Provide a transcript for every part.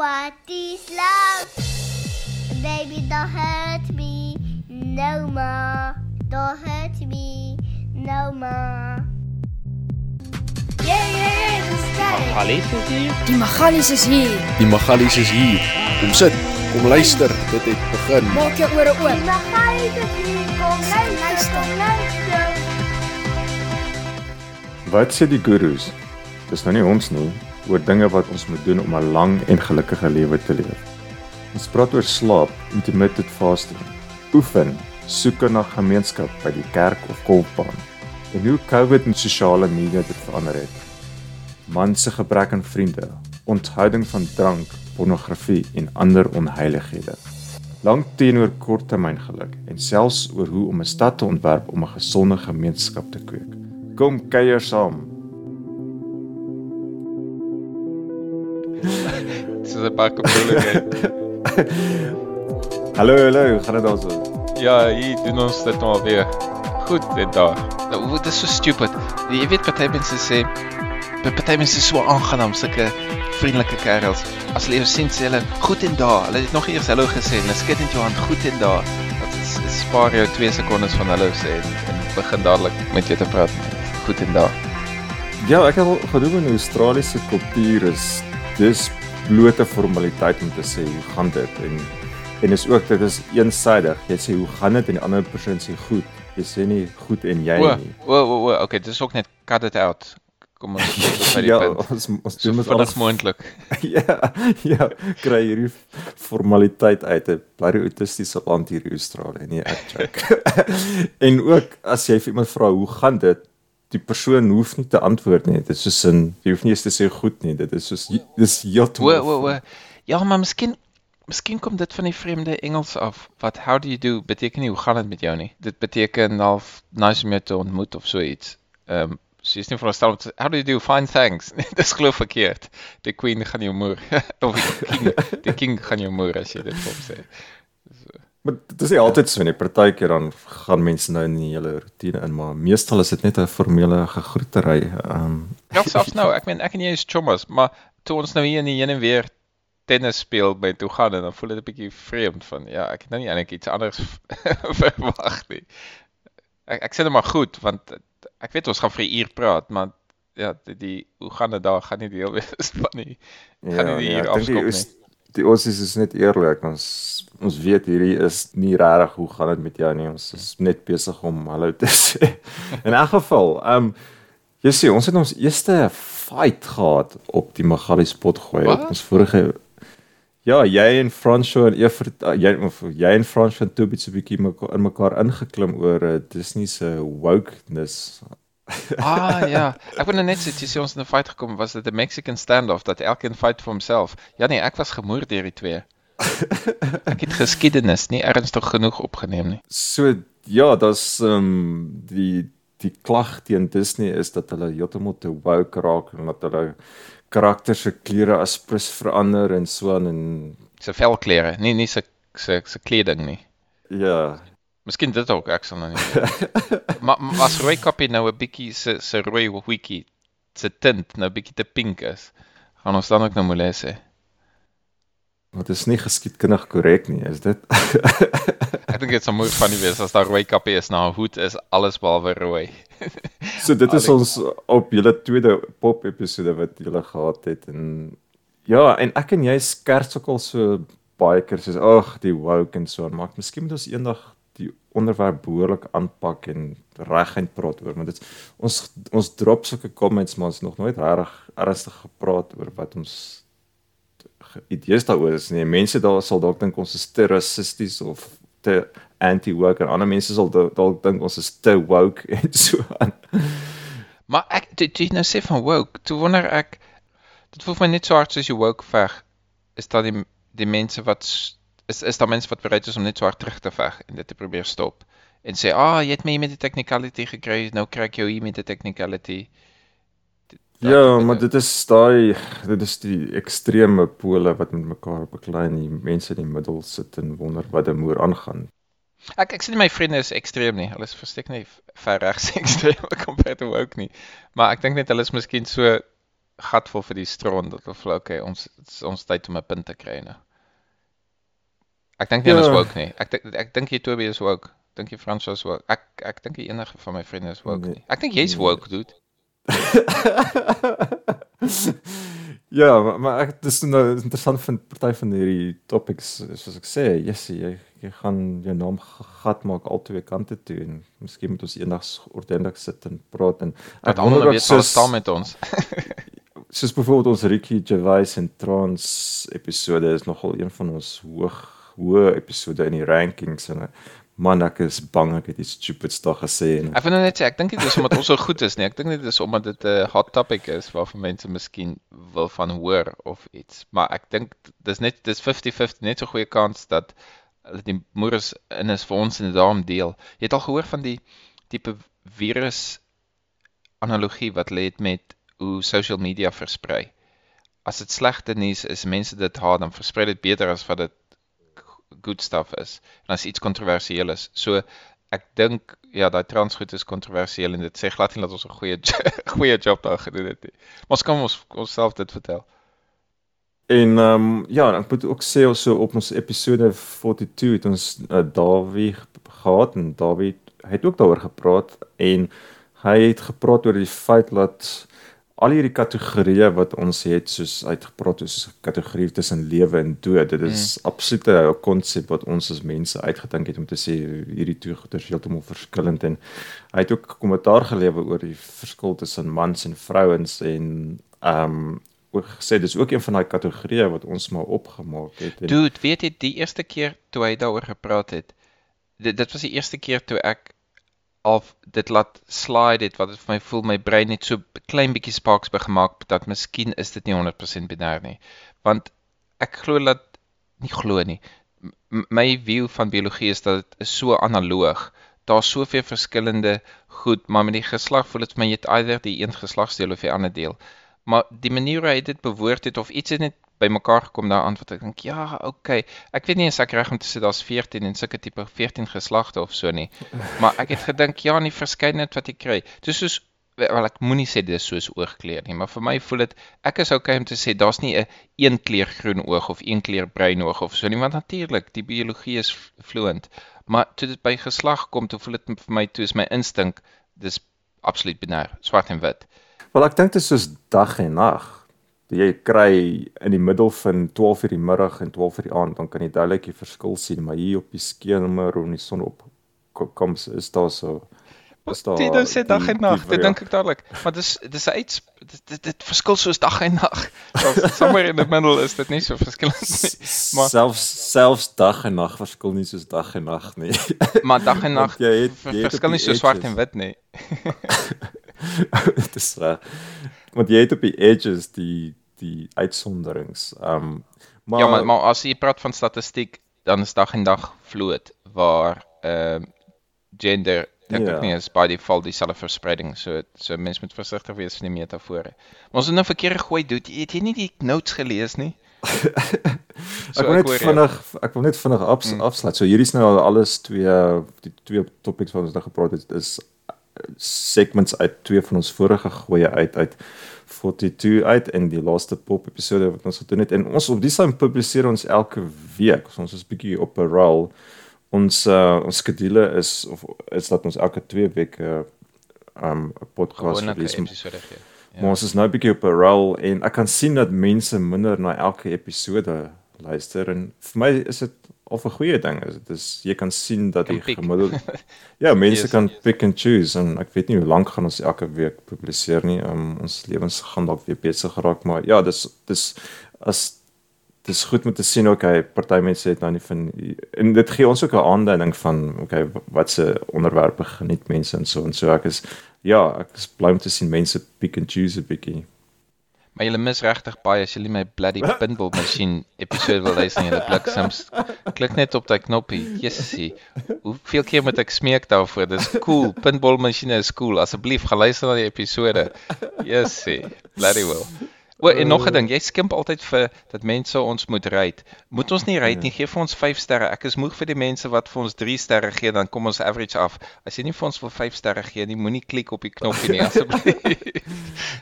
What is love? Baby, don't hurt me no more. Don't hurt me no more. Yeah, yeah, yeah, dis reg. Magalies is hier. Die Magalies is hier. Die Magalies is hier. Kom sit, kom luister. Dit het begin. Maak jou ore Die oop. Magalies is hier. Kom luister, kom luister. Wat sê die gurus? Dis nou nie ons nie oor dinge wat ons moet doen om 'n lang en gelukkige lewe te leef. Ons praat oor slaap, intermittent fasting, oefen, soeke na gemeenskap by die kerk of golfbaan en hoe COVID en sosiale media dit verander het. Man se gebrek aan vriende, onthouding van drank, pornografie en ander onheilighede. Lank teenoor korttermyngeluk en selfs oor hoe om 'n stad te ontwerp om 'n gesonde gemeenskap te kweek. Kom kuier saam. Dis 'n baie bedoeling. Hallo, hallo, gaan dit dan so? ja, hier doen ons dit nou weer. Goed dit daar. Nou, dit is so stupid. Jy weet party mense sê party mense is so aangenaam, sulke vriendelike kerels. As hulle jou sien sê hulle goed en daar. Hulle het nog eers hallo gesê en hulle skud net jou hand goed en daar. Dit is, is spaar jou 2 sekondes van hallo sê en, en begin dadelik met jou te praat. Goed en daar. Ja, ek het al gedoen in Australiese kultuur is dis blote formaliteit om te sê hoe gaan dit en en is ook dit is eensaidig. Jy sê hoe gaan dit en die ander persoon sê goed. Jy sê nie goed en jy O, nie. o, o, o, okay, dis ook net cut it out. Kom ons by die Ja, punt. ons ons So doen dit alles moontlik. ja, ja, kry hierdie formaliteit uit 'n baie autistiese land hier in Australië, nee, ek check. en ook as jy vir iemand vra hoe gaan dit, die persoon hoef nie te antwoord nie. Dit is soos in jy hoef nie eens te sê goed nie. Dit is soos dis O, heeltemal o, o. Ja, maar miskien miskien kom dit van die vreemde Engels af. Wat how do you do beteken nie hoe gaan dit met jou nie. Dit beteken half nice om jou te ontmoet of so iets. Ehm um, so jy is nie veronderstel om te how do you do fine thanks. Dis glo verkeerd. Die queen gaan jou moer of die king, die king gaan jou moer as jy dit hom sê. Maar dit is nie altyd so nie. Partykeer dan gaan mense nou in die hele rotine in, maar meestal is dit net 'n formele gegroetery. Ehm um, Ja, selfs nou, ek meen ek en jy is chommas, maar toe ons nou hier in die heen en weer tennis speel by toe gaan en dan voel dit 'n bietjie vreemd van ja, ek het nou nie eintlik iets anders verwag nie. Ek ek sê net maar goed want ek weet ons gaan vir 'n uur praat, maar ja, die, die hoe gaan dit daar gaan nie deel wees van nie. Gaan nie die nee, dink die afskop nie. Die Aussies is net eerlik. Ons ons weet hierdie is nie regtig hoe gaan dit met jou nie. Ons is net besig om hallo te sê. In elk geval, ehm um, jy sien ons het ons eerste fight gehad op die Magali spot gooi op Wat? ons vorige Ja, jy en François en Evert uh, jy of jy en François het toe bietjie bietjie mekaar in mekaar ingeklim oor uh, Disney se wokeness. Ah ja, ek wou nou net sê sê ons in 'n fight gekom, was dit 'n Mexican standoff dat elkeen fight vir homself. Ja nee, ek was gemoer deur die twee. Ek het geskiedenis nie ernstig genoeg opgeneem nie. So ja, daar's ehm um, die die klag teen Disney is dat hulle heeltemal te woke raak en dat hulle karakters se klere as prins verander en so aan en Sy velklere, nie nie sy sy sy kleding nie. ja, Miskien dit ook, ek sal nou nie. maar maar as Rooikappie nou 'n bietjie se se rooi hoetjie se tint nou bietjie te pink is, gaan ons dan ook nou moet sê. wat is nie geskiedkundig korrek nie, is dit? Ek dink dit sou mooi van die wees as daar Rooikappie is na 'n hoed is alles behalwe rooi. so dit is ons op julle tweede pop episode wat julle gehad het en ja, en ek en jy skerts ook al so baie keer soos ag, die woke en so, maar miskien moet ons eendag die onderwerp behoorlik aanpak en reguit praat oor, want dit ons ons drop sulke comments maar ons nog nooit reg ernstig gepraat oor wat ons idees daaroor is nie. Mense daar sal dalk dink ons is te rassisties of te anti-woke en ander mense sal da- dalk dink ons is te woke en so aan. Maar ek toe jy nou sê van woke, toe wonder ek dit voel vir my net so hard soos jy woke veg. Is dat die die mense wat is is daar mense wat bereid is om net so hard terug te veg en dit te probeer stop en sê, "Ah, oh, jy het my hier met die technicality gekry, nou kry ek jou hier met die technicality." Dat Ja, maar dit is daai dit is die ekstreme pole wat met mekaar beklei en die mense in die middel sit en wonder wat er moer aangaan. Ek ek sê my vriende is ekstreem nie. Hulle is versteek nie ver regs ekstreem compared to woke nie. Maar ek dink net hulle is miskien so gat vol vir die stront dat of okay, ons ons tyd om 'n punt te kry nou. Ek dink nie Ja. woke nie. Ek dink ek dink jy Toby is woke. Dink jy Frans is woke? Ek ek dink nie enige van my vriende is woke Nee. nie. Ek dink jy's woke, dude. ja, maar, maar ek dis nou interessant vind party van hierdie topics soos ek sê, Jessie, jy jy gaan jou naam gat maak al twee kante toe en miskien moet ons eendag ordentlik sit en praat en Dat wonder wat soos- staan met ons. soos byvoorbeeld ons Ricky Gervais en Trans episode is nogal een van ons hoog hoë episode in die rankings en man ek is bang ek het iets stupids daar gesê en Ek wil nou net sê ek dink nie dis omdat ons so goed is nie. Ek dink dit is omdat dit 'n hot topic is waarvan mense miskien wil van hoor of iets. Maar ek dink dis net dis 50-50 net so goeie kans dat dat die moeders in is vir ons en daarom deel. Jy het al gehoor van die tipe virus analogie wat lê met hoe social media versprei. As dit slegte nuus is, mense dit haat, dan versprei dit beter as wat dit good stuff is. En as iets kontroversieel is. So ek dink ja, daai transgoed is kontroversieel en dit sê glad nie dat ons 'n goeie goeie job daar gedoen het nie. Maar ons kan ons onsself dit vertel. En ehm um, ja, ek moet ook sê ons so op ons episode 42 het ons uh, Dawie gehad en Dawie het ook daaroor gepraat en hy het gepraat oor die feit dat al hierdie kategorieë wat ons het soos uitgepraat soos 'n kategorie tussen lewe en dood. Dit is mm. absoluut 'n konsep wat ons as mense uitgedink het om te sê hierdie twee goeie is heeltemal verskillend en hy het ook kommentaar gelewer oor die verskil tussen mans en vrouens en ehm um, ook gesê dis ook een van daai kategorieë wat ons maar opgemaak het. En, Dude, weet jy die eerste keer toe hy daaroor gepraat het, dit dit was die eerste keer toe ek al dit laat slide het wat dit vir my voel my brein net so klein bietjie sparks begemaak dat miskien is dit nie 100% binêr nie. Want ek glo dat nie glo nie. M my view van biologie is dat dit is so analoog. Daar's soveel verskillende goed, maar met die geslag voel dit vir my jy het either die een geslagsdeel of die ander deel. Maar die manier hoe hy dit bewoord het of iets het net bymekaar gekom daaraan wat ek dink ja, okay. Ek weet nie eens ek reg om te sê daar's 14 en sulke tipe 14 geslagte of so nie. Maar ek het gedink ja, in die verskeidenheid wat jy kry. Dis soos wel ek moenie sê dis soos oogkleur nie, maar vir my voel dit ek is okay om te sê daar's nie 'n een kleur groen oog of een kleur bruin oog of so nie, want natuurlik, die biologie is fluent. Maar toe dit by geslag kom, toe voel dit vir my toe is my instink dis absoluut binêr, swart en wit. Wel ek dink dit is soos dag en nag. Jy kry in die middel van 12 uur die middag en 12 uur die aand, dan kan jy duidelik die verskil sien, maar hier op die skemer in die son op kom is daar so is daar Dit sê dag die- en nag, die- dit dink ek dadelik. Maar dis dis 'n uit dit, dit dit verskil soos dag en nag. Somewhere in the middle is dit nie so verskillend nie. Maar selfs selfs dag en nag verskil nie soos dag en nag nie. maar dag en nag Want jy het- jy verskil nie die so swart en wit nie. Dit is reg. Want jy het op die edges die die uitsonderings. Ehm um, maar Ja, maar maar as jy praat van statistiek, dan is dag en dag vloot waar ehm gender dink Ja. ek nie is by default dieselfde verspreiding. So so mens moet versigtig wees van die metafore. Maar ons het nou verkeerd gegooi, dude. Het jy nie die notes gelees nie? ek wil net vinnig ek wil net vinnig afs, Mm. afsluit. So hierdie is nou al alles twee die twee topics wat ons nou gepraat het is uh, segments uit twee van ons vorige goeie uit uit 42 uit en die laaste pop episode wat ons gedoen het en ons op die same publiseer ons elke week. So ons is bietjie op 'n roll. Ons uh, ons skedule is of is dat ons elke twee weke um 'n podcast release. episode gee. Ja. Maar ons is nou bietjie op 'n roll en ek kan sien dat mense minder na elke episode luister en vir my is dit of 'n goeie ding. Is dit is jy kan sien dat die pick. gemiddelde Ja, mense Yes. kan pick and choose en ek weet nie hoe lank gaan ons elke week publiseer nie. Um, ons lewens gaan dalk weer besig geraak, maar ja, dis dis as dis goed om te sien okay, party mense het nou nie van en dit gee ons ook 'n aanduiding van okay, wat se onderwerpe geniet mense en so en so ek is ja, ek is bly om te sien mense pick and choose 'n bietjie. Maar jy mis regtig baie as nie my bloody pinball masjien episode wil luister nie, die bliksems. Klik net op daai knoppie. Jessie. Hoeveel keer moet ek smeek daarvoor? Dis cool. Pinball masjiene is cool. Asseblief gaan luister na die episode. Jessie. Bloody well. O, en nog 'n ding, jy skimp altyd vir dat mense ons moet rate. Moet ons nie rate nie, gee vir ons 5 sterre. Ek is moeg vir die mense wat vir ons 3 sterre gee, dan kom ons average af. As jy nie vir ons wil 5 sterre gee nie, moenie klik op die knoppie nie asseblief.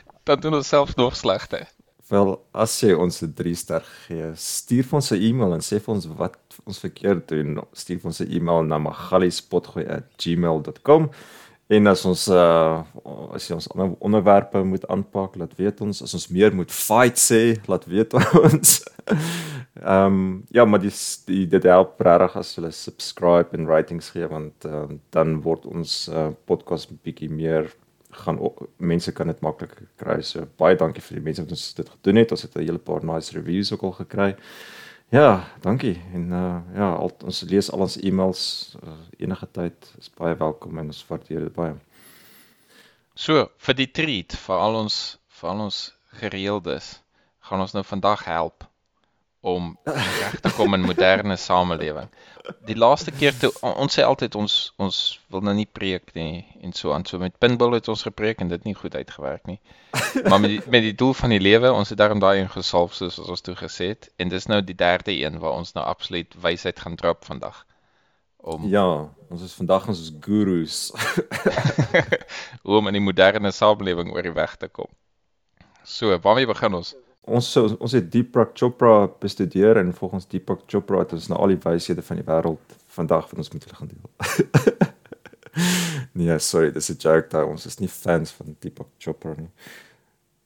dan doen ons self nog slegter. Wel, as jy ons 'n 3 ster gee, stuur vir ons 'n e-mail en sê vir ons wat ons verkeerd doen. Stuur vir ons 'n e-mail na magaliespotgooi@gmail.com. En as ons uh as jy ons ander onderwerpe moet aanpak, laat weet ons. As ons meer moet fight sê, laat weet ons. Ehm um, ja, maar dis die dit help regtig as jy subscribe en ratings gee want uh, dan word ons uh, podcast bietjie meer gaan mense kan dit makliker kry. So baie dankie vir die mense wat ons dit gedoen het. Ons het 'n hele paar nice reviews ook al gekry. Ja, dankie. En uh ja, al, ons lees al ons e-mails uh, enige tyd. Is baie welkom en ons waardeer dit baie. So, vir die treat vir al ons vir al ons gereeldes, gaan ons nou vandag help om reg te kom in moderne samelewing. Die laaste keer toe ons sê altyd ons ons wil nou nie preek nie en so aan so met pinball het ons gepreek en dit nie goed uitgewerk nie. Maar met die, met die doel van die lewe, ons het daarom daai ingesalf soos ons toe gesê het en dis nou die derde een waar ons nou absoluut wysheid gaan drop vandag. Om Ja, ons is vandag ons is gurus. om in die moderne samelewing oor die weg te kom. So, waarmee begin ons? Ons ons het Deepak Chopra bestudeer en volgens Deepak Chopra het ons nou al die wyshede van die wêreld vandag wat ons met hulle gaan deel. nee, sorry, dis 'n joke daar. Ons is nie fans van Deepak Chopra nie.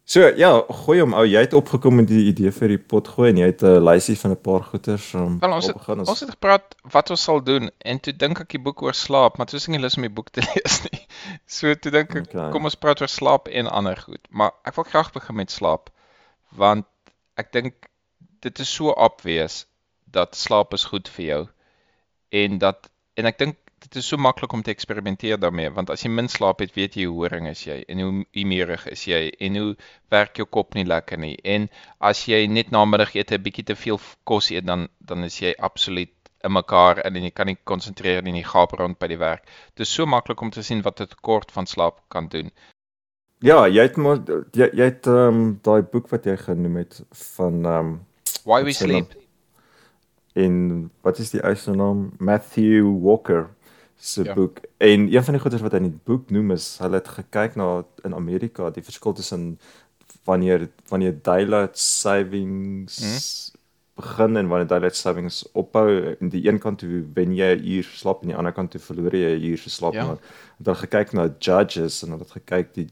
So, ja, gooi hom ou, jy het opgekom met die idee vir die pot gooi en jy het 'n lysie van 'n paar goeters om well, ons, het, ons... ons het gepraat wat ons sal doen en toe dink ek die boek oor slaap, maar toe is ek nie lus om die boek te lees nie. So toe dink ek okay. kom ons praat oor slaap en ander goed, maar ek wil graag begin met slaap want ek dink dit is so obvious dat slaap is goed vir jou en dat en ek dink dit is so maklik om te eksperimenteer daarmee want as jy min slaap het weet jy hoe horing is jy en hoe umerig is jy en hoe werk jou kop nie lekker nie en as jy net na middag eet 'n bietjie te veel kos eet dan dan is jy absoluut in mekaar en jy kan nie konsentreer nie en jy gaap rond by die werk. Dit is so maklik om te sien wat 'n tekort van slaap kan doen. Ja, jy het maar jy, jy het ehm um, daai boek wat jy genoem het van ehm um, Why We Sleep. In wat is die eie naam? Matthew Walker se ja. boek. En een van die goeders wat hy in die boek noem is hulle het gekyk na in Amerika die verskil tussen wanneer wanneer daylight savings hmm? begin en wanneer daylight savings ophou en die een kant toe wen jy 'n uur slaap en die ander kant toe verloor jy 'n uur se slaap. Ja. Dan gekyk na judges en hulle het gekyk die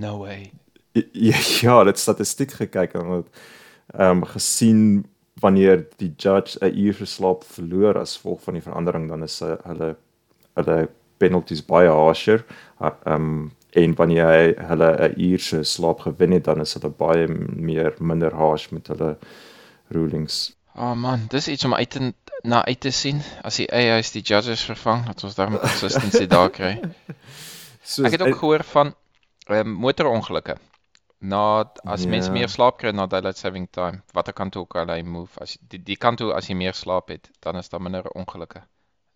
No way. Ja, ja, dit statistiek gekyk en het ehm um, gesien wanneer die judge 'n uur se slaap verloor as gevolg van die verandering dan is hulle hulle penalties baie harsher. Ehm um, en wanneer hy hulle 'n uur se slaap gewen het dan is hulle baie meer minder harsh met hulle rulings. Oh man, dis iets om uit te na uit te sien as die AI's die judges vervang, dat ons daarmee consistency daar kry. So, ek het ook gehoor van ehm um, motorongelukke. Na as ja. mens meer slaap kry na daylight saving time, watter kant toe ook al hy move, as die die kant toe as jy meer slaap het, dan is daar minder ongelukke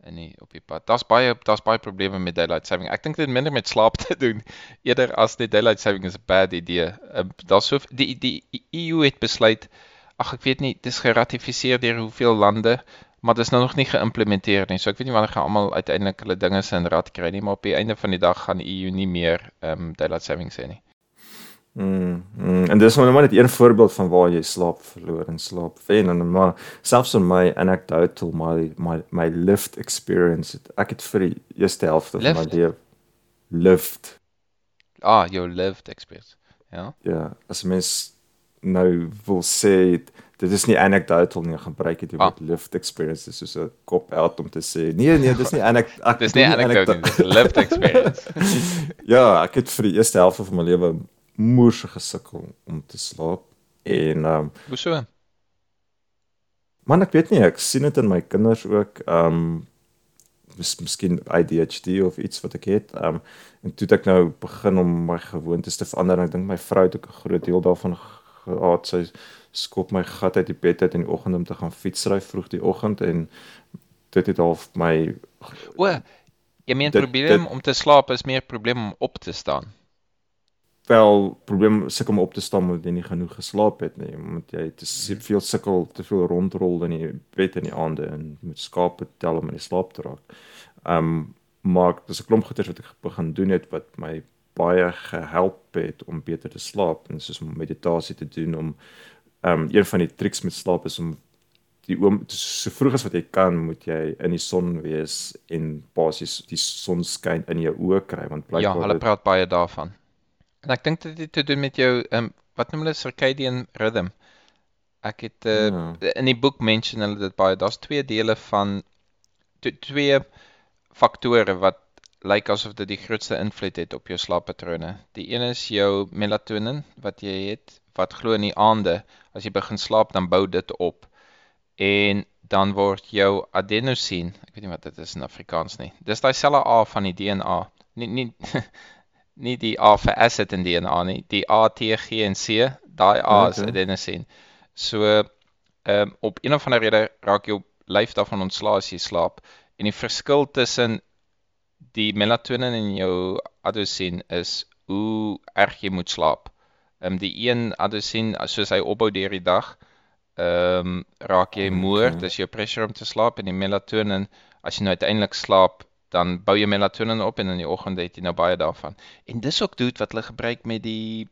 in die op die pad. Daar's baie daar's baie probleme met daylight saving. Ek dink dit het minder met slaap te doen eerder as die daylight saving is 'n bad idee. Um, daar's so die die EU het besluit ag ek weet nie, dit is geratifiseer deur hoeveel lande maar dit is nou nog nie geïmplementeer nie. So ek weet nie wanneer gaan almal uiteindelik hulle dinge se in rad kry nie, maar op die einde van die dag gaan EU nie meer ehm um, daylight saving sê nie. Mm, mm, en dis nou net een voorbeeld van waar jy slaap verloor en slaap wen en maar selfs in my anecdotal my my my lift experience ek het vir die eerste helfte van my lewe lift ah jou lived experience ja ja as mens nou wil sê dit is nie anecdotal nie gebruik het jy ah. lift experience soos 'n kop out om te sê nee nee dis nie anecdotal dis nie anecdotal dis lift experience. Ja ek het vir die eerste helfte van my lewe moers gesukkel om te slaap en ehm um, hoe so man ek weet nie ek sien dit in my kinders ook ehm um, mis, miskien ADHD of iets wat ek het ehm um, en toe ek nou begin om my gewoontes te verander ek dink my vrou het ook 'n groot deel daarvan gehad. Sy skop my gat uit die bed uit in die oggend om te gaan fietsry vroeg die oggend en dit het half my O, jy meen dit, probleem dit, om te slaap is meer probleem om op te staan. Wel, probleem sukkel om op te staan omdat jy nie genoeg geslaap het nie, omdat jy te hmm. veel sukkel te veel rondrol in die bed in die aande en moet skape tel om in die slaap te raak. Um maar dis 'n klomp goeders wat ek begin doen het wat my baie gehelp het om beter te slaap en soos om meditasie te doen om ehm um, een van die triks met slaap is om die oom so vroeg as wat jy kan moet jy in die son wees en basies die son skyn in jou oë kry want Ja, blykbaar hulle dit- praat baie daarvan. En ek dink dit het te doen met jou ehm um, wat noem hulle circadian rhythm. Ek het uh, Ja. in die boek mention hulle dit baie. Daar's twee dele van tw- twee faktore wat lyk asof dit die grootste invloed het op jou slaappatrone. Die een is jou melatonin wat jy het wat glo in die aande as jy begin slaap dan bou dit op. En dan word jou adenosien, ek weet nie wat dit is in Afrikaans nie. Dis daai selfe A van die DNA. Nie nie nie die A vir acid in DNA nie, die A, T, G en C, daai A is Okay. adenosien. So ehm um, op een of ander rede raak jou lyf daarvan ontslae as jy slaap en die verskil tussen die melatonin in jou adenosien is hoe erg jy moet slaap. Ehm um, die een adenosien soos hy opbou deur die dag, ehm um, raak jy moer, Okay. dis jou pressure om te slaap en die melatonin as jy nou uiteindelik slaap, dan bou jy melatonin op en in die oggend het jy nou baie daarvan. En dis ook doet wat hulle gebruik met die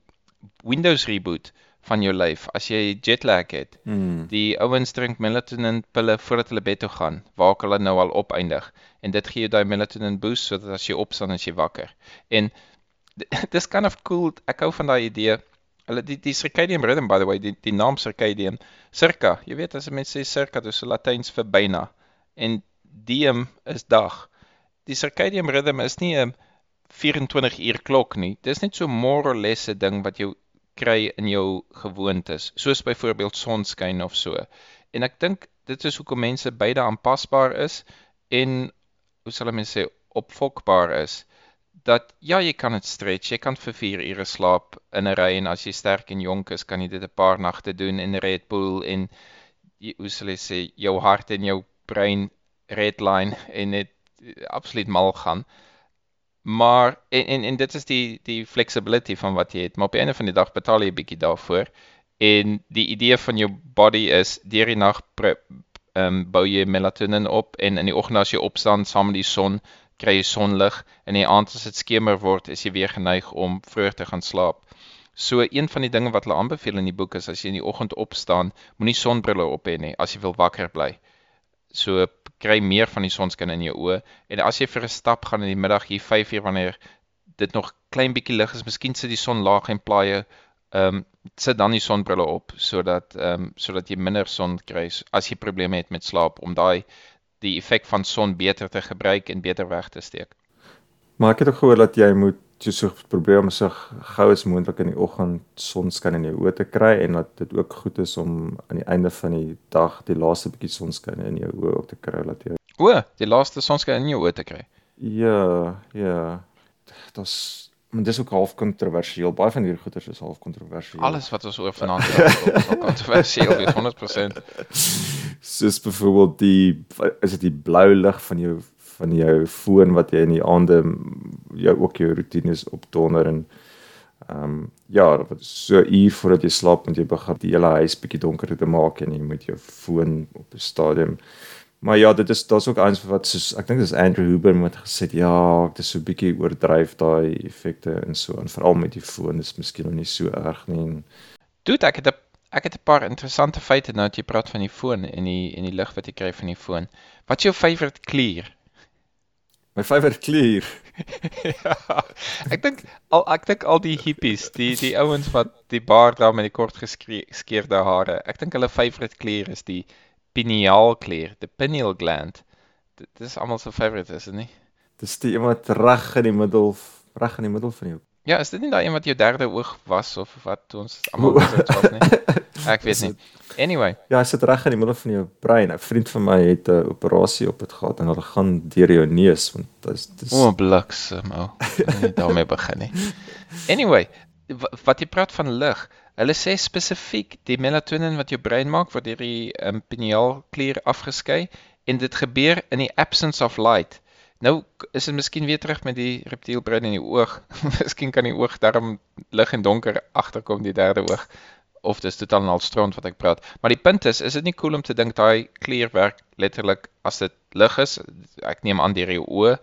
Windows reboot van jou lyf as jy jetlag het. Hmm. Die ouens drink melatonin pille voordat hulle bed toe gaan, waar ook hulle nou al opeindig. En dit gee jou daai melatonin boost sodat as jy opstaan as jy wakker. En dis kind of cool. Ek hou van daai idee. Hulle die die circadian rhythm by the way, die die naam circadian, circa. Jy weet as 'n mens sê circa, dis Latyns vir byna. En diem is dag. Die circadian rhythm is nie 'n 24 uur klok nie. Dis net so more or less 'n ding wat jou kry in jou gewoontes, soos byvoorbeeld sonskyn of so. En ek dink dit is hoekom mense beide aanpasbaar is en hoe sal ek mens sê opfokbaar is dat ja, jy kan dit stretch, jy kan vir 4 ure slaap in 'n ry en as jy sterk en jonk is, kan jy dit 'n paar nagte doen in Red Bull en jy, hoe sal ek sê jou hart en jou brein redline en dit eh, absoluut mal gaan. Maar en en, en dit is die die flexibility van wat jy het, maar op die einde van die dag betaal jy 'n bietjie daarvoor. En die idee van jou body is deur die nag ehm um, bou jy melatonin op en in die oggend as jy opstaan saam met die son, kry jy sonlig en in die aand as dit skemer word, is jy weer geneig om vroeër te gaan slaap. So een van die dinge wat hulle aanbeveel in die boek is as jy in die oggend opstaan, moenie sonbrille op hê nie as jy wil wakker bly. So kry meer van die sonskyn in jou oë en as jy vir 'n stap gaan in die middag hier 5 uur wanneer dit nog klein bietjie lig is, miskien sit die son laag en plaaie ehm um, sit dan die sonbrille op sodat ehm um, sodat jy minder son kry as jy probleme het met slaap om daai die effek van son beter te gebruik en beter weg te steek. Maar ek het ook gehoor dat jy moet jy so probeer om so gou as moontlik in die oggend sonskyn in jou oë te kry en dat dit ook goed is om aan die einde van die dag die laaste bietjie sonskyn in jou oë ook te kry laat jy. O, die laaste sonskyn in jou oë te kry. Ja, ja. Dit's maar dis ook half kontroversieel. Baie van hierdie goeters is half kontroversieel. Alles wat ons oor vanaand praat is al kontroversieel, weet 100%. soos byvoorbeeld die is dit die blou lig van jou van jou foon wat jy in die aande jou ook jou roetines opdonder en ehm um, ja, wat so uur voordat jy slaap moet jy begin die hele huis bietjie donker te maak en jy moet jou foon op 'n stadium Maar ja, dit is daar's ook eens wat soos ek dink dis Andrew Huber wat gesê het ja, dit is so bietjie oordryf daai effekte en so en veral met die foon is miskien nog nie so erg nie. En, Dude, ek het 'n ek het 'n paar interessante feite nou dat jy praat van die foon en die en die lig wat jy kry van die foon. Wat is jou favourite kleur? my favourite kleur. ja, ek dink al ek dink al die hippies, die die ouens wat die baard dra met die kort geskeerde hare. Ek dink hulle favourite kleur is die pineal kleur, the pineal gland. Dit dis almal se favourite is dit nie? Dis die een wat reg in die middel reg in die middel van jou. Ja, is dit nie daai een wat jou derde oog was of wat ons almal dit was nie? Ek weet nie. Anyway, Ja, hy sit reg in die middel van jou brein. 'n Vriend van my het 'n operasie op dit gehad en hulle gaan deur jou neus want dis dis o, bliksem ou. Nie daarmee begin nie. Anyway, wa- wat jy praat van lig. Hulle sê spesifiek die melatonin wat jou brein maak word deur die um, pinealklier afgeskei en dit gebeur in die absence of light. Nou is dit miskien weer terug met die reptielbrein in die oog. miskien kan die oog daarom lig en donker agterkom die derde oog of dis totaal en al strand wat ek praat. Maar die punt is, is dit nie cool om te dink daai klier werk letterlik as dit lig is, ek neem aan deur jou oë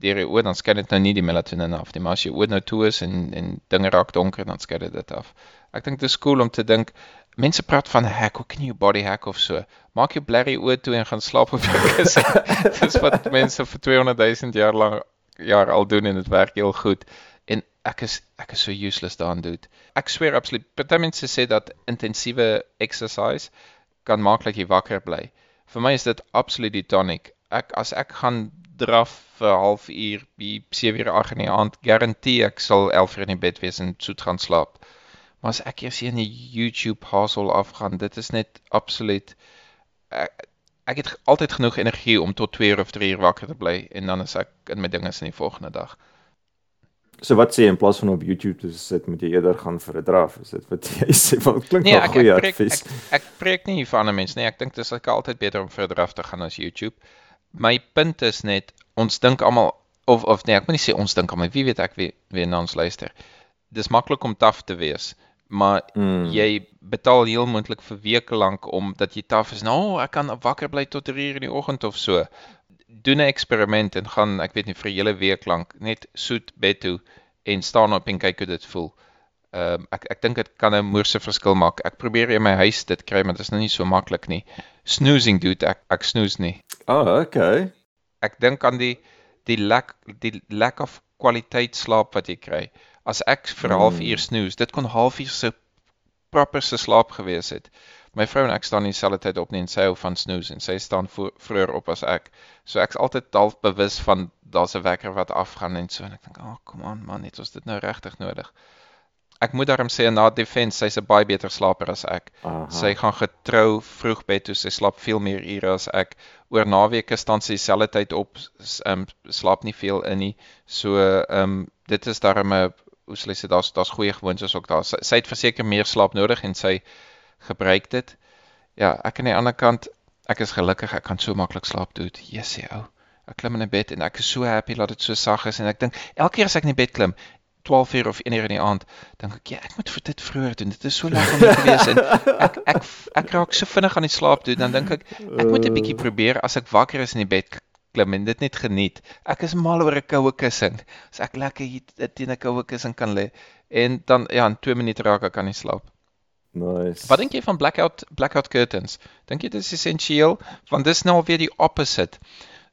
deur die oë dan skei dit nou nie die melatonine af nie, maar as jy oë nou toe is en en dinge raak donker dan dit dit af. Ek dink dit is cool om te dink mense praat van hack, hoe kan jy body hack of so? Maak jou blerrie oë toe en gaan slaap op jou kussing. Dis wat mense vir 200 000 jaar lank jaar al doen en dit werk heel goed. En ek is ek is so useless daarin doen. Ek sweer absoluut. Party mense sê dat intensiewe exercise kan maak dat jy wakker bly. Vir my is dit absoluut die tonic. Ek as ek gaan draf vir 'n halfuur, by 7 uur 8 in die aand, garandeer ek sal 11 uur in die bed wees en soet gaan slaap. Maar as ek eers in die YouTube hustle afgaan, dit is net absoluut ek, ek het altyd genoeg energie om tot 2 uur of 3 uur wakker te bly en dan is ek in my dinge in die volgende dag. So wat sê jy in plaas van op YouTube te sit, moet jy eerder gaan vir 'n draf? Is dit wat jy sê? Wat klink Nee, ek, goeie ek, preek, advies? ek, ek preek nie hier vir ander mense nie. Ek dink dit is altyd beter om verder af te gaan as YouTube. My punt is net ons dink almal of of nee, ek moet nie sê ons dink almal, wie weet ek wie wie na ons luister. Dis maklik om taaf te wees, maar Mm. jy betaal heel moontlik vir weke lank om dat jy taaf is. Nou, ek kan wakker bly tot 3 uur in die oggend of so. Doen 'n eksperiment en gaan, ek weet nie, vir 'n hele week lank net soet bed toe en staan op en kyk hoe dit voel. Ehm um, ek ek dink dit kan 'n moerse verskil maak. Ek probeer in my huis dit kry, maar dit is nou nie so maklik nie. Snoozing dude, ek ek snoes nie. Ah, okay. Ek dink aan die die lack die lack of kwaliteit slaap wat jy kry. As ek vir 'n Mm. halfuur snoes, dit kon halfuur se proper se slaap gewees het. My vrou en ek staan nie dieselfde tyd op nie en sy hou van snoes en sy staan vroeër op as ek. So ek's altyd half bewus van daar's 'n wekker wat afgaan en so en ek dink, "Ag, oh, kom aan man, het ons dit nou regtig nodig?" Ek moet daarom sê in haar defense, sy's 'n baie beter slaper as ek. Aha. Sy gaan getrou vroeg bed toe, sy slaap veel meer ure as ek. Oor naweke staan sy dieselfde tyd op, ehm um, slaap nie veel in nie. So ehm um, dit is daarom 'n hoe sal ek sê daar's daar's goeie gewoontes ook daar. Sy, sy het verseker meer slaap nodig en sy gebruik dit. Ja, ek aan die ander kant, ek is gelukkig ek kan so maklik slaap doen. Jessie ou. Ek klim in 'n bed en ek is so happy dat dit so sag is en ek dink elke keer as ek in die bed klim 12 uur of 1 uur in die aand, dink ek ja, ek moet vir dit vroeër doen. Dit is so lekker om te wees en ek ek ek raak so vinnig aan die slaap toe, dan dink ek ek moet 'n bietjie probeer as ek wakker is in die bed klim en dit net geniet. Ek is mal oor 'n koue kussing. As ek lekker hier teen 'n koue kussing kan lê en dan ja, in 2 minute raak ek aan die slaap. Nice. Wat dink jy van blackout blackout curtains? Dink jy dit is essensieel? Want dis nou alweer die opposite.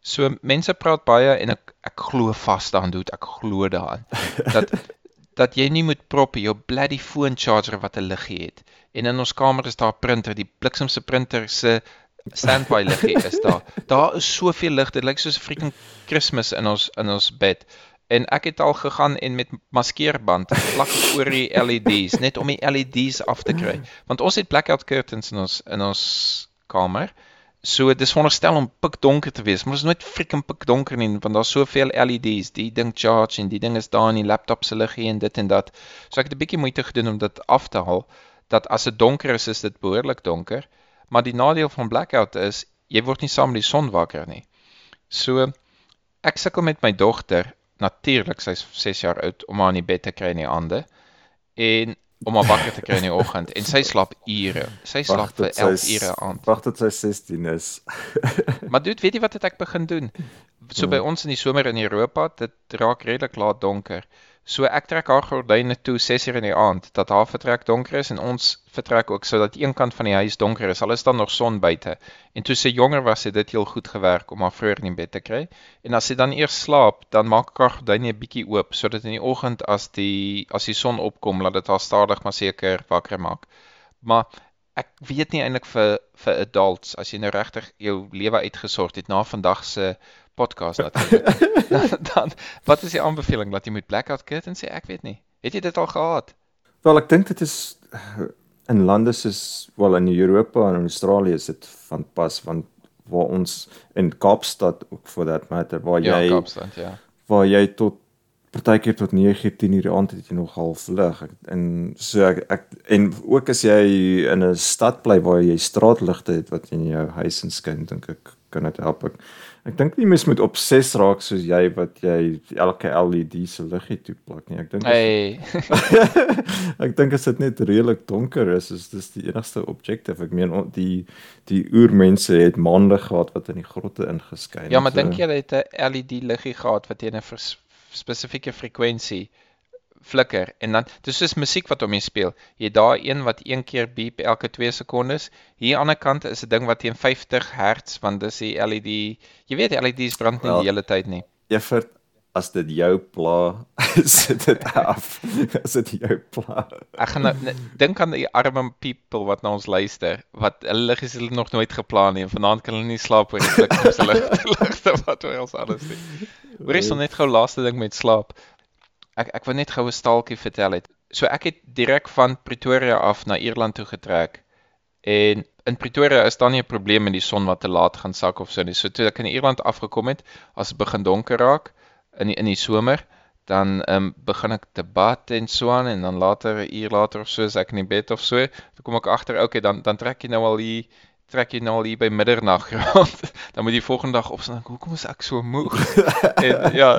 So mense praat baie en ek ek glo vas daaraan doen, ek glo daaraan. Dat dat jy nie moet prop jou bloody phone charger wat 'n liggie het. En in ons kamer is daar 'n printer, die bliksemse printer se standby liggie is daar. Daar is soveel lig, dit lyk soos 'n freaking Kersfees in ons in ons bed. En ek het al gegaan en met maskeerband plak oor die LED's net om die LED's af te kry. Want ons het blackout curtains in ons in ons kamer. So dis veronderstel om pikdonker te wees, maar dit is nooit freaking pikdonker nie want daar's soveel LED's. Die ding charge en die ding is daar in die laptop se liggie en dit en dat. So ek het 'n bietjie moeite gedoen om dit af te haal dat as dit donker is, is dit behoorlik donker. Maar die nadeel van blackout is jy word nie saam met die son wakker nie. So ek sukkel met my dogter, natuurlik sy's 6 jaar oud om haar in die bed te kry in die aande en om haar wakker te kry in die oggend en sy slaap ure. Sy slaap vir 11 ure aan. Wag tot sy 16 is. Maar dude, weet jy wat het ek begin doen? So by ons in die somer in Europa, dit raak redelik laat donker. So ek trek haar gordyne toe 6 uur in die aand dat haar vertrek donker is en ons vertrek ook sodat een kant van die huis donker is. Al is daar nog son buite. En toe sy jonger was, het dit heel goed gewerk om haar vroeër in die bed te kry. En as sy dan eers slaap, dan maak ek haar gordyne 'n bietjie oop sodat in die oggend as die as die son opkom, laat dit haar stadig maar seker wakker maak. Maar ek weet nie eintlik vir vir adults as jy nou regtig jou lewe uitgesort het na vandag se podcast natuurlik. dan, dan wat is die aanbeveling dat jy moet blackout curtains sê? Ek weet nie. Het jy dit al gehad? Wel, ek dink dit is in lande soos wel in Europa en Australië is dit van pas want waar ons in Kaapstad ook for that matter waar Ja, jy Kaapstad, ja. waar jy tot partykeer tot 9 10 uur aand het jy nog half lig en so ek, ek en ook as jy in 'n stad bly waar jy straatligte het wat in jou huis inskyn dink ek kan dit help. Ek, ek dink nie mens moet obses raak soos jy wat jy elke LED se liggie toe plak nie. Ek dink Hey. ek dink as dit net redelik donker is, is dis die enigste objective. Ek meen die die oormense het maande gehad wat in die grotte ingeskyn Ja, maar het, dink so- jy hulle het 'n LED liggie gehad wat teen 'n spesifieke frekwensie flikker en dan dis soos musiek wat om jy speel. Jy het daar een wat een keer beep elke 2 sekondes. Hier aan die ander kant is 'n ding wat teen 50 Hz want dis die LED. Jy weet LED's brand nie Wel, die hele tyd nie. Evert as dit jou pla, sit dit af. As dit jou pla. Ek gaan nou ne- dink aan die arme people wat na ons luister wat hulle liggies hulle nog nooit geplan nie en vanaand kan hulle nie slaap oor die flikkerse lig ligte wat oor ons alles nie. Hoor jy son net gou laaste ding met slaap. Ek ek wil net gou 'n staaltjie vertel het. So ek het direk van Pretoria af na Ierland toe getrek. En in Pretoria is daar nie 'n probleem met die son wat te laat gaan sak of so nie. So toe ek in Ierland afgekom het, as dit begin donker raak in die, in die somer, dan ehm um, begin ek te bad en so aan en dan later 'n uur later of so is ek in die bed of so, dan kom ek agter, okay, dan dan trek jy nou al hier trek jy nou al hier by middernag rond. dan moet jy volgende dag opstaan hoekom is ek so moeg? en ja,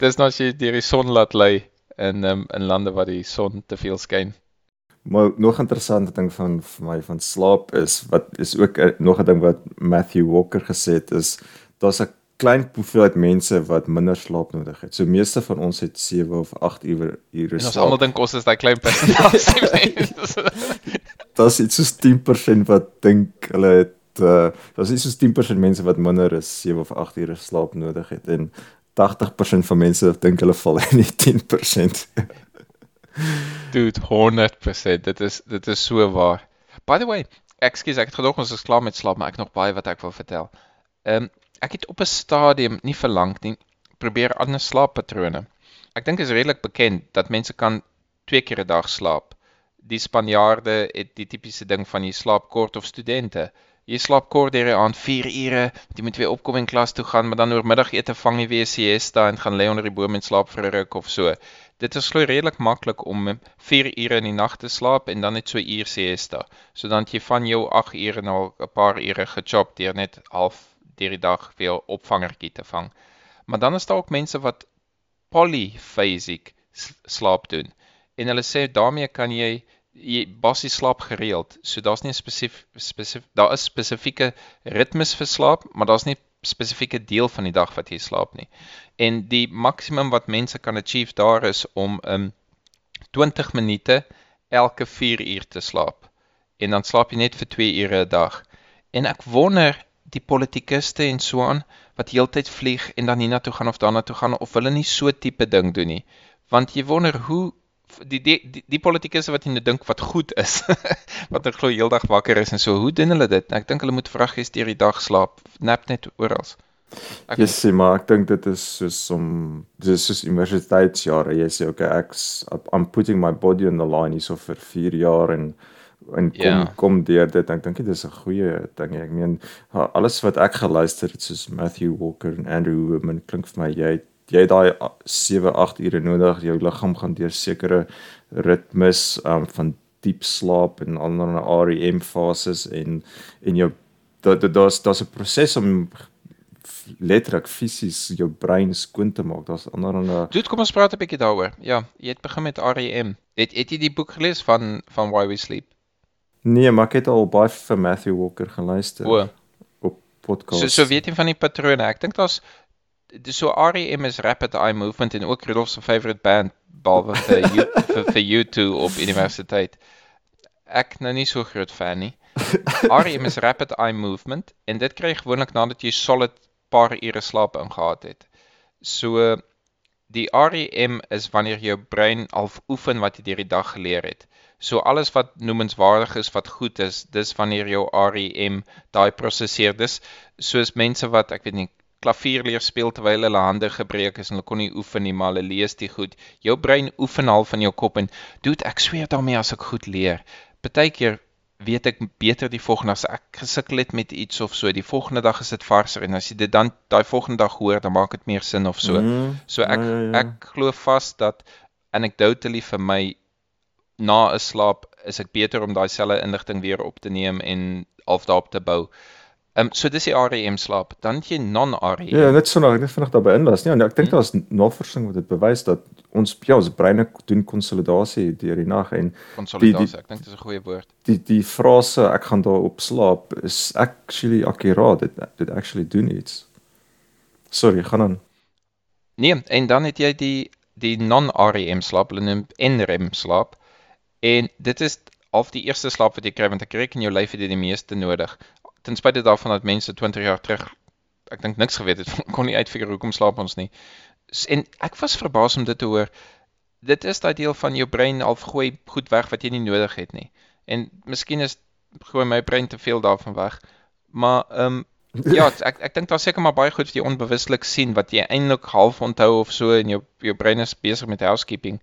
dis nou as jy deur die son laat lê in um, in lande waar die son te veel skyn. Maar nog 'n interessante ding van vir my van slaap is wat is ook a, nog 'n ding wat Matthew Walker gesê het is daar's 'n klein hoeveelheid mense wat minder slaap nodig het. So meeste van ons het 7 of 8 ure ure En ons slaap. almal dink ons is daai klein persentasie. Daar's iets soos 10% wat dink hulle het uh daar's iets soos 10% mense wat minder as 7 of 8 ure slaap nodig het en 80% van mense dink hulle val in die 10%. Dude, 100%. Dit is dit is so waar. By the way, ekskuus, ek het gedog ons is klaar met slaap, maar ek nog baie wat ek wil vertel. Ehm um, ek het op 'n stadium nie verlang nie probeer ander slaappatrone. Ek dink is redelik bekend dat mense kan twee keer 'n dag slaap. Die Spanjaarde het die tipiese ding van jy slaap kort of studente. Jy slaap kort deur die aand 4 ure, jy moet weer opkom en klas toe gaan, maar dan oormiddagete vang jy weer siesta en gaan lê onder die boom en slaap vir 'n ruk of so. Dit is glo redelik maklik om 4 ure in die nag te slaap en dan net so uur siesta. So dan jy van jou 8 ure al 'n paar ure gechop deur net half deur die dag weer opvangertjie te vang. Maar dan is daar ook mense wat polyphasic slaap doen. En hulle sê daarmee kan jy jy basies slaap gereeld. So daar's nie 'n spesifiek spesifiek daar is spesifieke ritmes vir slaap, maar daar's nie spesifieke deel van die dag wat jy slaap nie. En die maksimum wat mense kan achieve daar is om um 20 minute elke 4 uur te slaap. En dan slaap jy net vir 2 ure 'n dag. En ek wonder die politikuste en so aan wat heeltyd vlieg en dan hiernatoe gaan of daarna toe gaan of hulle nie so tipe ding doen nie. Want jy wonder hoe die die die, die politikusse wat jy nou dink wat goed is, wat nou glo heeldag wakker is en so, hoe doen hulle dit? Ek dink hulle moet vrag gee deur die dag slaap, nap net oral. Ek Jy sê maar ek dink dit is soos om dis soos universiteitsjare. Jy sê okay, ek's I'm putting my body on the line hierso vir 4 jaar en en kom Ja. kom deur dit. Ek dink dit is 'n goeie ding. Ek meen alles wat ek geluister het soos Matthew Walker en Andrew Woodman klink vir my jy het- jy het daai 7 8 ure nodig. Jou liggaam gaan deur sekere ritmes um, van diep slaap en ander REM fases en en jou daar daar- daar's daar's 'n proses om letterlik fisies jou brein skoon te maak. Daar's ander ander Dude, kom ons praat 'n bietjie daaroor. Ja, jy het begin met REM. Het het jy die boek gelees van van Why We Sleep? Nee, maar ek het al baie vir Matthew Walker geluister O, op podcast. so so weet jy van die patrone. Ek dink daar's so REM is Rapid Eye Movement en ook Rudolf se favorite band behalwe vir you, vir, vir U2 op universiteit. Ek nou nie so groot fan nie. REM is Rapid Eye Movement en dit kry gewoonlik nadat jy solid paar ure slaap ingehad het. So die REM is wanneer jou brein al oefen wat jy deur die dag geleer het. So alles wat noemenswaardig is wat goed is, dis wanneer jou REM daai prosesseer. Dis soos mense wat ek weet nie klavier leer speel terwyl hulle hande gebreek is en hulle kon nie oefen nie, maar hulle lees dit goed. Jou brein oefen al van jou kop en doet ek sweer daarmee as ek goed leer. Partykeer weet ek beter die volgende as ek gesukkel het met iets of so, die volgende dag is dit varser en as jy dit dan daai volgende dag hoor, dan maak dit meer sin of so. Mm, So ek ja, ja, ja. ek glo vas dat anecdotally vir my na 'n slaap is ek beter om daai selfe inligting weer op te neem en half daarop te bou. Ehm um, so dis die REM slaap, dan het jy non-REM. Ja, net so nou, ek net vinnig daarby inlas. Nee, ek dink daar's navorsing wat dit bewys dat ons ja, ons breine doen konsolidasie deur die nag en konsolidasie, ek dink dit is 'n goeie woord. Die die frase ek gaan daarop slaap is actually akkuraat. Dit dit actually doen iets. Sorry, gaan aan. Nee, en dan het jy die die non-REM slaap, hulle noem NREM slaap. En dit is of die eerste slaap wat jy kry want ek reken jou lyf het dit die meeste nodig ten spyte daarvan dat mense 20 jaar terug ek dink niks geweet het kon nie uitfigure hoekom slaap ons nie. En ek was verbaas om dit te hoor. Dit is daai deel van jou brein al gooi goed weg wat jy nie nodig het nie. En miskien is gooi my brein te veel daarvan weg. Maar ehm um, ja, ek ek dink daar seker maar baie goed wat jy onbewuslik sien wat jy eintlik half onthou of so in jou jou brein is besig met housekeeping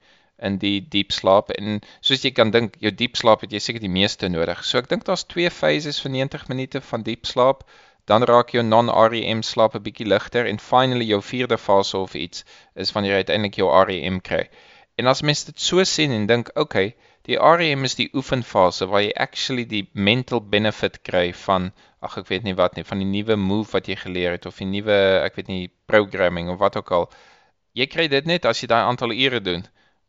in die diep slaap en soos jy kan dink jou diep slaap het jy seker die meeste nodig. So ek dink daar's twee fases vir 90 minute van diep slaap, dan raak jou non-REM slaap 'n bietjie ligter en finally jou vierde fase of iets is wanneer jy uiteindelik jou REM kry. En as mens dit so sien en dink, okay, die REM is die oefenfase waar jy actually die mental benefit kry van ag ek weet nie wat nie, van die nuwe move wat jy geleer het of die nuwe ek weet nie programming of wat ook al. Jy kry dit net as jy daai aantal ure doen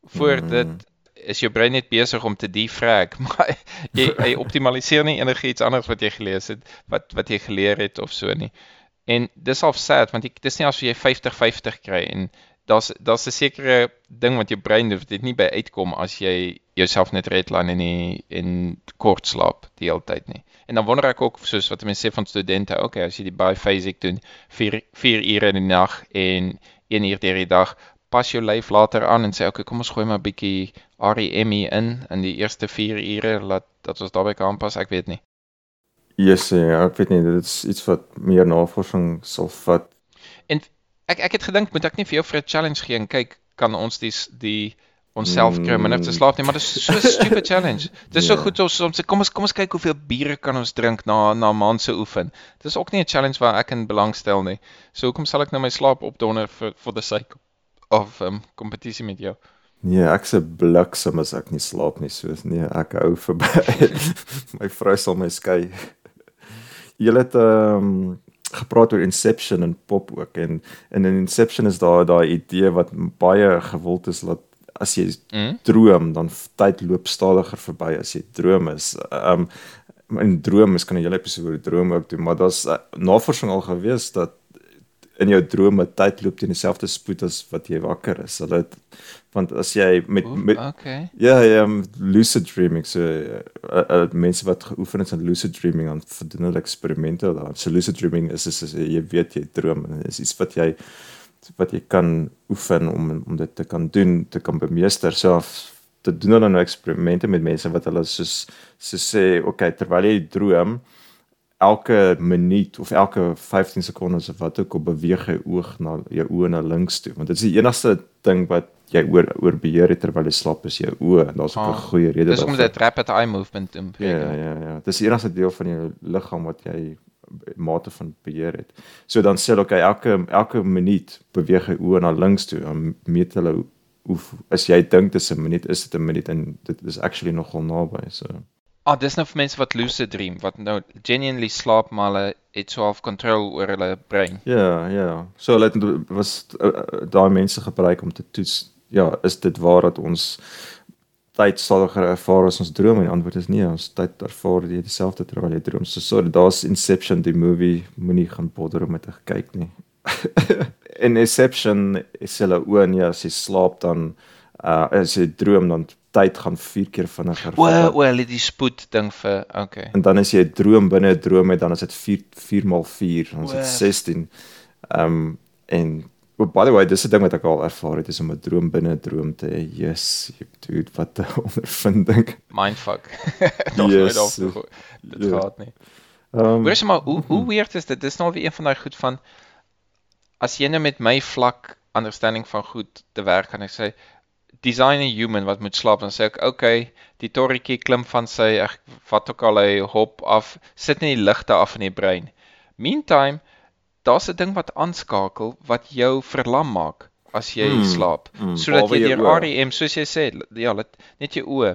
voor mm. dit is jou brein net besig om te defrag, maar jy jy optimaliseer nie enigiets anders wat jy gelees het, wat wat jy geleer het of so nie. En dis half sad want ek dis nie asof jy 50-50 kry en daar's daar's 'n sekere ding wat jou brein doen, dit nie by uitkom as jy jouself net redline in die in kort slaap die hele tyd nie. En dan wonder ek ook soos wat mense sê van studente, okay, as jy die biphasic doen 4 4 ure in die nag en 1 uur deur die dag, pas jou lyf later aan en sê okay, kom ons gooi maar 'n bietjie REM in in die eerste 4 ure laat dat ons daarbey kan pas, ek weet nie. Yes, ja, ek weet nie, dit is iets wat meer navorsing sal vat. En ek ek het gedink moet ek nie vir jou vir 'n challenge gee en kyk kan ons die die onsself kry minder te slaap nie, maar dit is so 'n stupid challenge. Dit is yeah. so ja. goed om sê kom ons kom ons kyk hoeveel biere kan ons drink na na maand se oefen. Dit is ook nie 'n challenge waar ek in belangstel nie. So hoekom sal ek nou my slaap opdonder vir for the sake of um kompetisie met jou? Nee, ek se bliksem as ek nie slaap nie, soos nee, ek hou verby. my vrou sal my skei. Jy het um gepraat oor Inception en pop ook en in Inception is daar daai idee wat baie gewild is dat as jy mm? droom dan tyd loop stadiger verby as jy droom is. Um in droom is kan jy hele episode droom ook doen, maar daar's uh, navorsing al gewees dat in jou drome tyd loop teen dieselfde spoed as wat jy wakker is. Hulle want as jy met met okay. ja, ja, lucid dreaming so uh, uh, mense wat geoefen het aan lucid dreaming aan doen hulle eksperimente daar. So lucid dreaming is is, is jy weet jy droom en is iets wat jy wat jy kan oefen om om dit te kan doen, te kan bemeester. So te doen hulle nou eksperimente met mense wat hulle soos so sê, okay, terwyl jy droom, elke minuut of elke 15 sekondes of wat ook al beweeg jy oog na jou oë na links toe want dit is die enigste ding wat jy oor oor beheer het terwyl jy slaap is jou oë en daar's ook 'n ah, goeie rede daarvoor. Dis om dit rapid eye movement in Ja ja ja. Dis die enigste deel van jou liggaam wat jy mate van beheer het. So dan sê hulle okay elke elke minuut beweeg jy oë na links toe en meet hulle hoe as jy dink dis 'n minuut is dit 'n minuut en dit is actually nogal naby so. Ah, dis nou vir mense wat lucid dream, wat nou genuinely slaap maar hulle het so half control oor hulle brein. Ja, ja. So hulle het was uh, daai mense gebruik om te toets, ja, is dit waar dat ons tyd stadiger ervaar as ons droom en die antwoord is nee, ons tyd ervaar jy dieselfde terwyl jy droom. So sorry, daar's Inception die movie, moenie gaan bother om dit te kyk nie. In Inception is hulle oë nee, as jy slaap dan uh as jy droom dan tyd gaan 4 keer vinniger. O, o, hulle die spoed ding vir okay. En dan as jy 'n droom binne 'n droom het, dan is dit 4 4 maal 4, dan is dit 16. Ehm um, en oh, by the way, dis 'n ding wat ek al ervaar het, is om 'n droom binne 'n droom te hê. Yes, jy bedoel wat 'n ondervinding. Mindfuck. Nog yes. nooit op. Dit yeah. gaat nie. Ehm um, Wees maar hoe hoe weird is dit? Dis nou weer een van daai goed van as jy nou met my vlak understanding van goed te werk kan ek sê design a human wat moet slaap. Dan sê ek okay die torretjie klim van sy ek wat ook al hy hop af sit net die ligte af in die brein. Meantime daar's 'n ding wat aanskakel wat jou verlam maak as jy hmm, slaap. Hmm, sodat jy deur REM soos jy sê ja net jou oë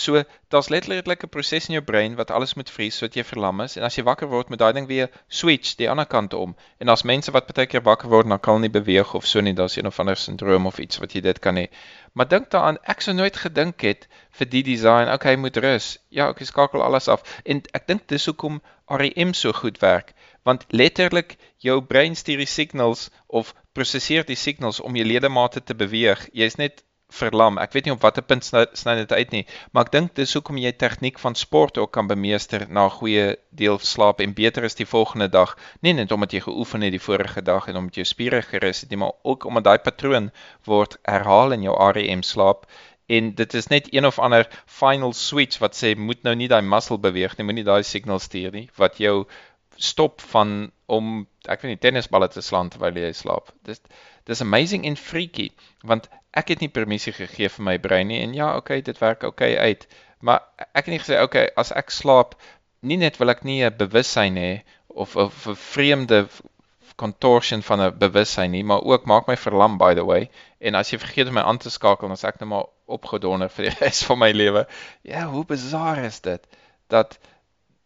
So daar's letterlik 'n proses in jou brein wat alles moet vries sodat jy verlam is en as jy wakker word met daai ding weer switch die ander kant om. En daar's mense wat baie keer wakker word en dan kan nie beweeg of so nie, daar's een of ander sindroom of iets wat jy dit kan hê. Maar dink daaraan, ek sou nooit gedink het vir die design, okay, moet rus. Ja, ek skakel alles af. En ek dink dis hoekom REM so goed werk, want letterlik jou brein stuur die signals of prosesseer die signals om jou ledemate te beweeg. Jy's net verlam. Ek weet nie op watter punt sny, dit uit nie, maar ek dink dis hoekom jy tegniek van sport ook kan bemeester na 'n goeie deel slaap en beter is die volgende dag. Nie net omdat jy geoefen het die vorige dag en omdat jou spiere gerus het nie, maar ook omdat daai patroon word herhaal in jou REM slaap en dit is net een of ander final switch wat sê moet nou nie daai muscle beweeg nie, moenie daai signal stuur nie wat jou stop van om ek weet nie tennisballe te slaan terwyl jy slaap. Dis dis amazing en freaky want ek het nie permissie gegee vir my brein nie en ja, okay, dit werk okay uit. Maar ek het nie gesê okay, as ek slaap, nie net wil ek nie 'n bewussyn hê of 'n vreemde contortion van 'n bewussyn nie, maar ook maak my verlam by the way. En as jy vergeet om my aan te skakel, dan sê ek net maar opgedonder vir die res van my lewe. Ja, hoe bizar is dit dat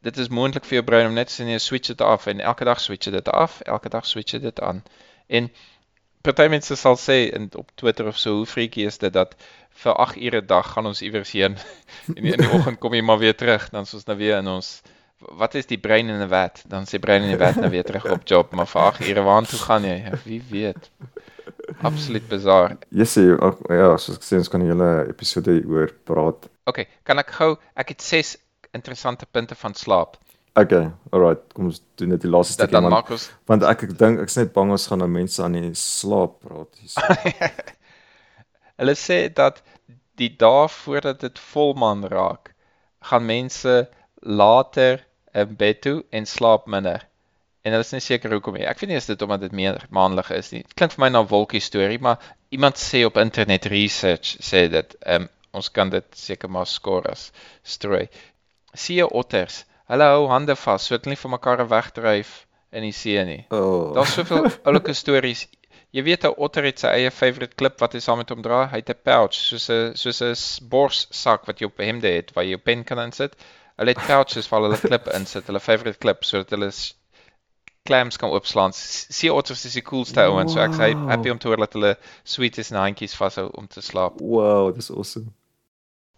dit is moontlik vir jou brein om net te sê nee, switch dit af en elke dag switch dit af, elke dag switch dit aan. En party mense sal sê in op Twitter of so hoe freaky is dit dat vir 8 ure 'n dag gaan ons iewers heen en in die oggend kom jy maar weer terug dan is ons nou weer in ons wat is die brein in 'n wet? Dan sê brein in die wet nou weer terug op job maar vir 8 ure waar toe gaan jy? Ja, wie weet. Absoluut bizar. Yes ja soos ek sê ons kan 'n hele episode oor praat. Okay kan ek gou ek het 6 interessante punte van slaap Okay, alright, kom ons doen net die laaste stukkie man. Ons... Want ek ek dink ek's net bang ons gaan nou mense aan die slaap praat hier. Hulle sê dat die dae voordat dit volmaan raak, gaan mense later in bed toe en slaap minder. En hulle is nie seker hoekom nie. Ek weet nie as dit omdat dit meer maandelik is nie. Dit klink vir my na 'n wolkie storie, maar iemand sê op internet research sê dit, um, ons kan dit seker maar skoor as story. See otters Hulle hou hande vas sodat hulle nie vir mekaar wegdryf in die see nie. Oh. Daar's soveel oulike stories. Jy weet 'n otter het sy eie favourite klip wat hy saam met hom dra. Hy het 'n pouch soos 'n soos 'n borssak wat jy op hemde het waar jy jou pen kan insit. Hulle het pouches waar hulle klip insit, hulle favourite klip sodat hulle clams kan oopslaan. See otters is die coolste wow. ouens. So ek sê happy om te hoor dat hulle sweet is en handjies vashou om te slaap. Wow, dis awesome.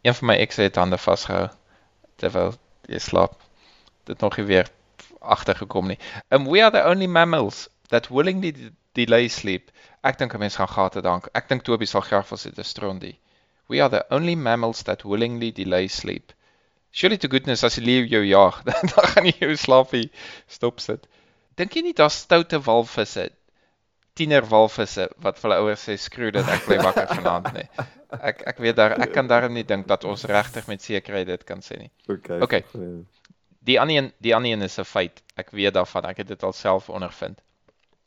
Een van my ekse het hande vasgehou terwyl jy slaap dit nog nie weer agtergekom nie. Um we are the only mammals that willingly delay sleep. Ek dink 'n mens gaan gate dank. Ek dink Toby sal graag vir sy destrondi. We are the only mammals that willingly delay sleep. Surely to goodness as jy leef jou jag, dan gaan jy jou slaapie stop sit. Dink jy nie daar's stoute walvisse, tiener walvisse wat vir hulle ouers sê skroe dit ek bly wakker vanaand nie. Ek ek weet daar ek kan daarom nie dink dat ons regtig met sekerheid dit kan sê nie. Okay. Okay. Die ander een, die ander een is 'n feit. Ek weet daarvan. Ek het dit alself ondervind.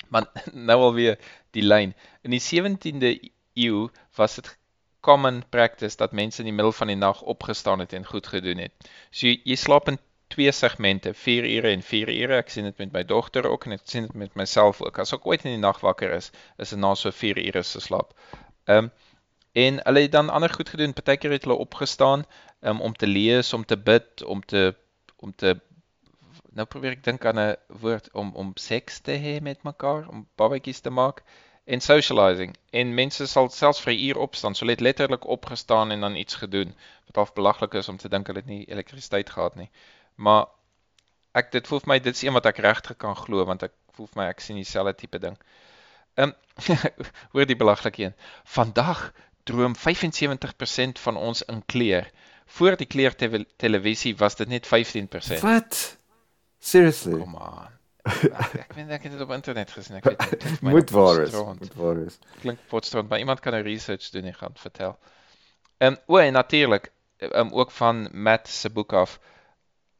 Maar nou alweer die lyn. In die 17de eeu was dit common practice dat mense in die middel van die nag opgestaan het en goed gedoen het. So jy, jy slaap in twee segmente, 4 ure en 4 ure. Ek sien dit met my dogter ook en ek sien dit met myself ook. As ek ooit in die nag wakker is, is dit na so 4 ure se slaap. Ehm um, en hulle het dan ander goed gedoen. Partykeer het hulle opgestaan um, om te lees, om te bid, om te om te nou probeer ek dink aan 'n woord om om seks te hê met mekaar, om babatjies te maak en socializing. En mense sal selfs vir 'n uur opstaan, so het letterlik opgestaan en dan iets gedoen. Wat half belaglik is om te dink hulle het nie elektrisiteit gehad nie. Maar ek dit voel vir my dit is een wat ek regtig kan glo want ek voel vir my ek sien dieselfde tipe ding. Ehm um, hoor die belaglike een. Vandag droom 75% van ons in kleur voor die kleur te televisie was dit net 15%. Wat? Seriously? Kom aan. Ek, ek weet ek het dit op internet gesien. Ek weet dit moet waar is. Moet waar is. Klink potstrand, maar iemand kan 'n research doen en gaan vertel. Ehm um, o, en natuurlik ehm um, ook van Matt se boek af. Ehm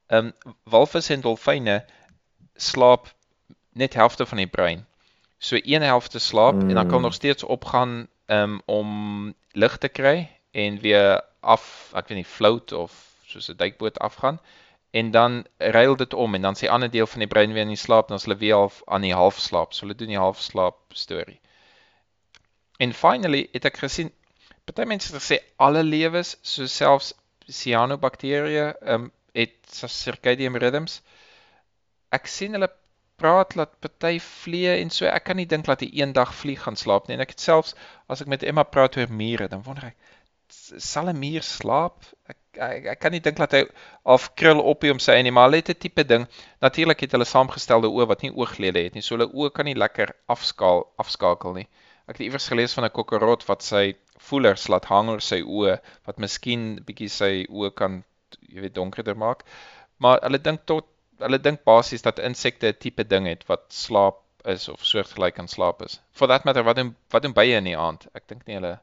um, walvisse en dolfyne slaap net helfte van die brein. So een helfte slaap mm. en dan kan hmm. nog steeds opgaan um, om lig te kry en weer af, ek weet nie, float of soos 'n duikboot afgaan en dan ruil dit om en dan sê 'n ander deel van die brein weer in die slaap dan as hulle weer half aan die halfslaap. So hulle doen die halfslaap storie. En finally het ek gesien party mense het gesê alle lewes, so selfs cyanobakterieë ehm um, circadian rhythms. Ek sien hulle praat dat party vliee en so ek kan nie dink dat hy eendag vlieg gaan slaap nie. En ek het selfs as ek met Emma praat oor mure dan wonder ek sal 'n muur slaap? Ek, ek ek kan nie dink dat hy afkrul op hom sy animaal het 'n tipe ding. Natuurlik het hulle saamgestelde oë wat nie ooglede het nie so hulle oë kan nie lekker afskaal afskakel nie. Ek het iewers gelees van 'n kokkerot wat sy voelers laat hang oor sy oë wat miskien bietjie sy oë kan jy weet donkerder maak. Maar hulle dink tot hulle dink basies dat insekte 'n tipe ding het wat slaap is of soortgelyk aan slaap is. For that matter, wat doen wat doen bye in die aand? Ek dink nie hulle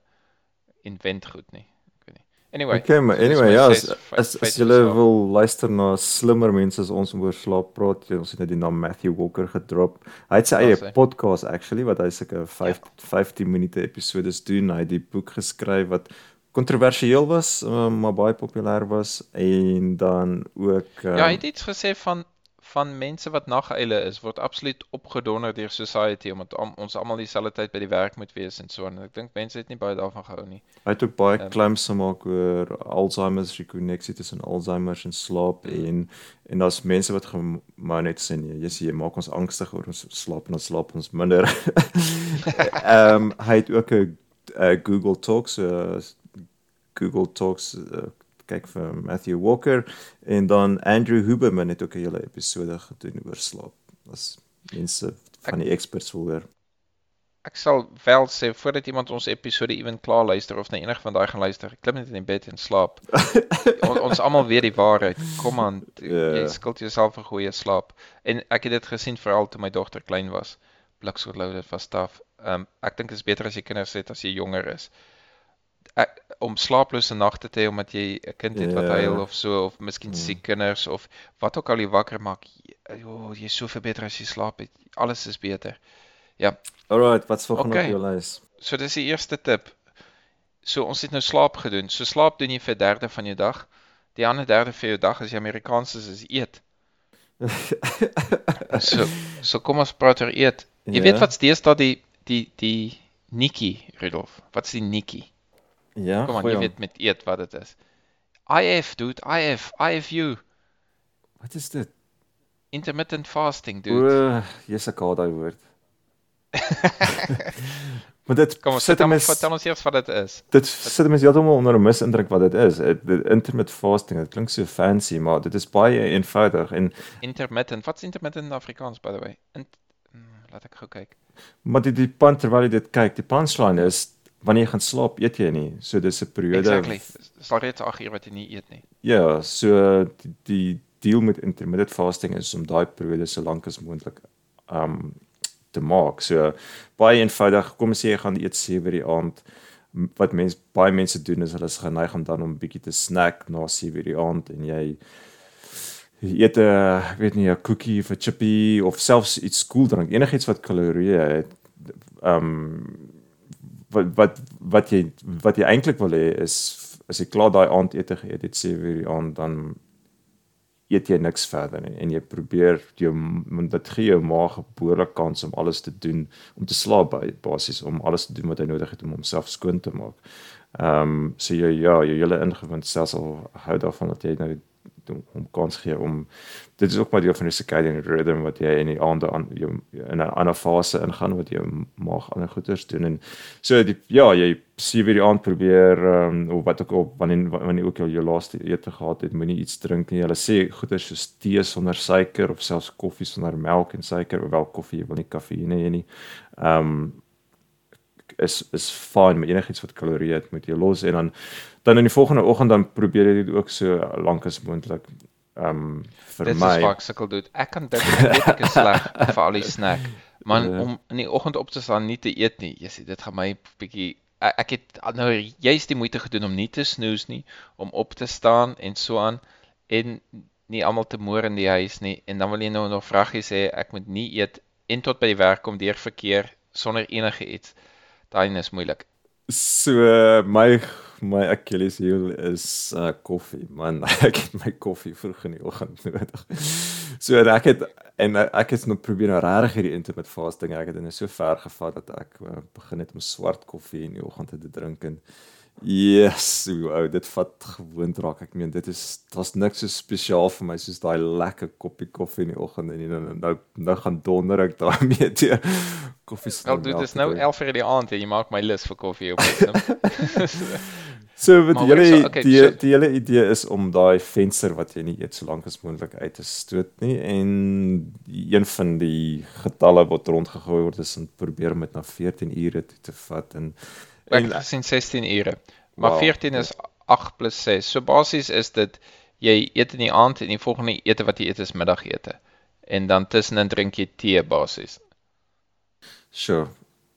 invent goed nie. Ek weet nie. Anyway. Okay, maar anyway, ja, as as, as jy wil luister na slimmer mense as ons oor slaap praat, jy ons het net die naam Matthew Walker gedrop. Hy het sy eie podcast actually wat hy sulke 5 ja. 15 minute episode doen. Hy het die boek geskryf wat kontroversieel was, um, maar baie populêr was en dan ook um, Ja, hy het iets gesê van van mense wat nageile is word absoluut opgedonder deur society omdat om, ons almal dieselfde tyd by die werk moet wees en so en ek dink mense het nie baie daarvan gehou nie. Hy het ook baie um, claims gemaak oor Alzheimer's, die konneksie tussen Alzheimer's en slaap mm. en en daar's mense wat maar net sê nee, jy sê jy maak ons angstig oor ons slaap en ons slaap ons minder. Ehm um, hy het ook 'n Google Talks uh, Google Talks uh, kyk vir Matthew Walker en dan Andrew Huberman het ook 'n hele episode gedoen oor slaap. As mense van die experts wil hoor. Ek sal wel sê voordat iemand ons episode ewen klaar luister of na enig van daai gaan luister, klim net in die bed en slaap. On, ons almal weet die waarheid. Kom aan, yeah. jy ja. skuld jouself 'n goeie slaap. En ek het dit gesien veral toe my dogter klein was. Bliksoorloaded was taaf. Ehm um, ek dink dit is beter as jy kinders het as jy jonger is ek, om slaaplose nagte te hê omdat jy 'n kind het wat huil ja. of so of miskien mm. siek kinders of wat ook al jy wakker maak. Jo, jy is so verbeter as jy slaap het. Alles is beter. Ja. Alright, wat's volgende okay. op jou lys? So dis die eerste tip. So ons het nou slaap gedoen. So slaap doen jy vir 'n derde van jou dag. Die ander derde vir jou dag as jy Amerikaans is, is eet. so so kom ons praat oor eet. Jy ja. weet wat's deesdae die die die Nikki Rudolf. Wat's die Nikki? Ja, kom aan, jy weet met eet wat dit is. IF dude, IF, IFU. Wat is dit? Intermittent fasting dude. O, jy's 'n kaart daai woord. maar dit kom ons sit hom vertel ons eers wat dit is. Dit sit mens heeltemal onder 'n misindruk wat dit is. Intermittent fasting, dit klink so fancy, maar dit is baie eenvoudig en intermittent. Wat's intermittent in Afrikaans by the way? In, hmm, laat ek gou kyk. Maar die die punt terwyl jy dit kyk, die punchline is wanneer jy gaan slaap, eet jy nie. So dis 'n periode. Exactly. Sal reeds 8 uur wat jy nie eet nie. Ja, so die, die deal met intermittent fasting is om daai periode so lank as moontlik um te maak. So baie eenvoudig, kom ons sê jy gaan eet 7 uur die aand. Wat mense baie mense doen is hulle is geneig om dan om 'n bietjie te snack na 7 uur die aand en jy eet 'n ek weet nie 'n koekie of 'n chippy of selfs iets koeldrank, enigiets wat kalorieë het. Um wat wat wat jy wat jy eintlik wil hê is as jy klaar daai aandete geëet het 7 uur die aand dan eet jy niks verder nie en jy probeer jou dit gee jou maag 'n behoorlike kans om alles te doen om te slaap basies om alles te doen wat hy nodig het om homself skoon te maak. Ehm um, so jy ja, jou hele ingewind stelsel hou daarvan dat jy nou om kans gee om dit is ook maar deel van die circadian rhythm wat jy in die aande aan jou in 'n ander fase ingaan wat jy maag ander goeders doen. En so die ja jy sien weer die aand probeer um, of wat ook al wanneer wanneer ook al jou laaste ete gehad het moenie iets drink nie. Hulle sê goeders soos tee sonder suiker of selfs koffie sonder melk en suiker of wel koffie jy wil nie kafeïne hê nie. Ehm um, is is fyn met enigiets wat kalorieë het moet jy los en dan dan in die volgende oggend dan probeer jy dit ook so lank as moontlik ehm um, vir dit my Dit is wat sukkel doen ek kan dink ek is sleg vir al die snack. Man ja. om in die oggend op te staan nie te eet nie. Jy sê dit gaan my bietjie ek het nou juist die moeite gedoen om nie te snoes nie om op te staan en so aan en nie almal te moer in die huis nie. En dan wil jy nou nog vraggies sê ek moet nie eet en tot by die werk kom deur verkeer sonder enige iets. Daai is moeilik. So my my Achilles heel is uh, koffie. Man, ek het my koffie vroeg in die oggend nodig. So ek het en ek het nog probeer nou regtig hierdie intermittent fasting. Ek het dit nou so ver gevat dat ek uh, begin het om swart koffie in die oggend te drink en Yes, ou dit vat gewoond raak. Ek meen dit is daar's niks so spesiaal vir my soos daai lekker koppie koffie in die oggend en nou nou nou gaan donder ek daarmee te koffie. Wel, dit is nou 11:00 in die aand en jy maak my lus vir koffie op. so met julle okay, die so, die hele idee is om daai venster wat jy nie eet so lank as moontlik uit te stoot nie en een van die getalle wat rondgegooi word is om probeer met na 14 ure toe te vat en Ek het gesien 16 ure. Maar wow. 14 is 8 plus 6. So basies is dit jy eet in die aand en die volgende ete wat jy eet is middagete. En dan tussenin drink jy tee basies. Sure.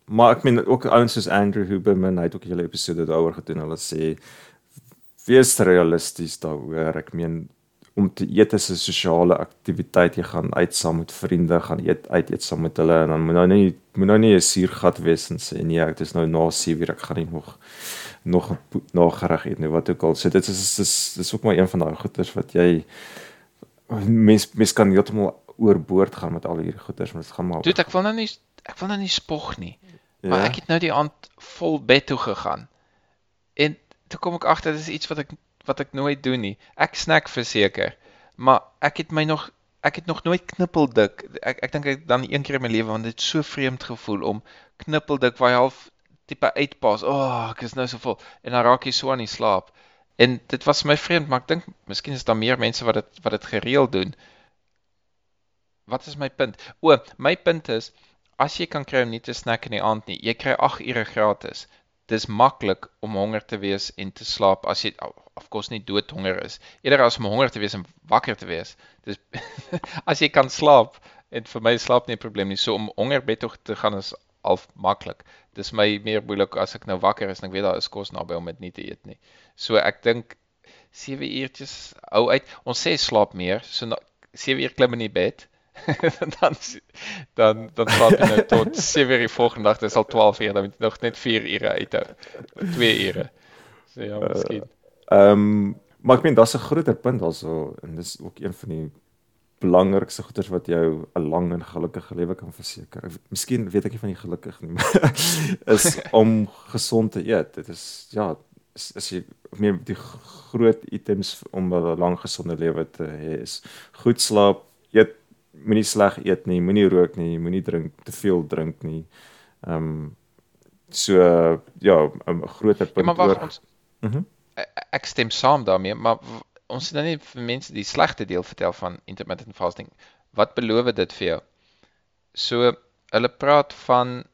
Maar ek meen ook ouens soos Andrew Huberman, hy het ook 'n hele episode daaroor gedoen. Hulle sê wees realisties daaroor. Ek meen om te eet is 'n sosiale aktiwiteit. Jy gaan uit saam met vriende, gaan eet uit eet saam met hulle en dan moet nou nie moet nou nie 'n suurgat wees en sê nee, dit is nou na 7:00 ek gaan nie nog nog nog gereg eet nie wat ook al. So dit is dis dis ook maar een van daai goeders wat jy mens mens kan heeltemal oorboord gaan met al hierdie goeders, maar dit gaan maar Dude, ek wil nou nie ek wil nou nie spog nie. Ja? Maar ek het nou die aand vol bed toe gegaan. En toe kom ek agter dis iets wat ek wat ek nooit doen nie. Ek snack verseker, maar ek het my nog ek het nog nooit knippeldik. Ek ek dink ek dan een keer in my lewe want dit so vreemd gevoel om knippeldik waar jy half tipe uitpas. O, oh, ek is nou so vol en dan raak jy so aan die slaap. En dit was my vreemd, maar ek dink miskien is daar meer mense wat dit wat dit gereeld doen. Wat is my punt? O, my punt is as jy kan kry om nie te snack in die aand nie, jy kry 8 ure gratis dis maklik om honger te wees en te slaap as jy afkos nie doodhonger is. Eerder as om honger te wees en wakker te wees. Dis as jy kan slaap en vir my slaap nie 'n probleem nie. So om honger bed toe te gaan is al maklik. Dis my meer moeilik as ek nou wakker is en ek weet daar is kos naby om dit nie te eet nie. So ek dink 7 uurtjies ou uit. Ons sê slaap meer. So 7 uur klim in die bed. dan dan dan slaap jy nou tot 7 uur die volgende dag, dit is al 12 uur, dan moet jy nog net 4 ure uithou. 2 ure. So ja, uh, miskien. Ehm um, maar ek meen daar's 'n groter punt also en dis ook een van die belangrikste goeders wat jou 'n lang en gelukkige lewe kan verseker. Miskien weet ek nie van die gelukkig nie, maar is om gesond te eet. Dit is ja, is, is jy ek meen die groot items om 'n lang gesonde lewe te hê is goed slaap, moenie sleg eet nie, moenie rook nie, moenie drink te veel drink nie. Ehm um, so ja, 'n groter punt. Ja, maar wag ons. Mm ek stem saam daarmee, maar ons het nou nie vir mense die slegte deel vertel van intermittent fasting. Wat beloof dit vir jou? So hulle praat van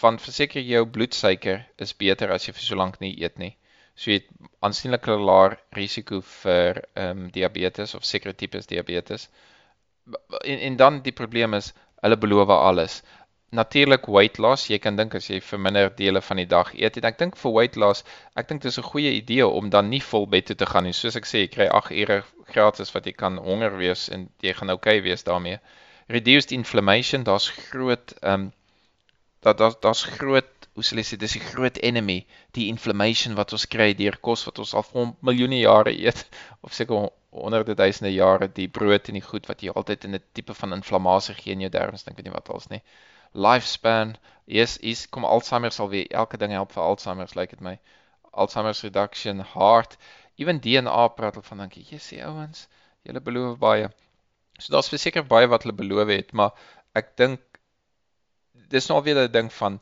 van verseker jou bloedsuiker is beter as jy vir so lank nie eet nie. So jy het aansienlik laer risiko vir ehm um, diabetes of sekere tipes diabetes. Ehm en en dan die probleem is hulle beloof alles. Natuurlik weight loss, jy kan dink as jy vir minder dele van die dag eet en ek dink vir weight loss, ek dink dit is 'n goeie idee om dan nie vol bed toe te gaan nie. Soos ek sê, jy kry 8 ure gratis wat jy kan honger wees en jy gaan oukei okay wees daarmee. Reduced inflammation, daar's groot ehm um, dat daar's daar's groot hoe sê jy dis die groot enemy, die inflammation wat ons kry deur kos wat ons al vir miljoene jare eet of seker honderde duisende jare die brood en die goed wat jy altyd in 'n tipe van inflammasie gee in jou darmes dink ek nie wat als nie. Lifespan is is kom Alzheimer sal weer elke ding help vir Alzheimer lyk like dit my. Alzheimer's reduction, heart, even DNA praat hulle van dankie. Jy sê ouens, julle beloof baie. So daar's verseker baie wat hulle beloof het, maar ek dink dis nou weer 'n ding van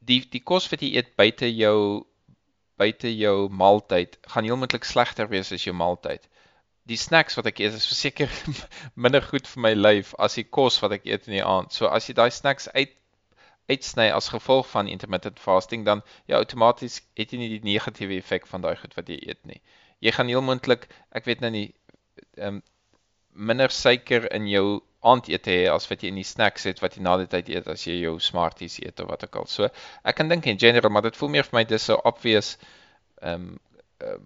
die die kos wat jy eet buite jou buite jou maaltyd gaan heelmoontlik slegter wees as jou maaltyd die snacks wat ek eet is verseker minder goed vir my lyf as die kos wat ek eet in die aand. So as jy daai snacks uit uitsny as gevolg van intermittent fasting dan ja outomaties het jy nie die negatiewe effek van daai goed wat jy eet nie. Jy gaan heel moontlik, ek weet nou nie ehm um, minder suiker in jou aandete hê as wat jy in die snacks het wat jy na die tyd eet as jy jou smarties eet of wat ook al. So ek kan dink in general maar dit voel meer vir my dis so obvious ehm um, uh,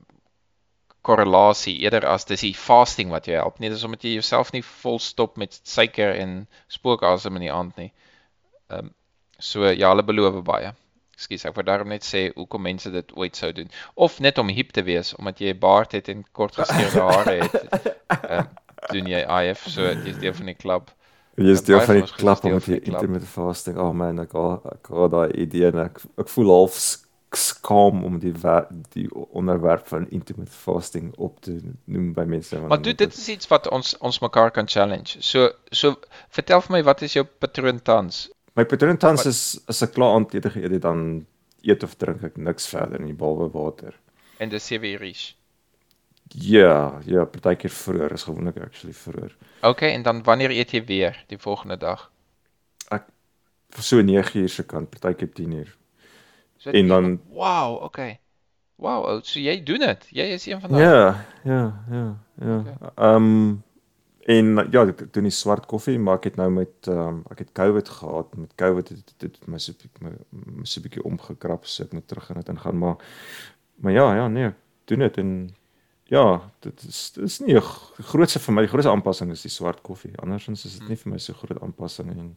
korrelasie eerder as dis die fasting wat jou help nie dis omdat jy jouself nie vol stop met suiker en spookasem in die aand nie. Ehm um, so ja, hulle beloof baie. Ekskuus, ek wou daarom net sê hoekom mense dit ooit sou doen of net om hip te wees omdat jy 'n baard het en kort geskeurde hare het. Ehm um, doen jy IF so jy's deel van die klub. Jy is deel van die klub om die intermittent fasting. Oh man, ek ek het daai idee en ek ek voel half skaam om die die onderwerp van intimate fasting op te noem by mense want Maar dude, dit is iets wat ons ons mekaar kan challenge. So so vertel vir my wat is jou patroon tans? My patroon tans is as ek klaar aandete geëet het dan eet of drink ek niks verder nie behalwe water. En dis 7 uur is. Ja, ja, partykeer vroeër is gewoonlik actually vroeër. Okay, en dan wanneer eet jy weer die volgende dag? So 9 uur se kant, partykeer 10 uur. So En dan Wow, okay. Wow, ou, so jy doen dit. Jy is een van daai. Ja, ja, ja, ja. Ehm en ja, ek doen die swart koffie, maar ek het nou met ehm um, ek het COVID gehad. Met COVID het dit my so 'n bietjie my, my so 'n bietjie omgekrap, so ek moet terug in dit ingaan, maar maar ja, ja, nee, ek doen dit en ja, dit is dit is nie 'n g- die grootste vir my, die grootste aanpassing is die swart koffie. Andersins is dit nie vir my so groot aanpassing en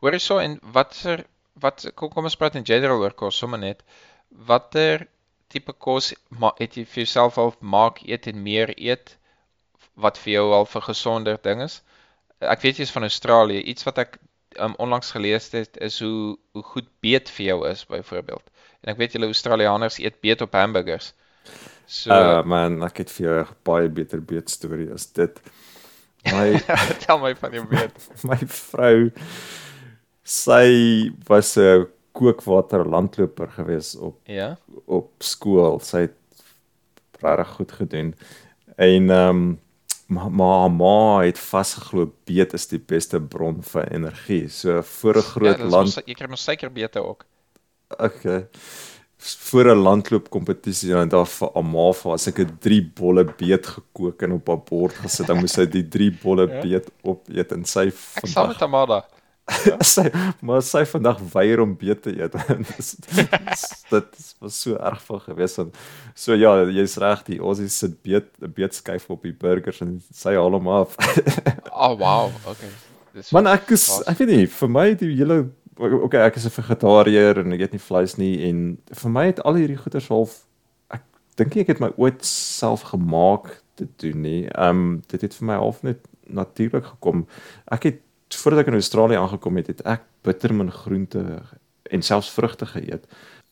Hoor jy so en watter wat kom kom ons praat in general oor kos sommer net. Watter tipe kos ma, het jy vir jouself al maak eet en meer eet wat vir jou al vir gesonder ding is? Ek weet jy's van Australië. Iets wat ek um, onlangs gelees het is hoe hoe goed beet vir jou is byvoorbeeld. En ek weet julle Australiërs eet beet op hamburgers. So uh, man, ek het vir jou 'n baie beter beet storie as dit. My tel my van jou beet. my vrou sy was 'n kookwater landloper gewees op Ja. op skool. Sy het regtig goed gedoen. En ehm um, maar haar ma het vasgeglo beet is die beste bron vir energie. So voor 'n groot ja, land jy kry mos suikerbete ook. okay voor 'n landloopkompetisie en daar vir Alma vir as ek 'n 3 bolle beet gekook en op haar bord gesit dan moes sy die 3 bolle Ja. beet opeet en sy Ek saam met vandag Amada. sy maar sy vandag weier om beet te eet. Dit was so erg van gewees want so ja, jy's reg, die Aussie sit beet 'n beetskyf op die burgers en sy haal hom af. Oh wow, okay. Dis Man ek is was- ek weet nie, vir my die hele okay, ek is 'n vegetariër en ek eet nie vleis nie en vir my het al hierdie goeders half ek dink nie ek het my ooit self gemaak te doen nie. Ehm um, dit het vir my half net natuurlik gekom. Ek het voordat ek in Australië aangekom het, het ek bittermin groente en selfs vrugte geëet.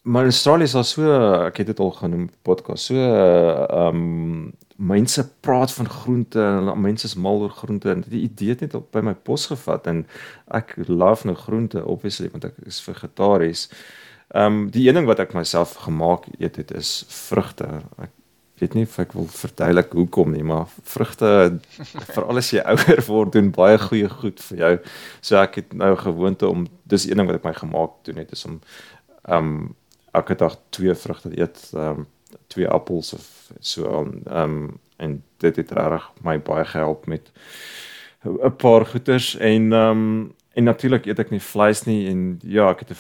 Maar in Australië is daar so, ek het dit al genoem podcast, so ehm um, mense praat van groente en mense is mal oor groente en die idee het net op by my pos gevat en ek love nou groente obviously want ek is vegetaries. Ehm um, die een ding wat ek myself gemaak eet het is vrugte. Ek weet nie of ek wil verduidelik hoekom nie, maar vrugte veral as jy ouer word doen baie goeie goed vir jou. So ek het nou gewoonte om dis een ding wat ek my gemaak doen het is om um, elke dag twee vrugte te eet, um, twee appels of so aan um, en dit het regtig my baie gehelp met 'n paar goeters en um, en natuurlik eet ek nie vleis nie en ja, ek het 'n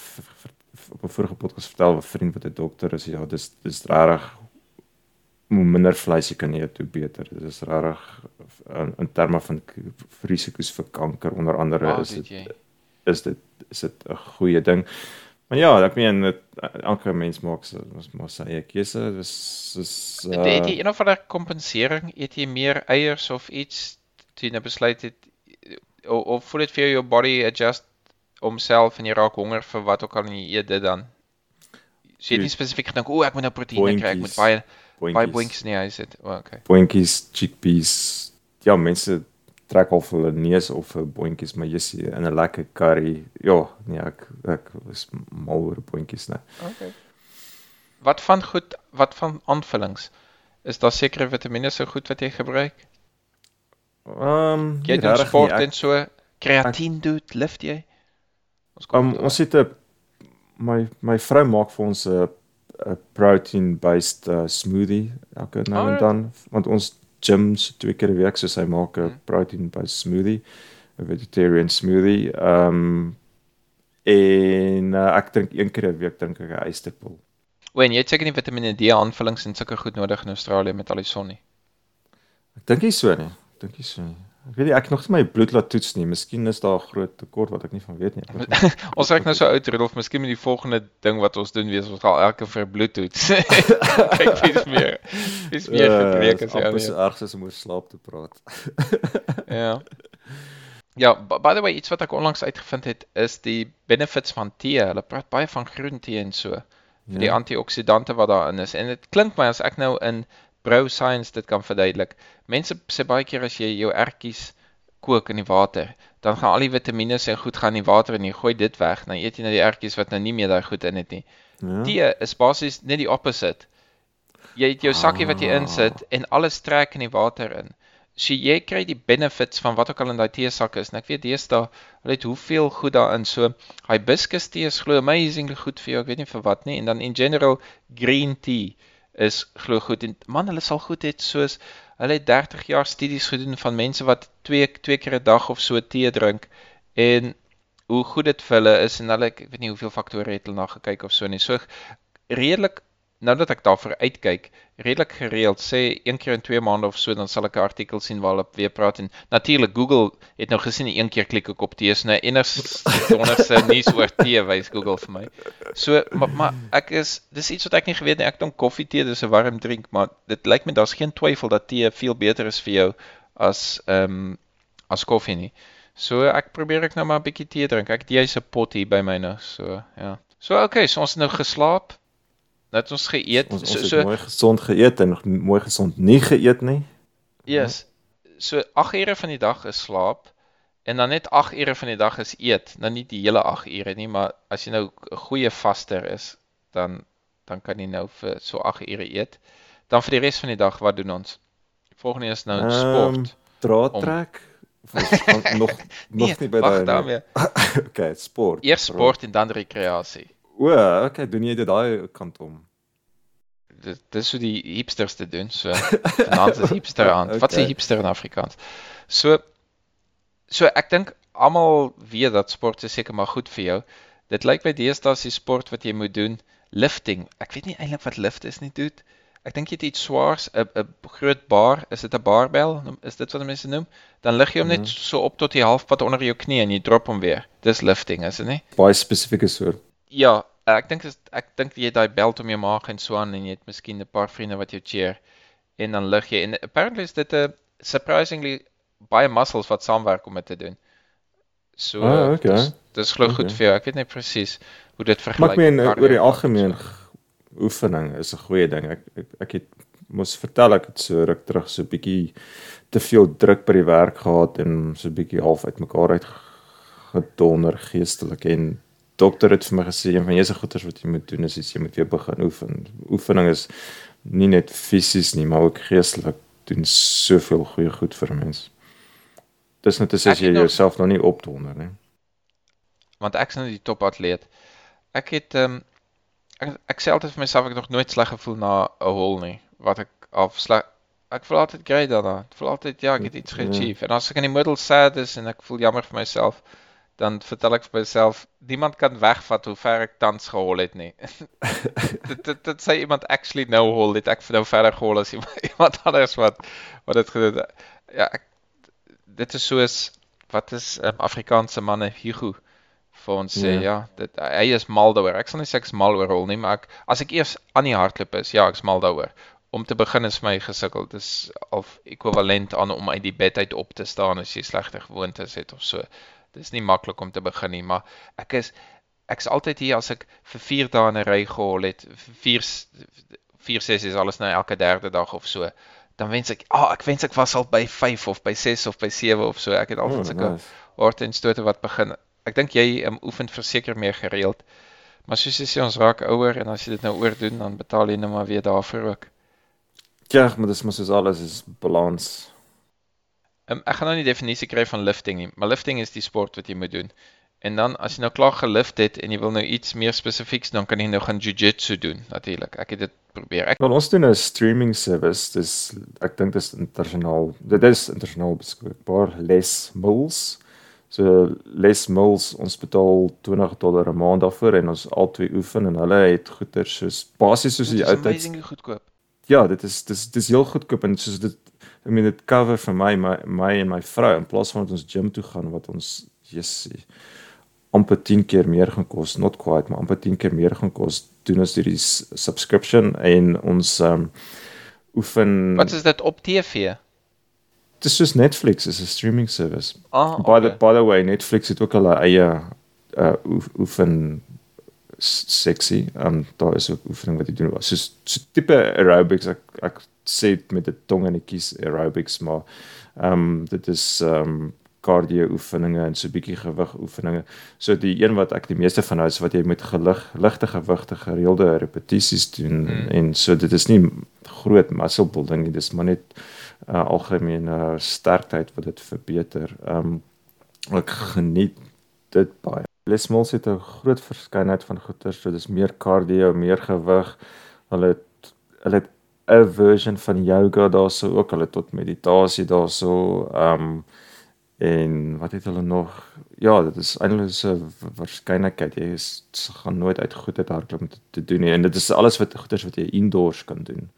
op 'n vorige podcast vertel 'n vriend wat 'n dokter is, ja, dis dis regtig hoe minder vleis jy kan eet, hoe beter. Dit is regtig in, in terme van risiko's vir kanker onder andere Wow, is dit is dit is dit 'n goeie ding. Maar ja, ek meen dit elke mens maak sy maar sy eie keuse. Dis is Het het jy een of ander kompensering? Eet jy meer eiers of iets toe jy nou besluit het of, of voel dit vir jou body adjust homself en jy raak honger vir wat ook al en jy eet dit dan? So jy het nie spesifiek gedink, o, ek moet nou proteïene kry, ek moet Bointjies. Baie baie bointjies in die huis hê. O, okay. Bointjies, chickpeas. Ja, mense trek al hulle neus of vir bointjies, maar jy sien in 'n lekker curry. Ja, nee, ek ek is mal oor bointjies, nee. Okay. Wat van goed, wat van aanvullings? Is daar sekere vitamiene so goed wat jy gebruik? Ehm um, Jy doen sport en so, kreatien doen, lift jy? Ons kom Um, ons het 'n my my vrou maak vir ons 'n 'n protein based uh, smoothie elke nou en Alright. dan want ons gym so twee keer 'n week so sy maak 'n Hmm. protein based smoothie, 'n vegetarian smoothie. Um en uh, ek drink een keer 'n week drink ek 'n ysterpil. O, en jy het seker nie Vitamiene D aanvullings en sulke goed nodig in Australië met al die son nie. Ek dink nie so nie. Ek dink nie so nie. Ek weet nie ek nog nie my bloed laat toets nie. Miskien is daar 'n groot tekort wat ek nie van weet nie. Ons raak nou so oud Rudolf, miskien met die volgende ding wat ons doen wees ons gaan elke vir bloed toets. Kyk wie's meer. Wie's meer Ja, gebreek as is jy amper so nie. erg soos om oor slaap te praat. Ja. Ja, b- by the way, iets wat ek onlangs uitgevind het is die benefits van tee. Hulle praat baie van groen tee en so. vir die antioksidante wat daarin is. En dit klink my as ek nou in brou science dit kan verduidelik. Mense sê baie keer as jy jou ertjies kook in die water, dan gaan al die vitamiene en goed gaan in die water en jy gooi dit weg, dan eet jy nou die ertjies wat nou nie meer daai goed in het nie. Ja. Tee is basies net die opposite. Jy het jou sakkie wat jy Ah. insit en alles trek in die water in. So jy kry die benefits van wat ook al in daai teesak is. En ek weet deesdae, hulle het hoeveel goed daarin. So hibiscus tee is glo amazingly goed vir jou. Ek weet nie vir wat nie. En dan in general green tea is glo goed. En man, hulle sal goed het soos hulle het 30 jaar studies gedoen van mense wat twee twee keer 'n dag of so tee drink en hoe goed dit vir hulle is en hulle ek weet nie hoeveel faktore het hulle na gekyk of so nie. So redelik nou dat ek daarvoor uitkyk, redelik gereeld sê een keer in 2 maande of so dan sal ek 'n artikel sien waar hulle weer praat en natuurlik Google het nou gesien een keer klik ek op tee is nou eners wonderse nuus oor tee wys Google vir my. So maar, maar ek is dis iets wat ek nie geweet nie. Ek dink koffie tee dis 'n warm drink, maar dit lyk my daar's geen twyfel dat tee veel beter is vir jou as ehm um, as koffie nie. So ek probeer ek nou maar 'n bietjie tee drink. Ek het jy's 'n pot hier by my nou, so ja. So okay, so ons het nou geslaap. Nou het ons geëet. Ons, ons so het so mooi gesond geëet en mooi gesond nie geëet nie. yes. So 8 ure van die dag is slaap en dan net 8 ure van die dag is eet. Nou nie die hele 8 ure nie, maar as jy nou 'n goeie vaster is, dan dan kan jy nou vir so 8 ure eet. Dan vir die res van die dag, wat doen ons? Volgende is nou Ehm, sport. Draad trek. Gaan nog nog Nee, nie by daai. nie. okay, sport. Eers sport en dan rekreasie. O, okay, doen jy dit daai kant om? Dit dis hoe die hipsters dit doen. So vanaand is hipster aan. Wat sê Okay. hipster in Afrikaans? So so ek dink almal weet dat sport is seker maar goed vir jou. Dit lyk my deesdae is die sport wat jy moet doen, lifting. Ek weet nie eintlik wat lift is nie, dude. Ek dink jy het iets swaars, 'n 'n groot bar, is dit 'n barbel? Is dit wat mense noem? Dan lig jy hom net Mhm. so op tot die halfpad onder jou knie en jy drop hom weer. Dis lifting, is dit nie? Baie spesifieke soort. Ja, ek dink ek dink jy het daai belt om jou maag en so aan en jy het miskien 'n paar vriende wat jou cheer en dan lig jy en apparently is dit 'n surprisingly baie muscles wat saamwerk om dit te doen. So Ah, okay. dis dis glo goed Okay. vir jou. Ek weet nie presies hoe dit Maar vergelyk. ek meen met oor die algemeen oefening is 'n goeie ding. Ek ek, ek het mos vertel ek het so ruk terug so 'n bietjie te veel druk by die werk gehad en so 'n bietjie half uitmekaar uit gedonder geestelik en dokter het vir my gesê een van jy's goeters wat jy moet doen is, is jy moet weer begin oefen. Oefening is nie net fisies nie, maar ook geestelik doen soveel goeie goed vir 'n mens. Dis net as Ek jy jouself nog nie opdonder nie. want ek's nou die topatleet. Ek het ehm um, ek, ek sê altyd vir myself ek het nog nooit sleg gevoel na 'n hol nie. Wat ek af sleg ek voel altyd great daarna. Ek voel altyd ja, ek het iets Ja. geachieve. En as ek in die middel sad is en ek voel jammer vir myself, dan vertel ek vir myself niemand kan wegvat hoe ver ek tans gehol het nie. dit dit dit sê iemand actually nou hol het ek nou verder gehol as iemand, iemand anders wat wat dit gedoen het. Ja, ek dit is soos wat is um, Afrikaanse manne Hugo vir ons sê Ja. ja, dit hy is mal daaroor. Ek sal nie sê ek's mal oor hol nie, maar ek as ek eers aan die hardloop is, ja, ek's mal daaroor. Om te begin is my gesukkel. Dis of ekwivalent aan om uit die bed uit op te staan as jy slegte gewoontes het of so. Dis nie maklik om te begin nie, maar ek is ek's altyd hier as ek vir 4 dae in 'n ry gehol het. 4 4 sessies alles nou elke derde dag of so. Dan wens ek, ah, oh, ek wens ek was al by 5 of by 6 of by 7 of so. Ek het altyd Oh, sulke nice. horte en stote wat begin. Ek dink jy um, oefen verseker meer gereeld. Maar soos jy sê ons raak ouer en as jy dit nou oordoen dan betaal jy nou maar weer daarvoor ook. Ja, maar dis mos soos alles is balans. Um, ek gaan nou nie definisie kry van lifting nie, maar lifting is die sport wat jy moet doen. En dan as jy nou klaar gelift het en jy wil nou iets meer spesifieks, dan kan jy nou gaan jiu-jitsu doen natuurlik. Ek het dit probeer. Ek Wel ons doen 'n streaming service. Dis ek dink dis internasionaal. Dit is internasionaal beskikbaar. Les Mills. So Les Mills, ons betaal 20 dollar 'n maand daarvoor en ons albei oefen en hulle het goeder soos basies soos dit die is ou tyd. amazing goedkoop. Ja, dit is dis dis heel goedkoop en soos dit I mean dit cover vir my my my en my vrou in plaas van dat ons gym toe gaan wat ons jessie amper 10 keer meer gaan kos, not quite, maar amper 10 keer meer gaan kos, doen ons hierdie subscription en ons ehm um, oefen Wat is dit op TV? Dit is soos Netflix, is 'n streaming service. Ah, By the okay. by the way, Netflix het ook hulle eie uh oef- oefen sexy. Ehm um, daar is ook oefening wat jy doen. So so tipe aerobics ek ek sê met 'n tong in die kies aerobics, maar ehm um, dit is ehm um, cardio oefeninge en so 'n bietjie gewig oefeninge. So die een wat ek die meeste van hou is wat jy met gelig ligte gewigte gereelde repetisies doen mm. en so dit is nie groot muscle building nie, dis maar net uh, algemene sterkheid wat dit verbeter. Ehm um, ek geniet dit baie. Les Mills het 'n groot verskeidenheid van goeters, so dis meer cardio, meer gewig. Hulle het hulle het 'n version van yoga daarso ook, hulle tot meditasie daarso. Ehm um, en wat het hulle nog? Ja, dit is eintlik so verskeidenheid. Jy is, gaan nooit uit goed uit hardloop om te, te doen nie. En dit is alles wat goeters wat jy indoors kan doen.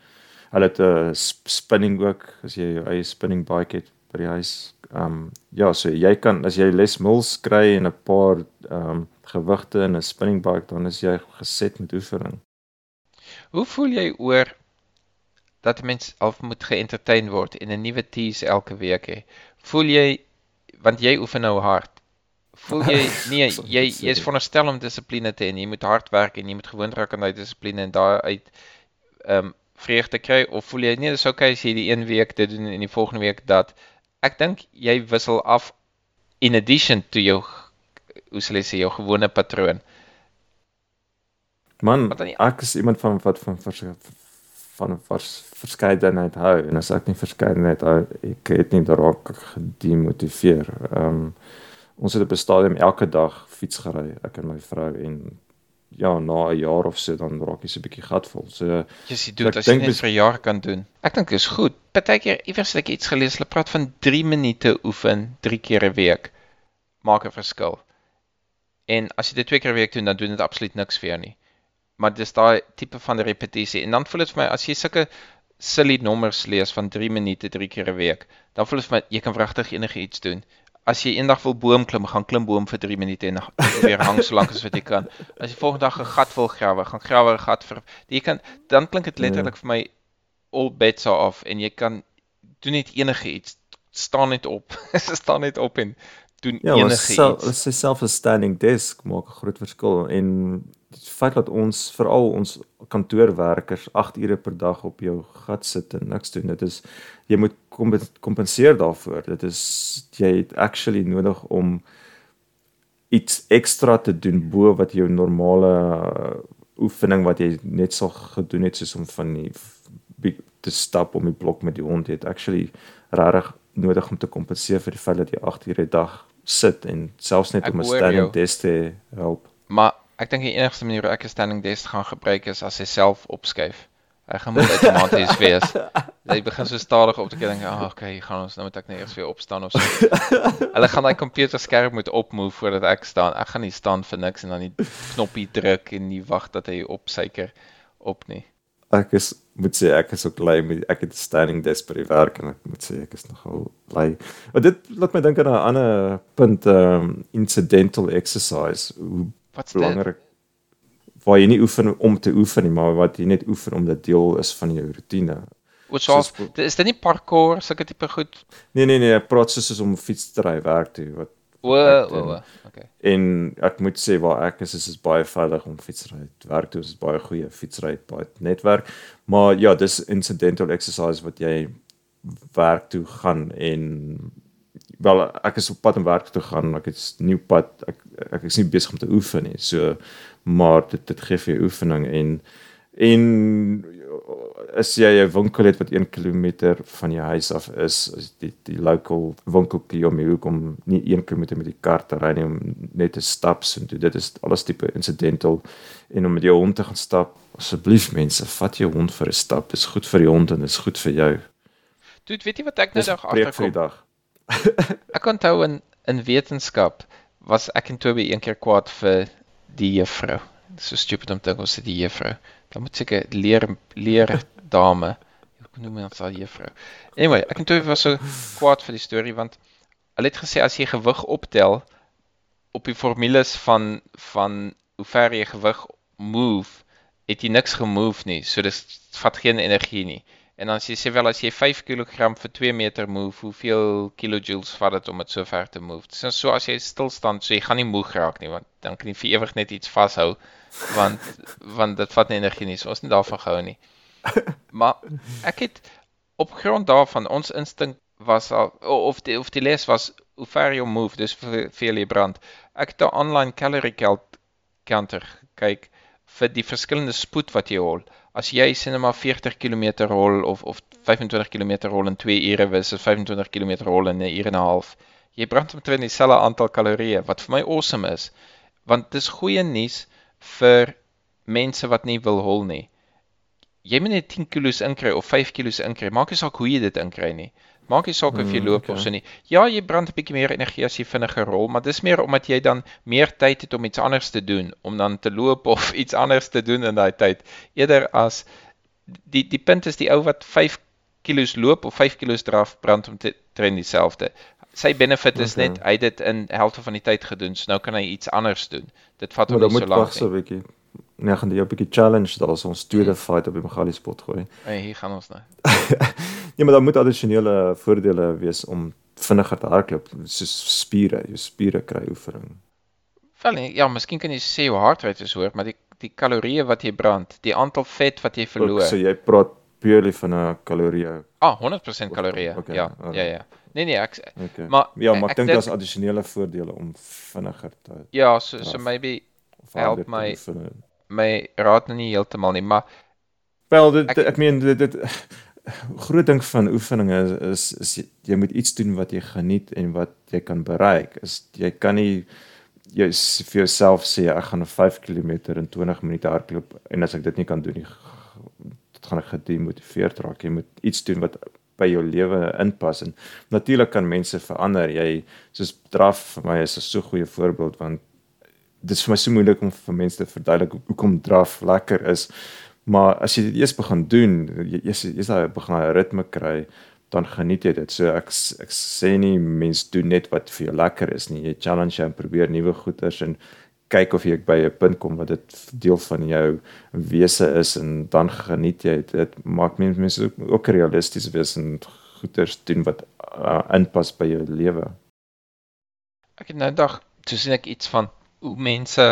Hulle het 'n uh, spinning ook, as jy jou eie spinning bike het by die huis. Ehm um, ja, so jy kan as jy Les Mills kry en 'n paar ehm um, gewigte en 'n spinning bike, dan is jy geset met oefening. Hoe voel jy oor dat mens half moet geëntertain word en 'n nuwe tease elke week hê? Voel jy want jy oefen nou hard. Voel jy nee, jy jy is veronderstel om dissipline te hê jy moet hard werk en jy moet gewoond raak aan daai dissipline en daai uit ehm um, vreugde kry of voel jy nee, dis okay as jy die een week dit doen en die volgende week dat ek dink jy wissel af in addition to jou hoe sal ek sê jou gewone patroon. Man, ek is iemand van wat van vers, van vers, verskeidenheid hou en as ek nie verskeidenheid hou, ek het nie daarop gedemotiveer. Ehm um, ons het op 'n stadium elke dag fiets gery, ek en my vrou en ja, na 'n jaar of so dan raak jy so 'n bietjie gatvol. So jy sien dit as jy net vir 'n jaar kan doen. Ek dink dit is goed. Partykeer iewers het ek iets gelees, hulle praat van 3 minute oefen 3 keer 'n week maak 'n verskil. En as jy dit twee keer 'n week doen, dan doen dit absoluut niks vir jou nie. Maar dis daai tipe van repetisie en dan voel dit vir my as jy sulke silly nommers lees van 3 minute 3 keer 'n week, dan voel dit vir my jy kan regtig enige iets doen as jy eendag wil boom klim, gaan klim boom vir 3 minute en weer hang so lank as wat jy kan. As jy volgende dag 'n gat wil grawe, gaan grawe 'n gat vir jy kan dan klink dit letterlik vir my all bets are off en jy kan doen net enige iets. staan net op. staan net op en doen ja, enige sel, iets. Ja, self a standing desk maak 'n groot verskil en feit dat ons veral ons kantoorwerkers 8 ure per dag op jou gat sit en niks doen, dit is jy moet kompenseer daarvoor. Dit is jy het actually nodig om iets ekstra te doen bo wat jou normale uh, oefening wat jy net sal gedoen het soos om van die te stap om die blok met die hond het actually regtig nodig om te kompenseer vir die feit dat jy 8 ure 'n dag sit en selfs net ek om 'n standing desk te help. Maar ek dink die enigste manier hoe ek 'n standing desk gaan gebruik is as hy self opskuif. Ek gaan moet outomaties wees. Jy begin so stadig op te kyk en dink, "Ag, oh, okay, gaan ons nou moet ek net eers weer opstaan of so." Hulle gaan daai komputerskerm moet opmove voordat ek staan. Ek gaan nie staan vir niks en dan die knoppie druk en nie wag dat hy opsuiker op nie ek is moet sê ek is ook bly met ek het standing desk by die werk en ek moet sê ek is nogal bly. Maar dit laat my dink aan 'n ander punt um incidental exercise. Hoe Wat's belangrik waar jy nie oefen om te oefen nie, maar wat jy net oefen omdat dit deel is van jou rotine. Wat so is dit nie parkour sulke tipe goed? Nee nee nee, praat soos om fiets te ry werk toe wat O, o, o. Okay. En ek moet sê waar ek is, is dit baie veilig om fietsry te werk toe, is baie goeie fietsry, baie netwerk. Maar ja, dis incidental exercise wat jy werk toe gaan en wel ek is op pad om werk toe gaan, ek het 'n nuwe pad. Ek ek is nie besig om te oefen nie. So maar dit dit gee vir jou oefening en en as jy 'n winkel het wat 1 km van jou huis af is, is die die local winkeltjie om jou kom nie 1 km met die kar te ry nie om net te stap en toe dit is alles tipe incidental en om met jou hond te gaan stap. Asseblief mense, vat jou hond vir 'n stap. Dit is goed vir die hond en dit is goed vir jou. Toe weet jy wat ek nou dag agterkom. Ek onthou in in wetenskap was ek en Toby een keer kwaad vir die juffrou. So stupid om te dink ons het die juffrou. Dan moet seker leer leer dame. Ek noem haar sal juffrou. Anyway, ek het toe was so kwaad vir die storie want hulle het gesê as jy gewig optel op die formules van van hoe ver jy gewig move, het jy niks gemove nie. So dis vat geen energie nie. En dan as jy sê wel as jy 5 kg vir 2 meter move, hoeveel kilojoules vat dit om dit so ver te move? Dis nou so as jy stil staan, so jy gaan nie moeg raak nie, want dan kan jy vir ewig net iets vashou want want dit vat nie energie nie. So ons het daarvan gehou nie. Maar ek het op grond daarvan ons instink was al of die of die les was hoe ver jy move, dis veel jy brand. Ek het 'n online calorie count counter kyk vir die verskillende spoed wat jy hol. As jy sê net maar 40 km hol of of 25 km hol in 2 ure versus 25 km hol in 'n uur en 'n half, jy brand omtrent dieselfde aantal kalorieë wat vir my awesome is. Want dis goeie nuus vir mense wat nie wil hol nie. Jy moet net 10 kg inkry of 5 kg inkry. Maak nie saak hoe jy dit inkry nie. Maak nie saak of jy loop okay. of so nie. Ja, jy brand 'n bietjie meer energie as jy vinniger rol, maar dis meer omdat jy dan meer tyd het om iets anders te doen, om dan te loop of iets anders te doen in daai tyd, eerder as die die punt is die ou wat 5 kg loop of 5 kg draf brand om te train dieselfde. Sy benefit is Okay. net hy het dit in helfte van die tyd gedoen, so nou kan hy iets anders doen. Dit vat Maar hom dan nie moet so lank wag so nie. 'n bietjie. Nee, gaan jy 'n bietjie challenge daar so ons tweede Hmm. fight op die Magali spot gooi. Hey, hier gaan ons nou. Ja, maar daar moet addisionele voordele wees om vinniger te hardloop, soos spiere, jou spiere kry oefening. Wel nee, ja, miskien kan jy sê jou hartrate is hoog, maar die die kalorieë wat jy brand, die aantal vet wat jy Ook, verloor. So jy praat purely van 'n kalorie. Ah, 100% kalorieë. Okay, ja, alright. ja, ja. Nee nee, ek Okay. maar ja, maar ek, ek dink daar's addisionele voordele om vinniger te ja, so so maybe Help my- oefen. My raad nou nie heeltemal nie, maar Wel, dit Ek- ek, meen dit dit groot ding van oefeninge is, is is jy, moet iets doen wat jy geniet en wat jy kan bereik. Is jy kan nie jy vir jouself sê ek gaan 'n 5 km in 20 minute hardloop en as ek dit nie kan doen nie, dit gaan ek gedemotiveerd raak. Jy moet iets doen wat by jou lewe inpas en natuurlik kan mense verander. Jy soos draf vir my is 'n so goeie voorbeeld want dit is vir my so moeilik om vir mense te verduidelik hoe- hoekom draf lekker is. Maar as jy dit eers begin doen, jy eers eers daai begin 'n ritme kry, dan geniet jy dit. So ek ek sê nie mens doen net wat vir jou lekker is nie. Jy challenge jou en probeer nuwe goeders en kyk of jy by 'n punt kom wat dit deel van jou wese is en dan geniet jy dit. Dit maak mense mense ook, ook realisties wees en goeders doen wat uh, inpas by jou lewe. ek het nou dag toe sien ek iets van hoe mense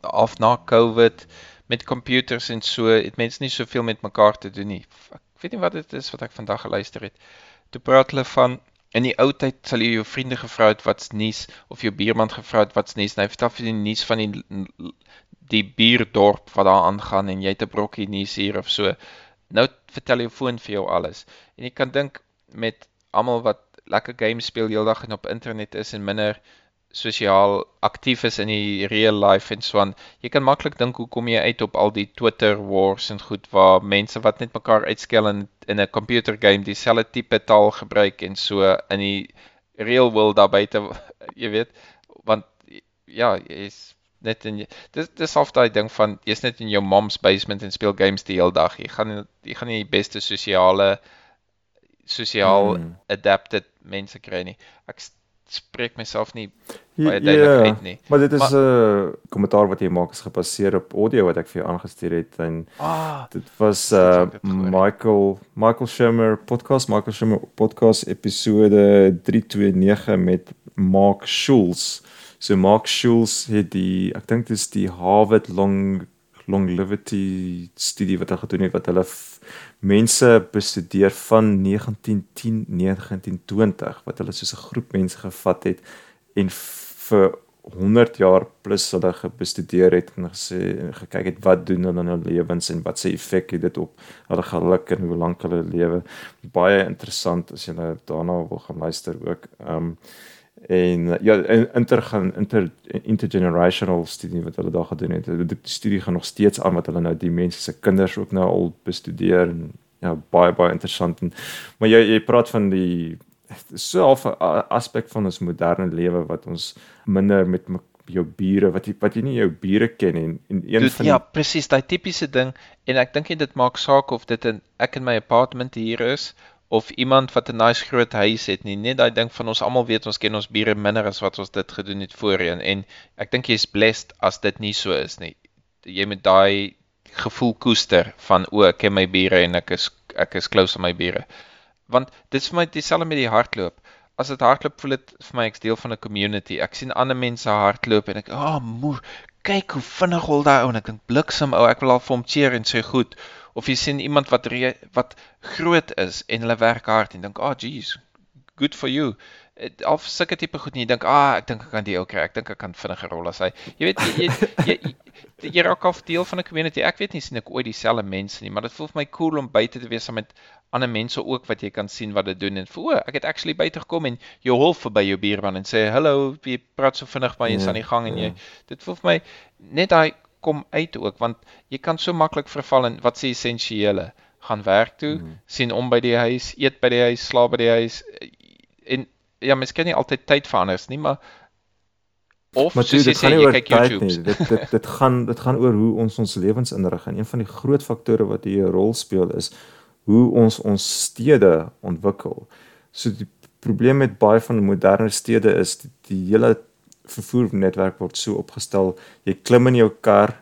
af na COVID met computers en so, het mense nie soveel met mekaar te doen nie. Ek weet nie wat dit is wat ek vandag geluister het. Toe praat hulle van in die ou tyd sal jy jou vriende gevra het wat's nuus of jou buurman gevra het wat's nuus. Nou hy vertel vir die nuus van die die buurdorp wat daar aangaan en jy het 'n brokkie nuus hier of so. Nou vertel jou foon vir jou alles. En jy kan dink met almal wat lekker games speel heeldag en op internet is en minder sosiaal aktief is in die real life en so aan. Jy kan maklik dink hoe kom jy uit op al die Twitter wars en goed waar mense wat net mekaar uitskel in in 'n computer game dieselfde tipe taal gebruik en so in die real world daar buite, jy weet, want ja, jy's net in dis dis half daai ding van jy's net in jou mom's basement en speel games die hele dag. Jy gaan jy gaan nie die beste sosiale sosiaal Hmm. adapted mense kry nie. Ek spreek myself nie Ja, baie duidelik uit nie. Maar dit is 'n kommentaar wat jy maak is gebaseer op audio wat ek vir jou aangestuur het en Ah, dit was Dit uh ja. Michael Michael Schumer podcast Michael Schumer podcast episode 329 met Mark Schulz. So Mark Schulz het die ek dink dis die Harvard long longevity studie wat hulle gedoen het wat hulle mense bestudeer van 1910 1920 wat hulle soos 'n groep mense gevat het en vir 100 jaar plus hulle gebestudeer het en gesê gekyk het wat doen hulle in hulle lewens en wat se effek het dit op hulle geluk en hoe lank hulle lewe. Baie interessant as jy daarna wil gaan luister ook. Ehm um, en ja in- inter intergenerational studie wat hulle daar gedoen het. Die studie gaan nog steeds aan wat hulle nou die mense se kinders ook nou al bestudeer en ja baie baie interessant en maar jy jy praat van die so half 'n aspek van ons moderne lewe wat ons minder met me- jou bure wat jy wat jy nie jou bure ken en en een Dude, van ja, presies, daai tipiese ding en ek dink dit maak saak of dit in ek in my apartment hier is of iemand wat 'n nice groot huis het nie. Net daai ding van ons almal weet ons ken ons bure minder as wat ons dit gedoen het voorheen en ek dink jy's blessed as dit nie so is nie. Jy moet daai gevoel koester van o, ek ken my bure en ek is ek is close aan my bure. Want dit is vir my dieselfde met die hardloop. As dit hardloop voel dit vir my ek's deel van 'n community. Ek sien ander mense hardloop en ek, "Ah, oh, moer, kyk hoe vinnig hol daai ou." En ek dink, "Bliksem ou, ek wil al vir hom cheer en sê goed." Of jy sien iemand wat re, wat groot is en hulle werk hard en dink, "Ah, oh, jeez, good for you." of sulke tipe goed nie. Jy dink, "Ah, ek dink ek kan die ou kry. Ek dink ek kan vinniger rol as hy." Jy weet jy jy, jy, jy raak af deel van 'n community. Ek weet nie sien ek ooit dieselfde mense nie, maar dit voel vir my cool om buite te wees saam met ander mense ook wat jy kan sien wat dit doen en voel, ek het actually buite gekom en jy hol verby jou buurman en sê, "Hallo, jy praat so vinnig maar jy's ja, aan die gang en jy." Ja. Dit voel vir my net daai kom uit ook want jy kan so maklik verval in wat se essensiële gaan werk toe, mm. sien om by die huis, eet by die huis, slaap by die huis en ja, mens kan nie altyd tyd vir anders nie, maar of maar soos jy sê, jy kyk YouTube. Nie. Dit dit dit gaan dit gaan oor hoe ons ons lewens inrig en een van die groot faktore wat hier 'n rol speel is hoe ons ons stede ontwikkel. So die probleem met baie van die moderne stede is die, die hele vervoernetwerk word so opgestel. Jy klim in jou kar,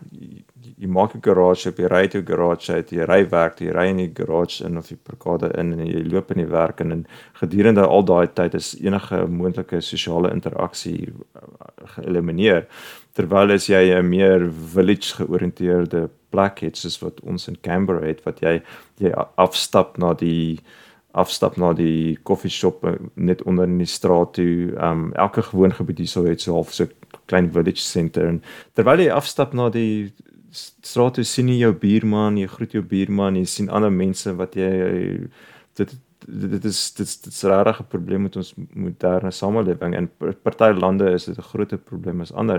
jy maak 'n garage op, jy ry uit jou garage uit, jy ry werk, jy ry in die garage in of die parkade in en jy loop in die werk en, en gedurende al daai tyd is enige moontlike sosiale interaksie geëlimineer. Terwyl as jy 'n meer village georiënteerde plek het soos wat ons in Canberra het wat jy jy afstap na die afstap na die koffieshop uh, net onder in die straat toe. Um elke gewoongebied hier sou het so half so klein village center en terwyl jy afstap na die straat toe sien jy jou buurman, jy groet jou buurman, jy sien ander mense wat jy dit dit is dit is dit is regtig 'n probleem met ons moderne samelewing en party lande is dit 'n groot probleem as ander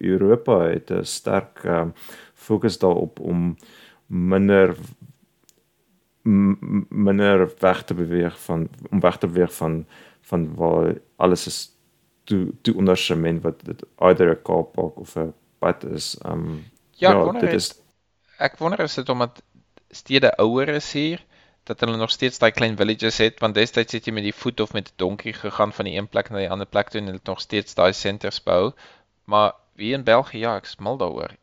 Europa het 'n sterk um, fokus daarop om minder minder weg te beweeg van om weg te beweeg van van waar alles is toe toe onder sement wat dit either 'n car park of 'n pad is um Ja, ja dit is ek wonder is dit omdat stede ouer is hier dat hulle nog steeds daai klein villages het want destyds het jy met die voet of met 'n donkie gegaan van die een plek na die ander plek toe en hulle het nog steeds daai centers bou. Maar wie in België ja, ek smal daaroor.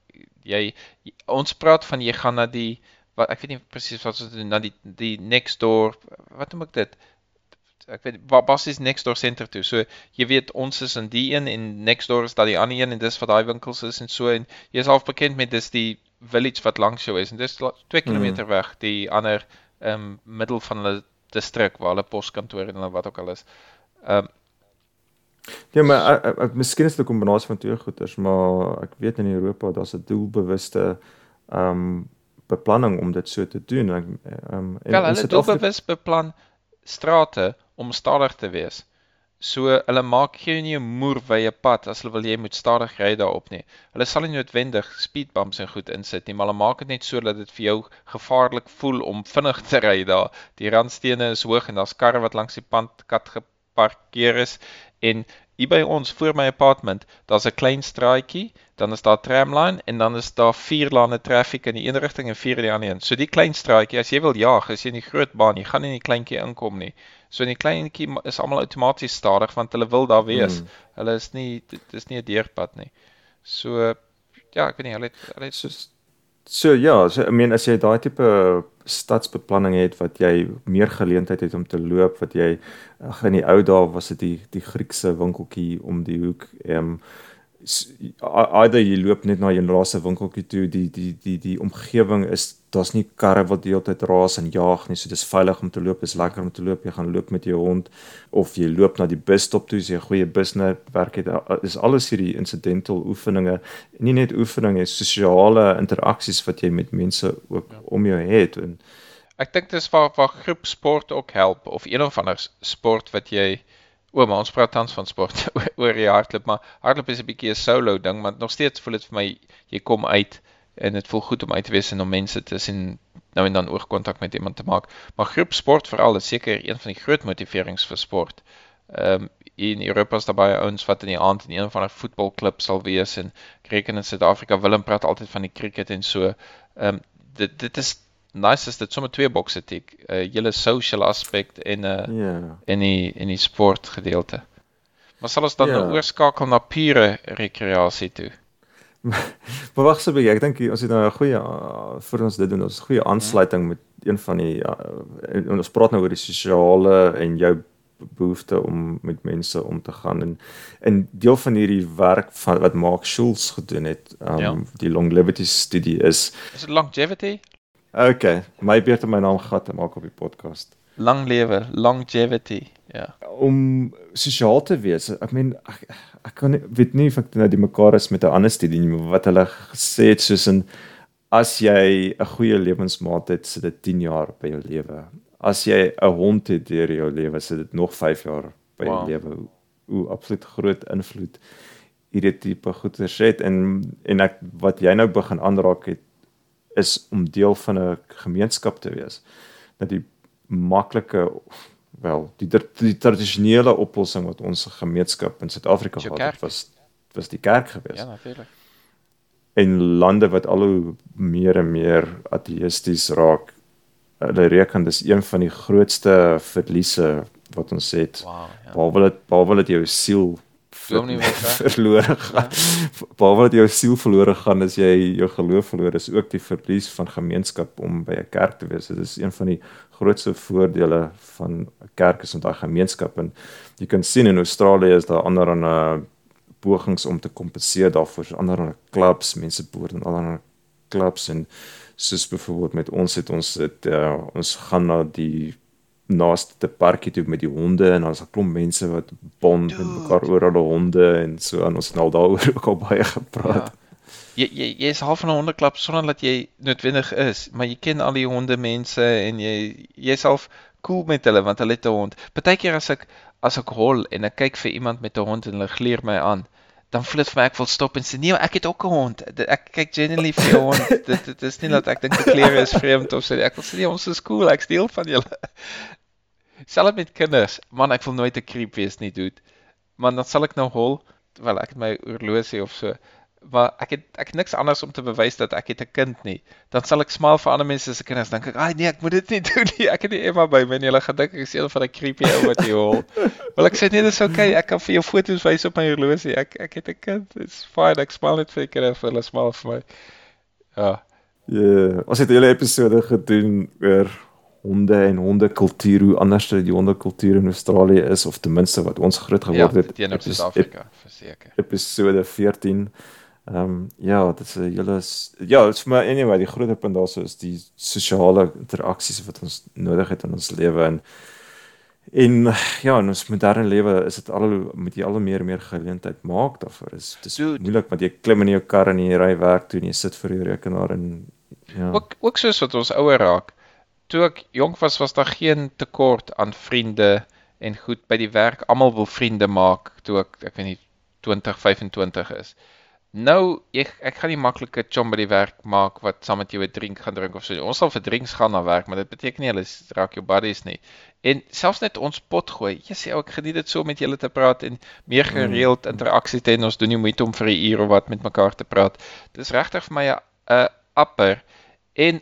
Jy, jy ons praat van jy gaan na die wat ek weet nie presies wat ons doen na die die next door wat noem ek dit ek weet basies next door center toe. So jy weet ons is in die een en next door is daar die ander een en dis wat daai winkels is en so en jy is al bekend met dis die village wat langs jou is en dis 2 km mm. weg die ander ehm um, middel van hulle distrik waar hulle poskantoor en wat ook al is. Ehm um, Ja, maar ek, ek miskien is dit 'n kombinasie van twee goeders, maar ek weet in Europa daar's 'n doelbewuste ehm um, beplanning om dit so te doen. Ek um, en ja, hulle doelbewus beplan strate om stadig te wees. So hulle maak gee nie 'n moer wye pad as hulle wil jy moet stadig ry daarop nie. Hulle sal nie noodwendig speed bumps en goed insit nie, maar hulle maak dit net so dat dit vir jou gevaarlik voel om vinnig te ry daar. Die randstene is hoog en daar's karre wat langs die pad kat geparkeer is en hier by ons voor my apartment, daar's 'n klein straatjie, dan is daar tramline en dan is daar vier lane traffic in die een rigting en vier in die ander een. So die klein straatjie, as jy wil jaag, as jy in die groot baan, jy gaan nie in die kleintjie inkom nie. So in die kleintjie is almal outomaties stadig want hulle wil daar wees. Hmm. Hulle is nie dit is nie 'n deurpad nie. So ja, ek weet nie, hulle het hulle het so so ja, so I mean as jy daai tipe stadsbeplanning het wat jy meer geleentheid het om te loop wat jy ag in die ou dae was dit die die Griekse winkeltjie om die hoek ehm um, either jy loop net na jou laaste winkeltjie toe die die die die omgewing is daar's nie karre wat die hele tyd raas en jaag nie so dis veilig om te loop is lekker om te loop jy gaan loop met jou hond of jy loop na die busstop toe as jy 'n goeie busnetwerk het is alles hierdie incidental oefeninge nie net oefeninge sosiale interaksies wat jy met mense ook ja. om jou het en ek dink dis waar waar groepsport ook help of een of ander sport wat jy O, maar ons praat tans van sport oor die hardloop, maar hardloop is 'n bietjie 'n solo ding, maar nog steeds voel dit vir my jy kom uit en dit voel goed om uit te wees en om mense te sien nou en dan oogkontak met iemand te maak. Maar groepsport veral is seker een van die groot motiverings vir sport. Ehm um, in Europa is daar baie ouens wat in die aand in een van 'n voetbalklub sal wees en ek reken in Suid-Afrika Willem praat altyd van die cricket en so. Ehm um, dit dit is nice is dit sommer twee bokse tik. 'n uh, hele social aspek en 'n uh, yeah. en die en die sport gedeelte. Maar sal ons dan yeah. Ja. oorskakel na pure rekreasie toe? Maar wag so 'n bietjie, ek dink ons het nou 'n goeie uh, vir ons dit doen. Ons goeie aansluiting met een van die uh, en ons praat nou oor die sosiale en jou behoefte om met mense om te gaan en en deel van hierdie werk van wat Mark Schulz gedoen het, um, Ja. die longevity studie is Is dit longevity? okay, my beurt om my naam gat te maak op die podcast. Lang lewe, longevity. Ja. om sosiaal te wees. Ek meen ek, ek kan nie, weet nie of ek nou die mekaar is met 'n ander studie nie, maar wat hulle gesê het soos in as jy 'n goeie lewensmaat het, sit dit 10 jaar by jou lewe. As jy 'n hond het deur jou lewe, sit dit nog 5 jaar by jou Wow. lewe. Hoe, absoluut groot invloed hierdie tipe goeters het en en ek wat jy nou begin aanraak het is om deel van 'n gemeenskap te wees. Dat die maklike wel die die, tradisionele oplossing wat ons gemeenskap in Suid-Afrika gehad het was was die kerk gewees. Ja, natuurlik. En lande wat al hoe meer en meer ateïsties raak, hulle reken dis een van die grootste verliese wat ons het. Wow, ja. Behalwe dat behalwe dat jou siel Dominee wil sê. verlore gaan. Behalwe dat jou siel verlore gaan as jy jou geloof verloor, is ook die verlies van gemeenskap om by 'n kerk te wees. Dit is een van die grootste voordele van 'n kerk is om daai gemeenskap en jy kan sien in Australië is daar ander en uh pogings om te kompenseer daarvoor, so ander en clubs, mense behoort aan ander clubs en soos byvoorbeeld met ons het ons het uh, ons gaan na die naaste parkie toe met die honde en ons 'n klomp mense wat bond met Dude. mekaar oor hulle honde en so en ons het nou daaroor ook al baie gepraat. Ja. Jy jy jy is half van 'n hondeklap sonder dat jy noodwendig is, maar jy ken al die honde mense en jy jy's half cool met hulle want hulle het 'n hond. Partykeer as ek as ek hol en ek kyk vir iemand met 'n hond en hulle gluur my aan, dan voel dit vir my ek wil stop en sê nee, ek het ook 'n hond. Ek kyk genuinely vir jou hond. dit dit is nie dat ek dink die klere is vreemd of so nie. Ek wil sê nee, ons is cool, ek's deel van julle. Selfs met kinders, man, ek wil nooit 'n creep wees nie, dude. Maar dan sal ek nou hol, wel ek het my oorlosie of so. Maar ek het ek het niks anders om te bewys dat ek het 'n kind nie. Dan sal ek smaal vir ander mense se kinders, dink ek, "Ag nee, ek moet dit nie doen nie. Ek het nie Emma by my nie. Hulle gaan dink ek is een van die creepy ou wat hier hol." Wel ek sê nee, dis okay. Ek kan vir jou foto's wys op my horlosie. Ek ek het 'n kind. It's fine. Ek smaal net vir die kinders, hulle smaal vir my. Ja. Ja, ons het 'n hele episode gedoen oor honde en hondekultuur, hoe anders die hondekultuur in Australië is of ten minste wat ons groot Ja, geword het. teenoor Epis- Suid-Afrika, verseker. episode 14. Ehm um, ja, dit is 'n hele s- ja, dit is vir my anyway, die groot punt daarso is die sosiale interaksies wat ons nodig het in ons lewe en en ja, in ons moderne lewe is dit al hoe moet jy al hoe meer en meer geleentheid maak daarvoor. Is dis Dude. moeilik want jy klim in jou kar en jy ry werk toe en jy sit vir jou rekenaar en ja. Ook ook soos wat ons ouer raak. Toe ek jonk was, was daar geen tekort aan vriende en goed by die werk. Almal wil vriende maak toe ek ek weet nie 20, 25 is. Nou ek ek gaan nie maklike chom by die werk maak wat saam met jou 'n drink gaan drink of so. nie. Ons sal vir drinks gaan na werk, maar dit beteken nie hulle raak jou buddies nie. En selfs net ons pot gooi. Jy sê ek geniet dit so om met julle te praat en meer gereeld interaksie te hê. Ons doen nie moeite om vir 'n uur of wat met mekaar te praat. Dis regtig vir my 'n upper. En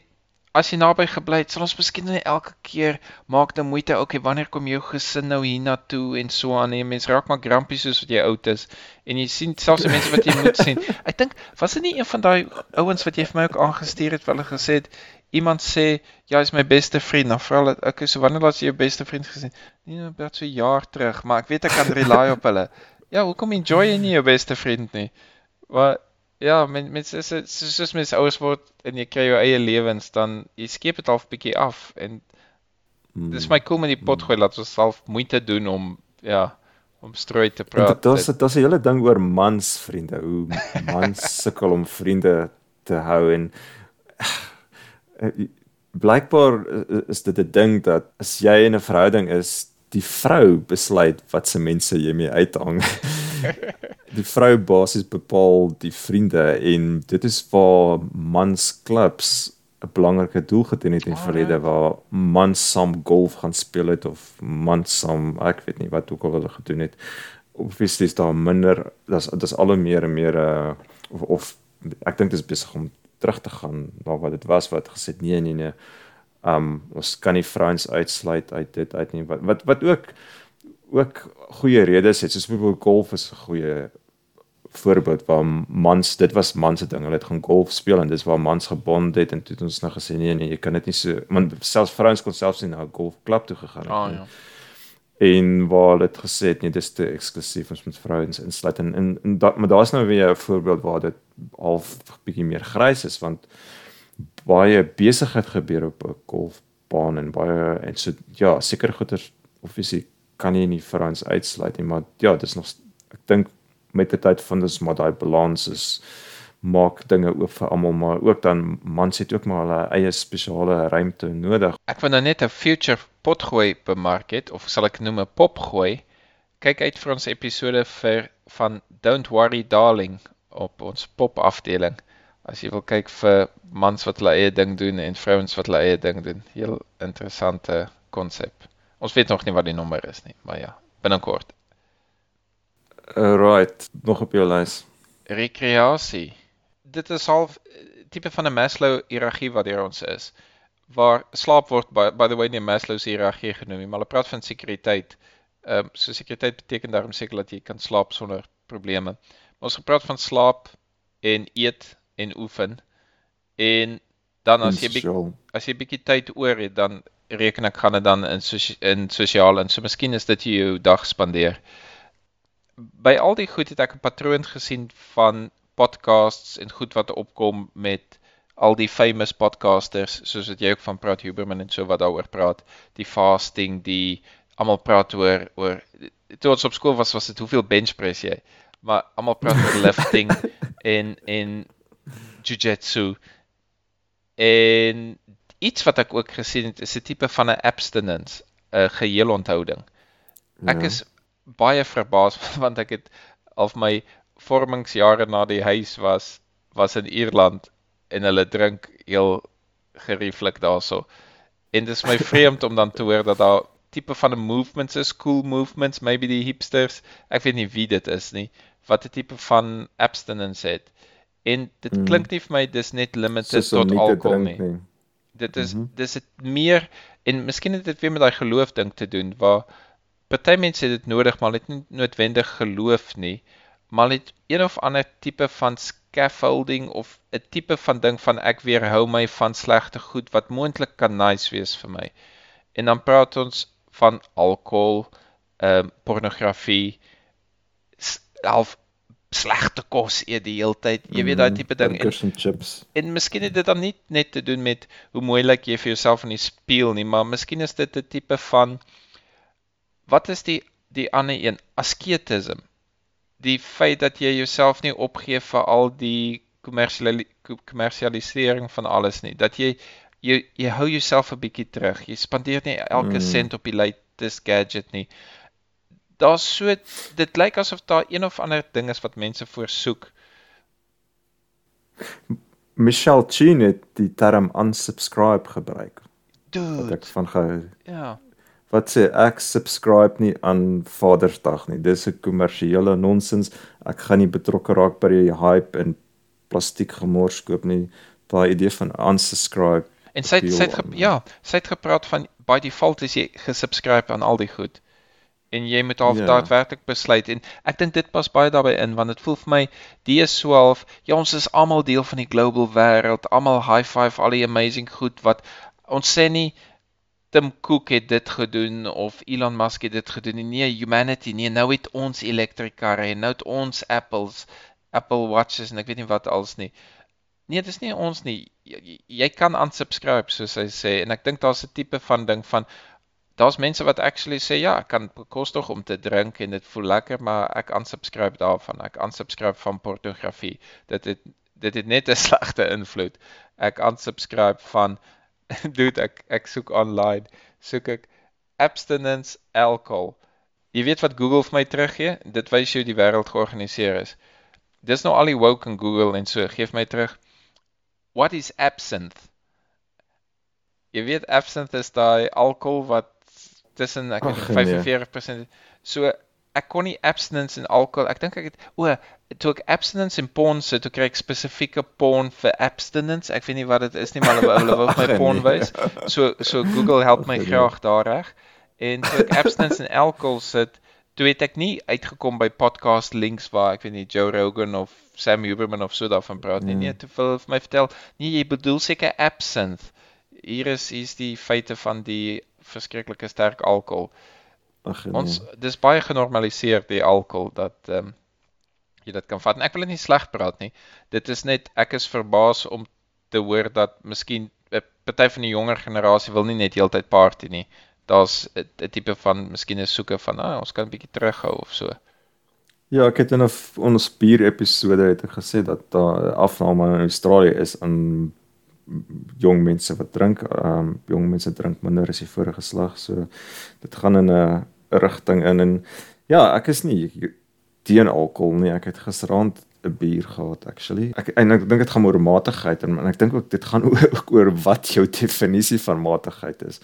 as jy naby gebly het, sal ons miskien nie elke keer maak nou moeite, okay, wanneer kom jou gesin nou hiernatoe en so aan. En mens raak maar grumpy soos wat jy oud is en jy sien selfs die mense wat jy moet sien. Ek dink was dit nie een van daai ouens wat jy vir my ook aangestuur het, wat hulle gesê het iemand sê ja, hy's my beste vriend. Dan vra hulle, okay, so wanneer laat jy jou beste vriend gesien? Nee, nou net so 'n jaar terug, maar ek weet ek kan rely op hulle. Ja, hoekom enjoy jy nie jou beste vriend nie? Maar ja, men mense is is- soos soos mense ouers word en jy kry jou eie lewens dan jy skep dit half bietjie af en Mm. dis my cool met die pot gooi laat ons self moeite doen om ja, om strooi te praat. dit daar's Dit- daar's 'n hele ding oor mans vriende, hoe mans sukkel om vriende te hou en blykbaar is dit 'n ding dat as jy in 'n verhouding is, die vrou besluit wat se mense jy mee uithang. die vrou basies bepaal die vriende en dit is waar mans klubs 'n belangrike doel gedien het in die verlede waar mans saam golf gaan speel het of mans saam ek weet nie wat ook al hulle gedoen het. Obviously is daar minder dis dis al hoe meer en meer uh, of, of ek dink dit is besig om terug te gaan na wat dit was wat gesê nee nee nee um ons kan nie vrouens uitsluit uit dit uit nie. Wat wat wat ook ook goeie redes het soos byvoorbeeld golf is 'n goeie voorbeeld waar mans dit was mans se ding. Hulle het gaan golf speel en dis waar mans gebond het en toe het ons nou gesê nee nee, jy kan dit nie so man selfs vrouens kon selfs nie na 'n golfklub toe gegaan het. Ah ja. En waar hulle het gesê het nee, dis te eksklusief ons met vrouens insluit en en, en dat maar daar's nou weer 'n voorbeeld waar dit half bietjie meer grys is want baie besigheid gebeur op 'n golfbaan en baie en so ja, seker goeder obviously kan jy nie vrouens uitsluit nie, maar ja, dis nog ek dink met die tyd van dis maar daai balans is maak dinge oop vir almal, maar ook dan mans het ook maar hulle eie spesiale ruimte nodig. Ek wil nou net 'n future potgooi bemark het of sal ek noem 'n popgooi. Kyk uit vir ons episode vir van Don't Worry Darling op ons pop afdeling. As jy wil kyk vir mans wat hulle eie ding doen en vrouens wat hulle eie ding doen. Heel interessante konsep. Ons weet nog nie wat die nommer is nie, maar ja, binnekort. Alright, nog op jou lys. Rekreasie. Dit is half eh, tipe van 'n Maslow hiërargie wat hier ons is. Waar slaap word by, by the way nie Maslow se hiërargie genoem nie, maar hulle praat van sekuriteit. Ehm um, so sekuriteit beteken daarom seker dat jy kan slaap sonder probleme. Maar ons gepraat van slaap en eet en oefen. En dan as jy bietjie as jy bietjie tyd oor het, dan reken ek gaan dit dan in sosia in sosiaal en so miskien is dit jy jou dag spandeer. By al die goed het ek 'n patroon gesien van podcasts en goed wat opkom met al die famous podcasters soos wat jy ook van praat Huberman en so wat daaroor praat, die fasting, die almal praat oor oor toe ons op skool was was dit hoeveel bench press jy, maar almal praat oor lifting en en jiu-jitsu. En iets wat ek ook gesien het is 'n tipe van 'n abstinence, 'n geheelonthouding. Ek Ja. is baie verbaas want ek het of my vormingsjare na die huis was was in Ierland en hulle drink heel gerieflik daarso. En dit is my vreemd om dan te hoor dat daar tipe van 'n movements is, cool movements, maybe die hipsters. Ek weet nie wie dit is nie, wat 'n tipe van abstinence het. En dit Mm. klink nie vir my dis net limited Soos tot alkohol nie. nie. Dit is Mhm. dis dit meer en miskien het dit weer met daai geloof ding te doen waar party mense het dit nodig maar het nie noodwendig geloof nie maar het een of ander tipe van scaffolding of 'n tipe van ding van ek weerhou my van slegte goed wat moontlik kan nice wees vir my. En dan praat ons van alkohol, ehm um, pornografie, half slegte kos eet die hele tyd. Jy weet daai Mhm, tipe ding en burgers en chips. En miskien het dit dan nie net te doen met hoe mooi lyk jy vir jouself in die spieël nie, maar miskien is dit 'n tipe van wat is die die ander een? Asketism. Die feit dat jy jouself nie opgee vir al die kommersiali- ko- kommersialisering van alles nie. Dat jy jy jy hou jouself 'n bietjie terug. Jy spandeer nie elke Mm. sent op die latest gadget nie. Daar's so dit lyk asof daar een of ander ding is wat mense voorsoek. Michelle Chin het die term unsubscribe gebruik. Wat Dude. ek van gehou. Ja. Wat sê ek subscribe nie aan Vadersdag nie. Dis 'n kommersiële nonsens. Ek gaan nie betrokke raak by die hype en plastiek gemors koop nie. Daai idee van unsubscribe. En sy het, sy het ja, sy het gepraat van by default is jy gesubscribe aan al die goed. En jy moet half Ja. daadwerklik besluit en ek dink dit pas baie daarbey in want dit voel vir my die is so half ja ons is almal deel van die global wêreld, almal high five al die amazing goed wat ons sê nie Tim Cook het dit gedoen of Elon Musk het dit gedoen. Nee, humanity nee, nou het ons elektrikarre en nou het ons Apples, Apple Watches en ek weet nie wat als nie. Nee, dis nie ons nie. Jy- jy kan unsubscribe soos hy sê en ek dink daar's 'n tipe van ding van daar's mense wat actually sê ja, ek kan bekostig om te drink en dit voel lekker, maar ek unsubscribe daarvan. Ek unsubscribe van pornografie. Dit het dit het net 'n slegte invloed. Ek unsubscribe van dude ek ek soek online, soek ek abstinence alcohol. Jy weet wat Google vir my teruggee? Dit wys jou die wêreld georganiseer is. Dis nou al die woke in Google en so, gee my terug. What is absinthe? Jy weet absinthe is daai alkohol wat tussen ek weet Ag, nie, nee. 45% so ek kon nie abstinence en alkohol. Ek dink ek het o, toe ek abstinence en porn sit, toe kry ek spesifieke porn vir abstinence. Ek weet nie wat dit is nie, maar hulle hulle wou vir my Ag, porn nee. wys. So so Google help my nee. graag daar reg. En toe ek abstinence en alkohol sit, toe het ek nie uitgekom by podcast links waar ek weet nie Joe Rogan of Sam Huberman of so daarvan praat nie. Mm. Nee, toe vir vir my vertel, nee, jy bedoel seker absinthe. Hier is hier's die feite van die verskriklike sterk alkohol. Ag nee. Ons dis baie genormaliseer die alkohol dat ehm um, jy dit kan vat. En ek wil dit nie sleg praat nie. Dit is net ek is verbaas om te hoor dat miskien 'n party van die jonger generasie wil nie net heeltyd party nie. Daar's 'n 'n tipe van miskien 'n soeke van ah, ons kan 'n bietjie terughou of so. Ja, ek het in 'n ons bier episode het ek gesê dat daar 'n afname in Australië is aan jong mense wat drink. Ehm um, jong mense drink minder as die vorige slag. So dit gaan in 'n rigting in en ja, ek is nie teen alkohol nie. Ek het gisteraand 'n bier gehad actually. Ek en ek dink dit gaan oor matigheid en, en ek dink ook dit gaan ook oor wat jou definisie van matigheid is.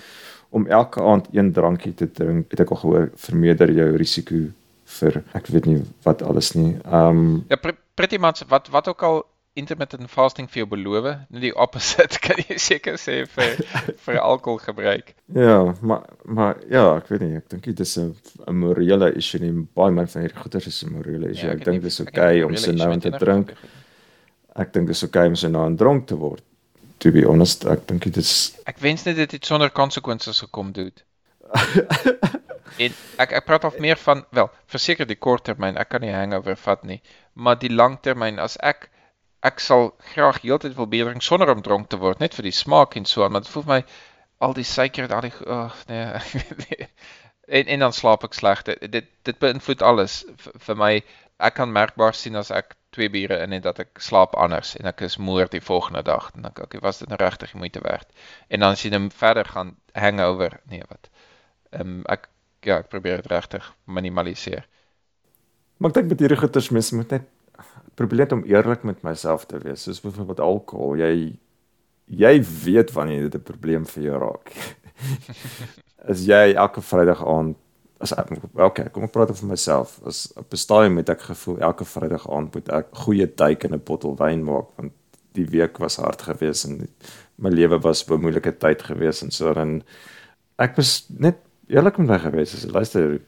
Om elke aand een drankie te drink, het ek al gehoor, vermeerder jou risiko vir ek weet nie wat alles nie. Ehm um, Ja, pr pretty much wat wat ook al intermittent fasting vir jou beloof, net die opposite kan jy seker sê vir vir alkoholgebruik. ja, maar maar ja, ek weet nie, ek dink dit is 'n 'n morele issue nie. Baie min van hierdie goeters is 'n morele issue. Ja, ek het dink nie- dis ek het oukei nie om se nou te drink. Ek dink dis oukei om se nou aan dronk te word. To be honest, ek dink dit is Ek wens net dit het sonder konsekwensies gekom doen. en ek ek praat of meer van wel, verseker die korttermyn, ek kan nie hangover vat nie, maar die langtermyn as ek ek sal graag heeltyd wil bier drink sonder om dronk te word, net vir die smaak en so aan, maar dit voel vir my al die suiker, al die oh, nee, en en dan slaap ek sleg. Dit dit, dit beïnvloed alles v, vir my. Ek kan merkbaar sien as ek twee biere in het dat ek slaap anders en ek is moer die volgende dag. Dink ek, okay, was dit nou regtig moeite werd? En dan as jy dan verder gaan hangover, nee, wat. Ehm um, ek ja, ek probeer dit regtig minimaliseer. Maar ek dink met hierdie goeters mense moet net probeer net om eerlik met myself te wees. Soos byvoorbeeld alkohol. Jy jy weet wanneer dit 'n probleem vir jou raak. as jy elke Vrydag aand as okay, kom ek praat oor myself. As op 'n stadium het ek gevoel elke Vrydag aand moet ek goeie tyd in 'n bottel wyn maak want die week was hard geweest en my lewe was 'n moeilike tyd geweest en so dan ek was net eerlik met my geweest. As luister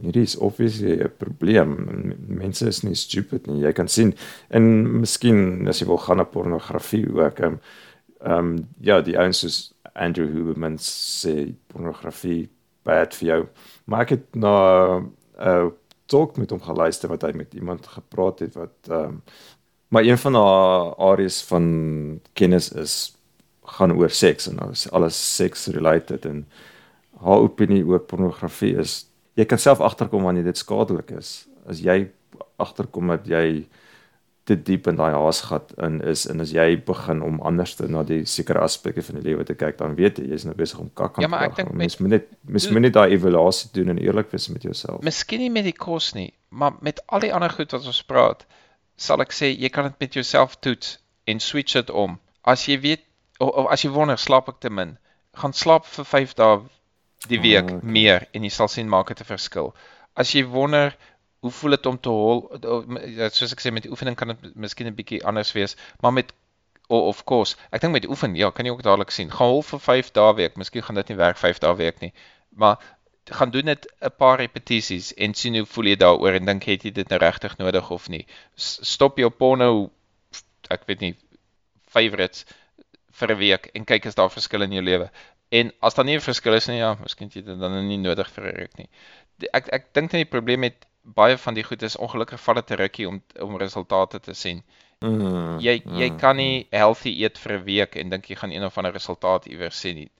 hierdie is obviously 'n probleem. Mense is nie stupid nie. Jy kan sien en miskien as jy wil gaan na pornografie ook. Ehm um, ja, die ouens soos Andrew Huberman sê pornografie bad vir jou. Maar ek het na 'n uh, talk met hom geluister wat hy met iemand gepraat het wat ehm um, maar een van haar areas van kennis is gaan oor seks en alles alles seks related en haar opinie oor pornografie is jy kan self agterkom wanneer dit skadelik is. As jy agterkom dat jy te diep in daai haasgat in is en as jy begin om anders te na die sekere aspekte van die lewe te kyk, dan weet jy jy's nou besig om kak aan Ja, maar ek te dink gaan. met- mens moet net mens moet net daai evaluasie doen en eerlik wees met jouself. Miskien nie met die kos nie, maar met al die ander goed wat ons praat, sal ek sê jy kan dit met jouself toets en switch dit om. As jy weet of, of as jy wonder slaap ek te min, gaan slaap vir 5 dae die week oh, okay. meer en jy sal sien maak dit 'n verskil. As jy wonder hoe voel dit om te hol ja, soos ek sê met die oefening kan dit miskien 'n bietjie anders wees, maar met o- of course, ek dink met die oefen, ja, kan jy ook dadelik sien. Gaan hol vir 5 dae week, miskien gaan dit nie werk 5 dae week nie, maar gaan doen dit 'n paar repetisies en sien hoe voel jy daaroor en dink het jy dit nou regtig nodig of nie. Stop jou porno ek weet nie favorites vir 'n week en kyk as daar verskil in jou lewe. En as daar nie 'n verskil is nie, ja, miskien het jy dit dan nie nodig vir 'n ruk nie. Die, ek ek dink net die probleem met baie van die goed is ongelukkig vat dit 'n rukkie om om resultate te sien. Mm, Jy jy kan nie healthy eet vir 'n week en dink jy gaan een of ander resultaat iewers sien nie.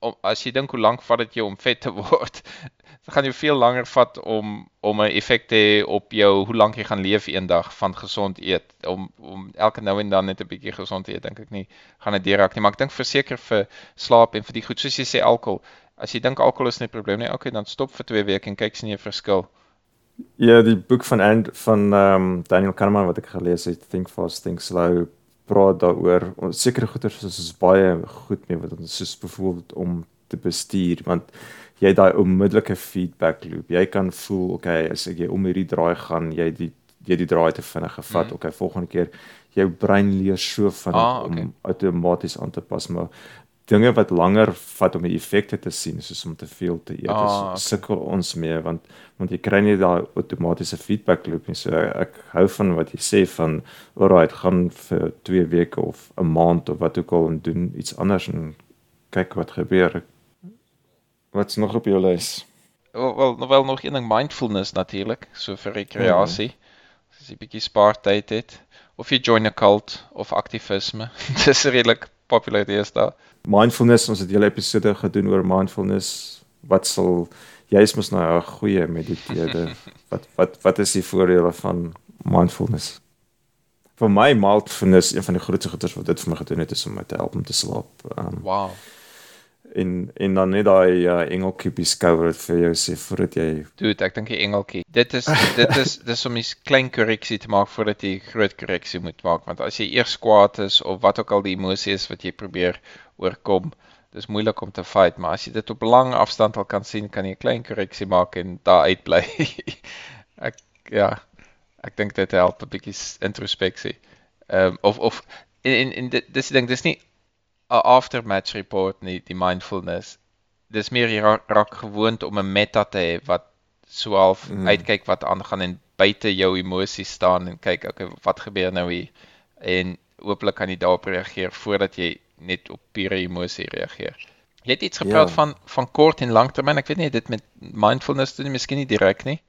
Om, as jy dink hoe lank vat dit jou om vet te word, gaan jou veel langer vat om om 'n effek te hê op jou hoe lank jy gaan leef eendag van gesond eet. Om om elke nou en dan net 'n bietjie gesond te eet, dink ek nie gaan dit deurraak nie, maar ek dink verseker vir slaap en vir die goed soos jy sê alkohol. As jy dink alkohol is nie 'n probleem nie, okay, dan stop vir 2 weke en kyk sien jy 'n verskil. Ja, die boek van And, van ehm um, Daniel Kahneman wat ek gelees het, Think Fast, Think Slow, praat daaroor. Ons- Sekere goeters is ons baie goed mee wat ons soos byvoorbeeld om te bestuur want jy daai onmiddellike feedback loop. Jy kan voel, okay, as ek jy om hierdie draai gaan, jy die jy die draai te vinnig gevat. Mm. Okay, volgende keer jou brein leer so vinnig Ah, ah, okay. om outomaties aan te pas, maar dinge wat langer vat om die effekte te sien soos om te veel te eet. Ah, okay. sukkel ons mee want want jy kry nie daai outomatiese feedback loop nie. So ek hou van wat jy sê van alright, gaan vir 2 weke of 'n maand of wat ook al en doen iets anders en kyk wat gebeur. Wat's nog op jou lys? Wel, wel, wel nog een ding mindfulness natuurlik, so vir rekreasie. As jy bietjie spaartyd het of jy join 'n cult of aktivisme. Dis redelik populêr deesdae. Mindfulness, ons het 'n hele episode gedoen oor mindfulness. Wat sal jy's mos nou 'n goeie mediteerder. wat wat wat is die voordele van mindfulness? Vir my mindfulness, een van die grootste goeders wat dit vir my gedoen het is om my te help om te slaap. Um, Wow. En en dan net daai uh, engeltjie beskouer wat vir jou sê voordat jy Dude, ek dink die engeltjie. Dit is dit is dis om 'n klein korreksie te maak voordat jy groot korreksie moet maak, want as jy eers kwaad is of wat ook al die emosie is wat jy probeer oorkom, dis moeilik om te fight, maar as jy dit op lang afstand al kan sien, kan jy 'n klein korreksie maak en daar uitbly. ek ja, ek dink dit help 'n bietjie introspeksie. Ehm um, of of en en, en dit dis die ding, dis nie 'n aftermatch report nie, die mindfulness dis meer jy raak, raak gewoond om 'n meta te hê wat so half Mm. uitkyk wat aangaan en buite jou emosies staan en kyk okay wat gebeur nou hier en hooplik kan jy daarop reageer voordat jy net op pure emosie reageer. Jy het iets gepraat Ja. van van kort en langtermyn. Ek weet nie dit met mindfulness doen miskien nie direk nie.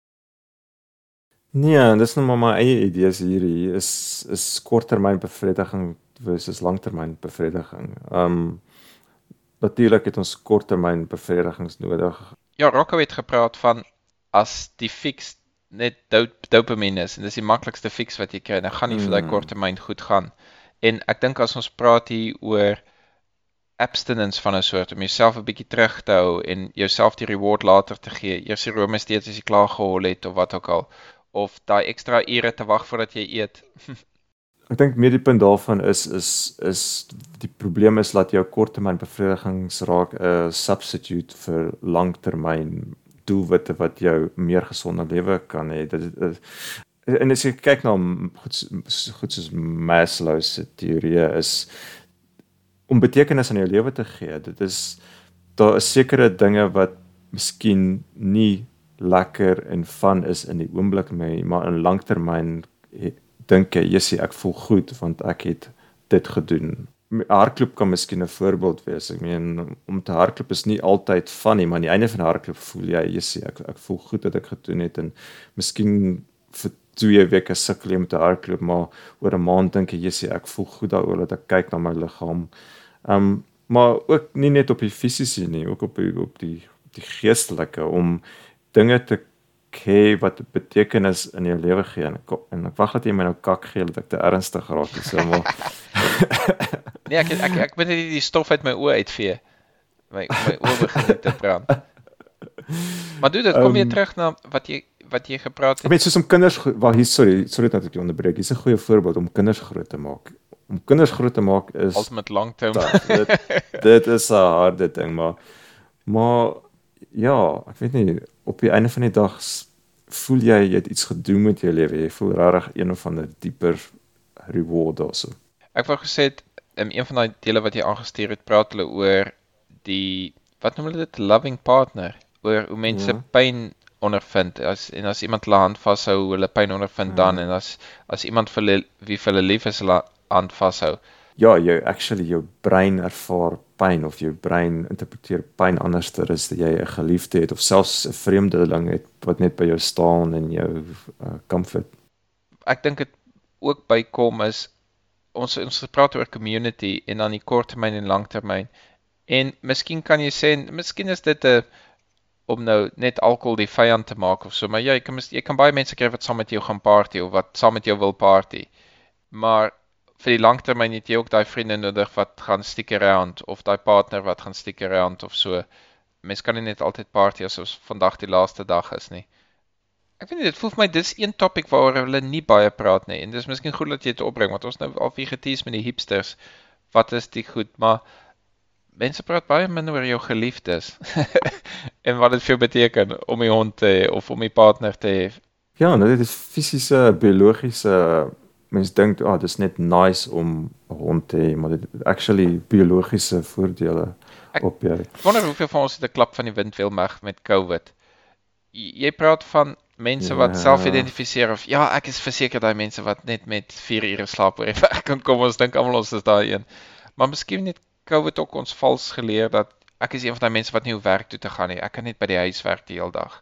Nee, dis nou maar my eie idees hierdie is is korttermynbevrediging versus langtermynbevrediging. Um natuurlik het ons korttermynbevredigings nodig. Ja, Rocco het gepraat van as die fix net dop dopamine is en dis die maklikste fix wat jy kry, dan gaan nie vir daai Mm. korttermyn goed gaan. En ek dink as ons praat hier oor abstinence van 'n soort om jouself 'n bietjie terug te hou en jouself die reward later te gee. Eers die rome steeds as jy klaar gehol het of wat ook al of daai ekstra ure te wag voordat jy eet. Ek dink meer die punt daarvan is is is die probleem is dat jou korttermynbevredigings raak 'n substitute vir langtermyn doelwitte wat jou meer gesonde lewe kan hê. Dit is en as jy kyk na goed goed soos Maslow se teorie is om betekenis aan jou lewe te gee. Dit is daar is sekere dinge wat miskien nie lekker en van is in die oomblik nie, maar in langtermyn dink jy, "Jessie, ek voel goed want ek het dit gedoen." Hardloop kan miskien 'n voorbeeld wees. Ek meen om te hardloop is nie altyd van nie, maar aan die einde van hardloop voel jy, "Jessie, ek ek voel goed dat ek gedoen het en miskien vir 2 weke sukkel jy met te hardloop, maar oor 'n maand dink jy, "Jessie, ek voel goed daaroor dat ek kyk na my liggaam." Um maar ook nie net op die fisiese nie, ook op die, op die die geestelike om dinge te hê wat betekenis in jou lewe gee en ek, en ek wag dat jy my nou kak gee dat ek te ernstig raak is so maar Nee, ek ek ek moet net die stof uit my oë uitvee. My my oë begin te brand. Maar doen dit kom weer Ehm, terug na wat jy wat jy gepraat ek het. weet soos om kinders wag hier sorry sorry dat ek jou onderbreek hier's 'n goeie voorbeeld om kinders groot te maak om kinders groot te maak is Ultimate long term. dit, dit is 'n harde ding maar maar ja ek weet nie op die einde van die dag voel jy jy het iets gedoen met jou lewe jy voel regtig een of ander dieper reward daarso Ek wou gesê het in een van daai dele wat jy aangestuur het, praat hulle oor die wat noem hulle dit loving partner, oor hoe mense Ja. pyn ondervind as en as iemand hulle hand vashou, hoe hulle pyn ondervind Ja. dan en as as iemand vir hulle wie vir hulle lief is, hulle hand vashou. ja, jou actually jou brein ervaar pyn of jou brein interpreteer pyn anderster as dat jy 'n geliefde het of selfs 'n vreemdeling het wat net by jou staan en jou uh, comfort. Ek dink dit ook bykom is ons ons praat oor community en dan die korttermyn en langtermyn. En miskien kan jy sê miskien is dit 'n om nou net alkohol die vyand te maak of so, maar ja, jy kan jy kan baie mense kry wat saam met jou gaan party of wat saam met jou wil party. Maar vir die langtermyn het jy ook daai vriende nodig wat gaan stick around of daai partner wat gaan stick around of so. Mens kan nie net altyd party asof vandag die laaste dag is nie. Ek weet nie, dit voel vir my dis een topik waaroor hulle nie baie praat nie en dis miskien goed dat jy dit opbring want ons nou al vir getees met die hipsters. Wat is die goed, maar mense praat baie min oor jou geliefdes en wat dit vir jou beteken om 'n hond te hê of om 'n partner te hê. Ja, nou dit is fisiese biologiese mense dink, "Ag, oh, dis net nice om 'n hond te hê," maar dit actually biologiese voordele Ek- op jou. Ek wonder hoeveel van ons het 'n klap van die wind wil mag met COVID. J- Jy praat van mense wat Ja. self identifiseer of ja, ek is verseker daai mense wat net met 4 ure slaap oor die weg kan kom. Ons dink almal ons is daai een. Maar miskien het COVID ook ons vals geleer dat ek is een van daai mense wat nie hoef werk toe te gaan nie. Ek kan net by die huis werk die hele dag.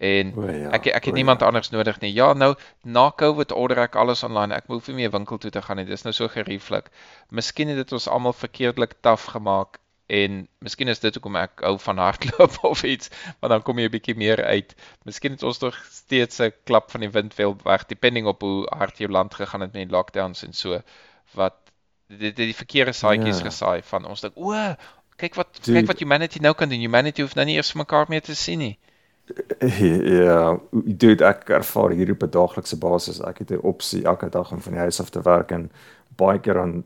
En O ja. Ek ek o het niemand ja. anders nodig nie. Ja, nou na COVID order ek alles online. Ek hoef nie meer winkel toe te gaan nie. Dis nou so gerieflik. Miskien het dit ons almal verkeerdelik taaf gemaak en miskien is dit hoekom ek hou van hardloop of iets, want dan kom jy 'n bietjie meer uit. Miskien het ons tog steeds 'n klap van die wind wel weg depending op hoe hard jou land gegaan het met die lockdowns en so wat die die, die verkeerde saadjies Ja. gesaai van ons dink o, kyk wat Dude. kyk wat humanity nou kan doen. Humanity hoef nou nie eers mekaar meer te sien nie. Ja, dude, ek ervaar hier op 'n daaglikse basis. Ek het 'n opsie elke dag om van die huis af te werk en baie keer dan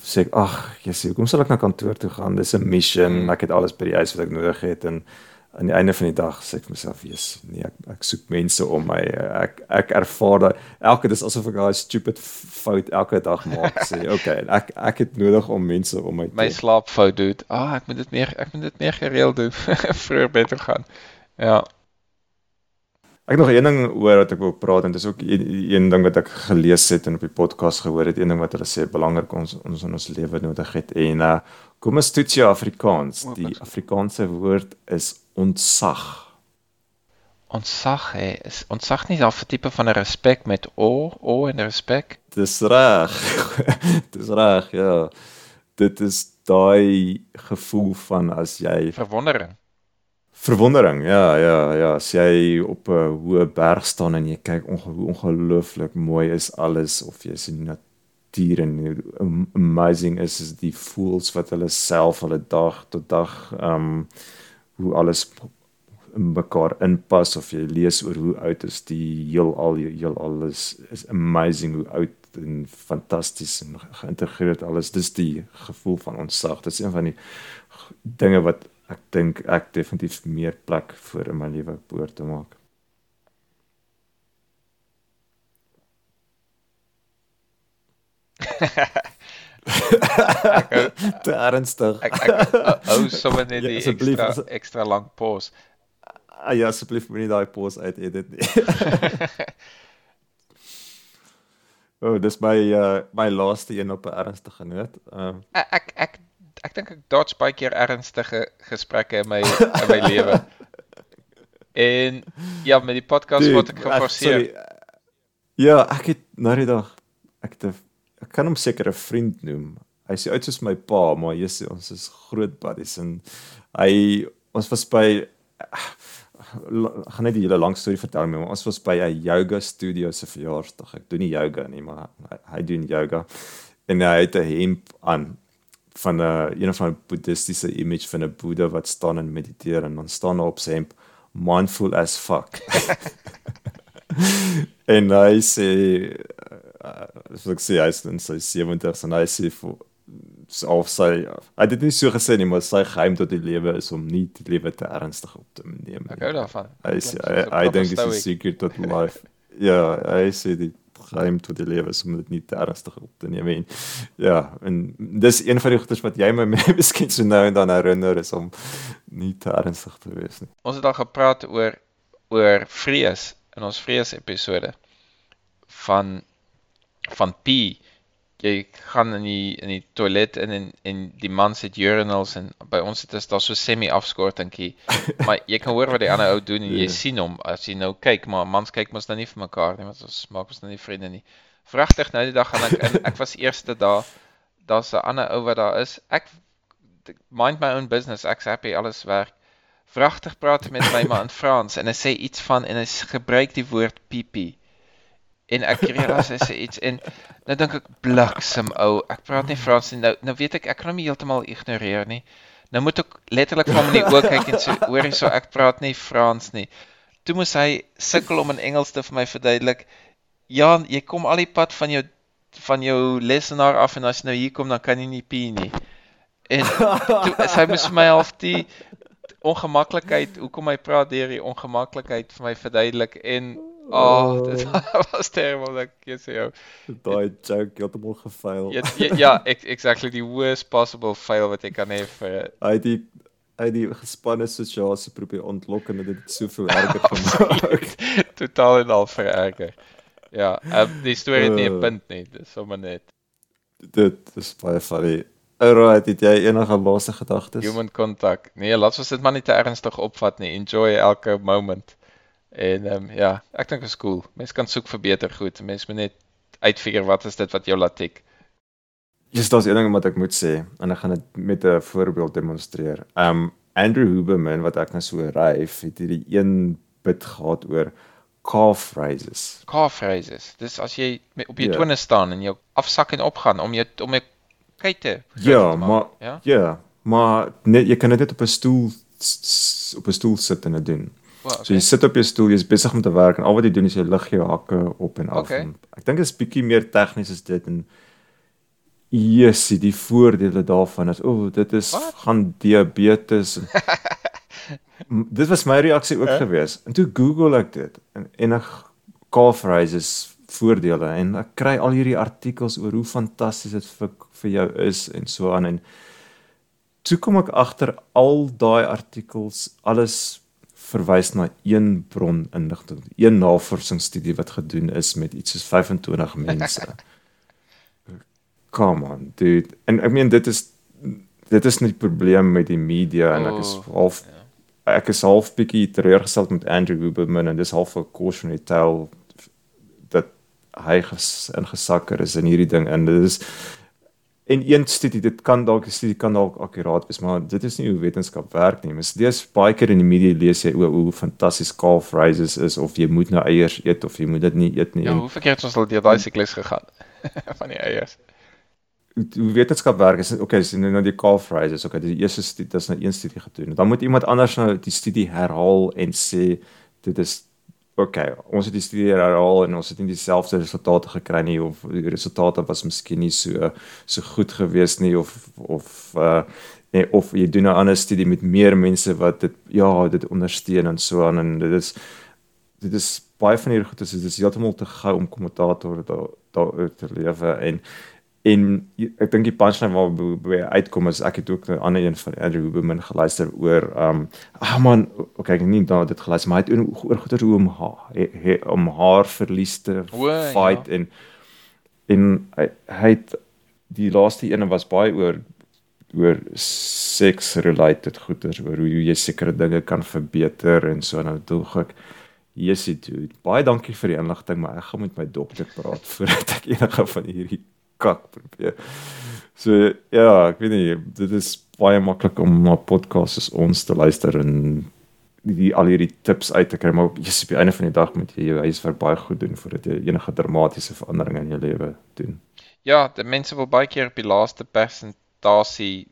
sê ek, ag, Jesus, hoekom sal ek na kantoor toe gaan? Dis 'n mission. Mm. Ek het alles by die huis wat ek nodig het en aan die einde van die dag sê ek vir myself, "Jesus, nee, ek ek soek mense om my. Ek ek ervaar dat elke dis asof ek daai stupid fout elke dag maak. Sê, okay, ek ek het nodig om mense om my te my slaapfout doen. Ah, ek moet dit meer ek moet dit meer gereeld doen. Vroeër bed toe gaan. Ja. Ek nog een ding oor wat ek wil praat en dis ook een, een ding wat ek gelees het en op die podcast gehoor het, een ding wat hulle sê belangrik ons ons in ons lewe nodig het en uh kom ons toets jou Afrikaans. Die. Afrikaanse woord is ontsag. Ontsag hè. Is ontsag nie daar 'n tipe van 'n respek met o, o en respek? Dis reg. Dis reg, ja. Dit is daai gevoel van as jy Verwondering. Verwondering, ja, ja, ja. As jy op 'n hoë berg staan en jy kyk hoe ongelooflik mooi is alles of jy sien die natuur en amazing is is die voels wat hulle self hulle dag tot dag ehm um, hoe alles in mekaar inpas of jy lees oor hoe oud is die heelal heelal is is amazing hoe oud en fantasties en ge- geïntegreerd alles. Dis die gevoel van ontsag dis een van die dinge wat ek dink ek definitief meer plek vir in my lewe behoort te maak te ernstig Ek ek hou sommer net Ja, die asseblief, ekstra ekstra lank pause. Ah, ja asseblief moenie daai pause uit edit nie O, oh, dis my uh my laaste een op 'n ernstige noot. Ehm Ek ek ek, ek dink ek dodge baie keer ernstige gesprekke in my in my lewe. En ja, met die podcast dude, word ek geforseer. Ja, ek het nou die dag ek het ek kan hom seker 'n vriend noem. Hy sê uit soos my pa, maar jy sê ons is groot buddies en hy ons was by gaan net die hele lang storie vertel maar ons was by 'n yoga studio se verjaarsdag. Ek doen nie yoga nie, maar hy, hy doen yoga. En hy het 'n hemp aan van 'n een van 'n boeddhistiese image van 'n boeddha wat staan en mediteer en dan staan daar op sy hemp mindful as fuck. en hy sê uh, ek sê hy is in sy 70s en hy sê vir of sy hy het dit nie so gesê nie maar sy geheim tot die lewe is om nie die lewe te ernstig op te neem Ek nie. hou daarvan. Hy sê hy, hy dink dit is stoic. die secret tot life. Ja, hy sê die geheim tot die lewe is om dit nie te ernstig op te neem nie. Ja, en dis een van die goeders wat jy my miskien so nou en dan herinner is om nie te ernstig te wees nie. Ons het al gepraat oor oor vrees in ons vrees episode van van P. Jy gaan in die in die toilet in en en die mans het urinals en by ons het is daar so semi afskortingkie. maar jy kan hoor wat die ander ou doen en jy Ja. sien hom as jy nou kyk, maar mans kyk mos nou nie vir mekaar nie, want ons maak ons nou nie vriende nie. Vragtig nou die dag gaan ek in. Ek was eerste daar. Daar's 'n ander ou wat daar is. Ek mind my own business. Ek's happy alles werk. Vragtig praat met my maar in Frans en hy sê iets van en hy gebruik die woord pipi. En ek realiseer hy sê iets en nou dink ek bliksem ou, ek praat nie Frans nie. Nou nou weet ek ek kan hom heeltemal ignoreer nie. Nou moet ek letterlik van die oë kyk en sê hoor hierso ek praat nie Frans nie. Toe moes hy sukkel om in Engels te vir my verduidelik. Ja, jy kom al die pad van jou van jou lesenaar af en as jy nou hier kom dan kan jy nie pie nie. En toe sy moes vir my half die ongemaklikheid hoekom hy praat deur die ongemaklikheid vir my verduidelik en Oh, dit was terrible dat ek sê jou. daai joke heeltemal gefaal. Ja, ja, ja, ex- exactly die worst possible fail wat ek kan hê vir Hy die hy die gespanne situasie probeer ontlok en dit het soveel erger gemaak. totaal en al vererger. Ja, um, die storie het nie 'n Uh. punt nie, dis sommer net dit is baie funny. Alright, het jy enige laaste gedagtes? human contact. Nee, laat ons dit maar nie te ernstig opvat nie. Enjoy elke moment. En ehm um, ja, ek dink is cool. Mense kan soek vir beter goed. Mense moet net uitfigure wat is dit wat jou laat tik. Dis daar's een ding wat ek moet sê en ek gaan dit met 'n voorbeeld demonstreer. Um Andrew Huberman wat ek nou so ryf, het hierdie een bit gehad oor calf raises. Calf raises. Dis as jy met, op jou Ja. tone staan en jou afsak en opgaan om jou om jou kuite groter Ja, maar ja. ja, maar net jy kan dit net op 'n stoel op 'n stoel sit en dit doen. Wow, So jy sit op jou stoel, jy's besig om te werk en al wat jy doen is jy lig jou hakke op en af. Okay. En Ek dink dit is bietjie meer tegnies as dit en Jessie, die voordele daarvan is o, oh, dit is Wat? gaan diabetes en dit was my reaksie ook Hè? geweest. En toe Google ek dit en enig calf raises voordele en ek kry al hierdie artikels oor hoe fantasties dit vir vir jou is en so aan en toe kom ek agter al daai artikels alles verwys na een bron inligting, een navorsingsstudie wat gedoen is met iets soos 25 mense. Come on, dude. En ek meen dit is dit is nie die probleem met die media en ek is Oh, half ek is half bietjie teleurgesteld met Andrew Huberman en dis half 'n cautionary tale dat hy ges, ingesakker is in hierdie ding en dit is en een studie dit kan dalk 'n studie kan dalk akkuraat wees maar dit is nie hoe wetenskap werk nie. Mens lees baie keer in die media lees jy oor hoe fantasties calf raises is of jy moet nou eiers eet of jy moet dit nie eet nie. Ja, hoe verkeerd het ons al deur daai siklus gegaan van die eiers. hoe hoe wetenskap werk is okay, is nou nou die calf raises, okay, die eerste studie, dit is nou een studie gedoen. Dan moet iemand anders nou die studie herhaal en sê dit is okay, ons het die studie herhaal en ons het nie dieselfde resultate gekry nie of die resultate was miskien nie so so goed gewees nie of of uh nee of jy doen 'n ander studie met meer mense wat dit ja, dit ondersteun en so aan en dit is dit is baie van hierdie goed is dit is heeltemal te gou om kommentator daar daar te lewe en en ek dink die punchline waar by- uitkom is ek het ook 'n ander een van Andrew Huberman geluister oor um ah man okay ek het nie daai dit geluister maar hy het oor oor goeie hoe om haar he, he, om haar verlies te O, ja. fight en en hy hy het die laaste ene was baie oor oor seks related goeders oor hoe jy sekere dinge kan verbeter en so nou dog ek Jessie dude baie dankie vir die inligting maar ek gaan met my dokter praat voordat ek enige van hierdie kak so ja ek weet nie dit is baie maklik om na podcasts soos ons te luister en die al hierdie tips uit te kry maar jy's op die einde van die dag moet jy jou huiswerk baie goed doen voordat jy enige dramatiese verandering in jou lewe doen Ja, die mense wil baie keer op die laaste persentasie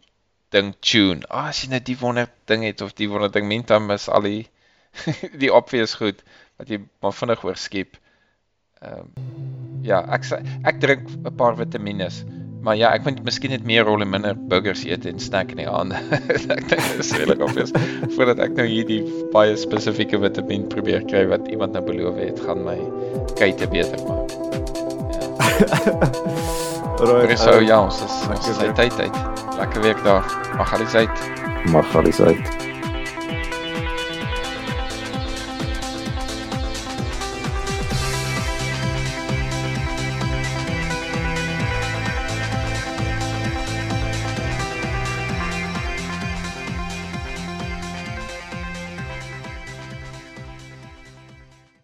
ding tune. Ah, as jy net die wonder ding het of die wonder ding mentam is al die die obvious goed wat jy maar vinnig oorskiep. Ehm ja, ek ek drink 'n paar vitamiene. Maar ja, ek moet miskien net meer rol en minder burgers eet en snack in die aande. ek dink dit is regtig obvious. Voordat ek nou hierdie baie spesifieke vitamien probeer kry wat iemand nou beloof het, gaan my kuite beter maak. Alright, Vir so ehm, ja, ons is ons is tyd uit. Lekker week daar. Mag alles uit. Mag alles uit.